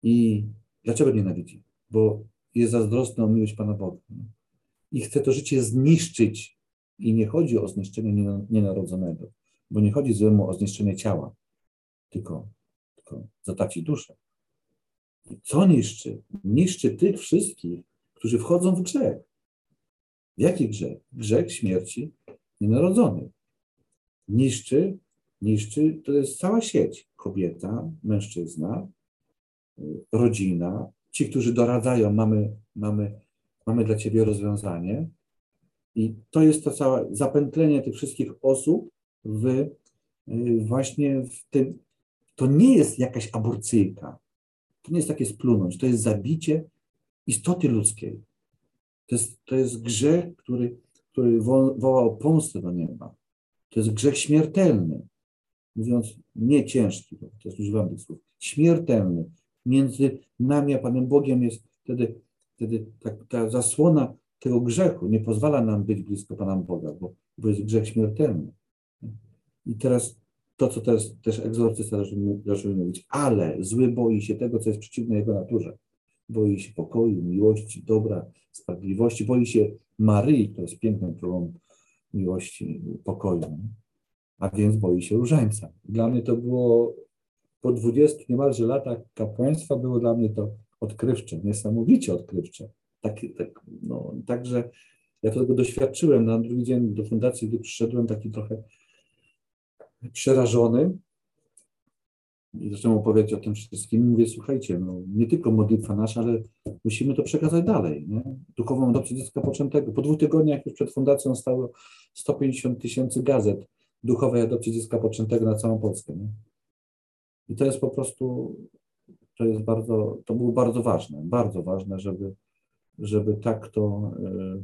I dlaczego nienawidzi? Bo jest zazdrosny o miłość Pana Boga. Nie? I chce to życie zniszczyć. I nie chodzi o zniszczenie nienarodzonego, bo nie chodzi złemu o zniszczenie ciała, tylko, tylko zatraci duszę. I co niszczy? Niszczy tych wszystkich, którzy wchodzą w grzech. Jaki grzech? Grzech śmierci nienarodzonych. Niszczy, niszczy, to jest cała sieć. Kobieta, mężczyzna, rodzina, ci, którzy doradzają, mamy, mamy mamy dla Ciebie rozwiązanie. I to jest to całe zapętlenie tych wszystkich osób w y, właśnie w tym. To nie jest jakaś aborcyjka. To nie jest takie splunąć. To jest zabicie istoty ludzkiej. To jest, to jest grzech, który, który woła o pomstę do nieba. To jest grzech śmiertelny. Mówiąc nie ciężki, to jest używam tych słów, śmiertelny. Między nami a Panem Bogiem jest wtedy wtedy ta, ta zasłona tego grzechu nie pozwala nam być blisko Pana Boga, bo, bo jest grzech śmiertelny. I teraz to, co teraz też egzorcysta zaczął mówić, ale zły boi się tego, co jest przeciwne jego naturze. Boi się pokoju, miłości, dobra, sprawiedliwości, boi się Maryi, która jest piękną królą miłości, pokoju, a więc boi się różańca. Dla mnie to było po 20 niemalże latach kapłaństwa, było dla mnie to odkrywcze, niesamowicie odkrywcze. Tak, tak, no, także ja tego doświadczyłem. Na drugi dzień do fundacji, gdy przyszedłem taki trochę przerażony i zacząłem opowiadać o tym wszystkim. Mówię, słuchajcie, no, nie tylko modlitwa nasza, ale musimy to przekazać dalej. Nie? Duchową adopcję dziecka poczętego. Po dwóch tygodniach już przed fundacją stało 150 tysięcy gazet duchowej adopcji dziecka poczętego na całą Polskę. Nie? I to jest po prostu to jest bardzo, to było bardzo ważne, bardzo ważne, żeby, żeby tak to, e,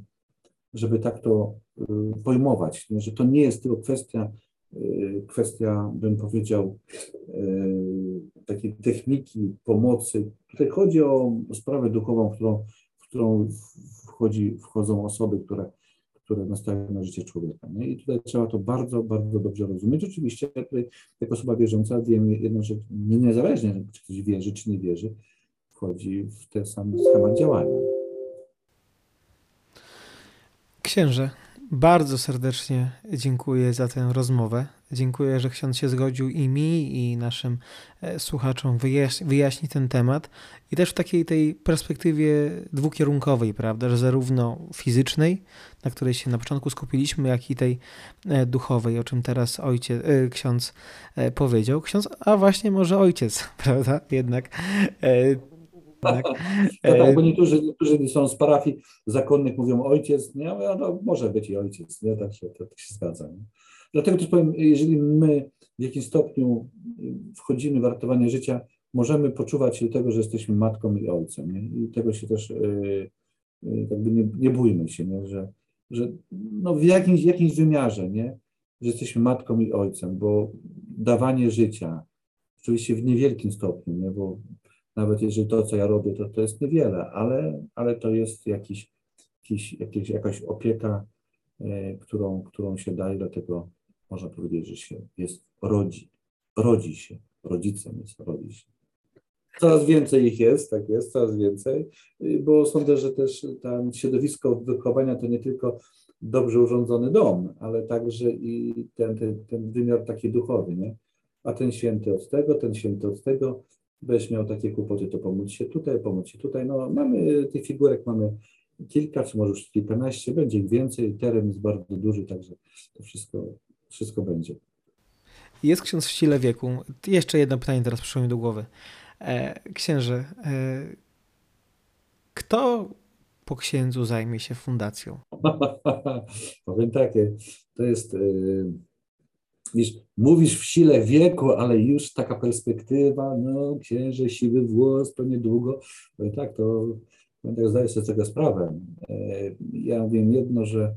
żeby tak to e, pojmować, że to nie jest tylko kwestia, e, kwestia, bym powiedział, takiej techniki pomocy. Tutaj chodzi o sprawę duchową, którą, w którą wchodzi, wchodzą osoby, które które nastawiają na życie człowieka. Nie? I tutaj trzeba to bardzo, bardzo dobrze rozumieć. Oczywiście jako osoba wierząca wiem jedną rzecz, niezależnie czy ktoś wierzy, czy nie wierzy, wchodzi w ten sam schemat działania. Księże, bardzo serdecznie dziękuję za tę rozmowę. Dziękuję, że ksiądz się zgodził i mi, i naszym e, słuchaczom wyjaśni, wyjaśni ten temat. I też w takiej tej perspektywie dwukierunkowej, prawda, że zarówno fizycznej, na której się na początku skupiliśmy, jak i tej e, duchowej, o czym teraz ojciec, e, ksiądz powiedział. Ksiądz, a właśnie może ojciec, prawda, jednak tak? Tak, bo niektórzy, niektórzy są z parafii zakonnych, mówią ojciec, nie? No, no może być i ojciec, nie? Tak się, to, to się zgadza. Nie? Dlatego też powiem, jeżeli my w jakimś stopniu wchodzimy w ratowanie życia, możemy poczuwać się do tego, że jesteśmy matką i ojcem. Nie? I tego się też yy, yy, jakby nie, nie bójmy się, nie? Że, że no w jakimś, jakimś wymiarze, nie? że jesteśmy matką i ojcem, bo dawanie życia, oczywiście w niewielkim stopniu, nie? bo nawet jeżeli to, co ja robię, to, to jest niewiele, ale, ale to jest jakiś, jakiś, jakiś, jakaś opieka, yy, którą, którą się daje, dlatego można powiedzieć, że się jest rodzi, rodzi się, rodzicem jest, rodzi się. Coraz więcej ich jest, tak jest, coraz więcej, bo sądzę, że też tam środowisko wychowania to nie tylko dobrze urządzony dom, ale także i ten, ten, ten wymiar taki duchowy, nie? A ten święty od tego, ten święty od tego, będziesz miał takie kłopoty, to pomóc się tutaj, pomóc się tutaj. No mamy tych figurek, mamy kilka, czy może już kilkanaście, będzie więcej, teren jest bardzo duży, także to wszystko, wszystko będzie. Jest ksiądz w sile wieku. Jeszcze jedno pytanie teraz przyszło mi do głowy. E, księże, e, kto po księdzu zajmie się fundacją? Powiem takie, to jest, e, wiesz, mówisz w sile wieku, ale już taka perspektywa, no księże, siwy włos, to niedługo. Tak, to tak zdaję sobie z tego sprawę. Ja wiem jedno, że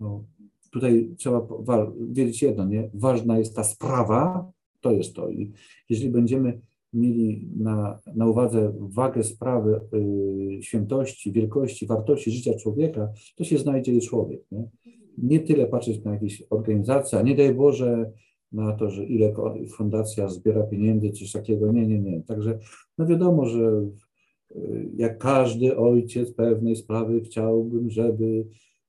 no, tutaj trzeba wiedzieć jedno, nie? Ważna jest ta sprawa, to jest to. I jeżeli będziemy mieli na, na uwadze wagę sprawy y, świętości, wielkości, wartości życia człowieka, to się znajdzie człowiek. Nie? nie tyle patrzeć na jakieś organizacje, a nie daj Boże na to, że ile fundacja zbiera pieniędzy, czy coś takiego. Nie, nie, nie. Także no wiadomo, że y, jak każdy ojciec pewnej sprawy chciałbym, żeby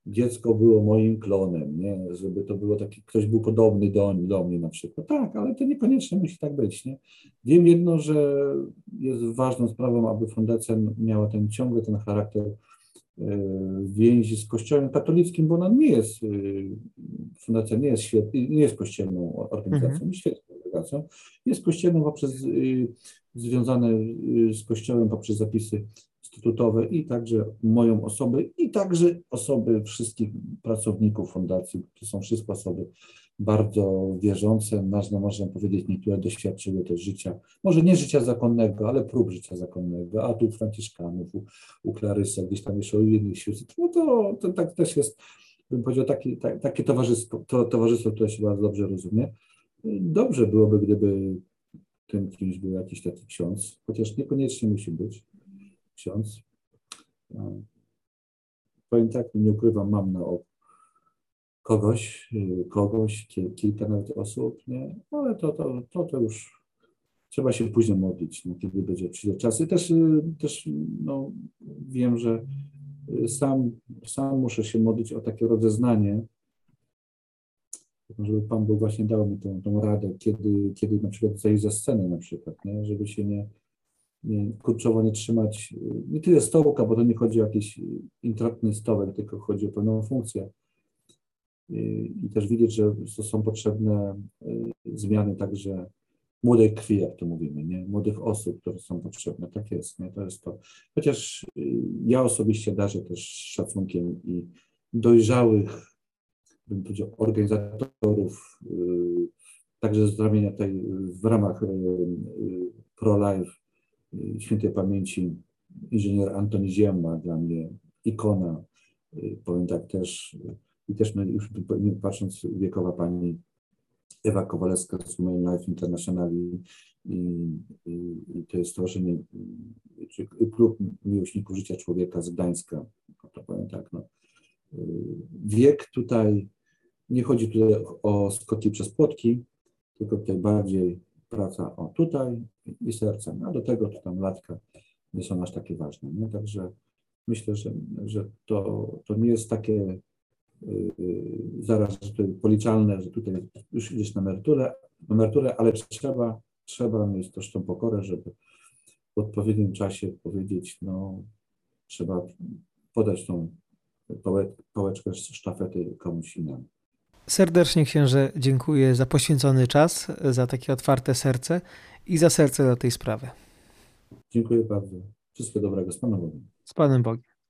dziecko było moim klonem, nie? żeby to było taki, ktoś był podobny do, do mnie na przykład. Tak, ale to niekoniecznie musi tak być. Nie? Wiem jedno, że jest ważną sprawą, aby fundacja miała ten ciągle ten charakter e, więzi z Kościołem katolickim, bo ona nie jest, e, fundacja nie jest, świet, nie jest kościelną organizacją, mhm. świetną organizacją, jest kościelną poprzez, e, związane z Kościołem poprzez zapisy statutowe i także moją osobę i także osoby wszystkich pracowników fundacji. To są wszystko osoby bardzo wierzące, można, można powiedzieć, niektóre doświadczyły też życia, może nie życia zakonnego, ale prób życia zakonnego, a tu Franciszkanów, u, u Klarysa, gdzieś tam jeszcze u innych sióstr, no to, to tak też jest, bym powiedział, taki, tak, takie towarzystwo, to, towarzystwo, które się bardzo dobrze rozumie. Dobrze byłoby, gdyby tym kimś był jakiś taki ksiądz, chociaż niekoniecznie musi być ksiądz. Powiem tak, nie ukrywam, mam na oku kogoś, kogoś, kilka nawet osób, nie? ale to, to, to, to już trzeba się później modlić, no, kiedy będzie przyjdzie czas. I też, też no, wiem, że sam, sam muszę się modlić o takie rozeznanie, żeby Pan Bóg właśnie dał mi tą, tą radę, kiedy, kiedy na przykład zejść ze sceny na przykład, nie? żeby się nie, nie, kurczowo nie trzymać, nie tyle stołka, bo to nie chodzi o jakiś intratny stołek, tylko chodzi o pewną funkcję. I, też widzieć, że są potrzebne y, zmiany także młodej krwi, jak to mówimy, nie? młodych osób, które są potrzebne. Tak jest, nie? to jest to. Chociaż y, ja osobiście darzę też szacunkiem i dojrzałych, bym powiedział, organizatorów, y, także z ramienia tej, w ramach pro-life Y, świętej pamięci inżynier Antoni Ziemma, dla mnie ikona, y, powiem tak też, i też my już patrząc wiekowa pani Ewa Kowalewska z Human Life International i, i, i to jest stowarzyszenie, czy klub miłośników życia człowieka z Gdańska, to powiem tak, no. Y, wiek tutaj, nie chodzi tutaj o skoki przez płotki, tylko tutaj bardziej praca o tutaj i sercem, a do tego to tam latka nie są aż takie ważne. Nie? Także myślę, że, że to, to nie jest takie yy, zaraz policzalne, że tutaj już idziesz na emeryturę, emeryturę ale trzeba, trzeba mieć też tą pokorę, żeby w odpowiednim czasie powiedzieć, no trzeba podać tą pałeczkę sztafety komuś innemu. Serdecznie księże dziękuję za poświęcony czas, za takie otwarte serce i za serce do tej sprawy. Dziękuję bardzo. Wszystkiego dobrego z Panem Bogiem. Z Panem Bogiem.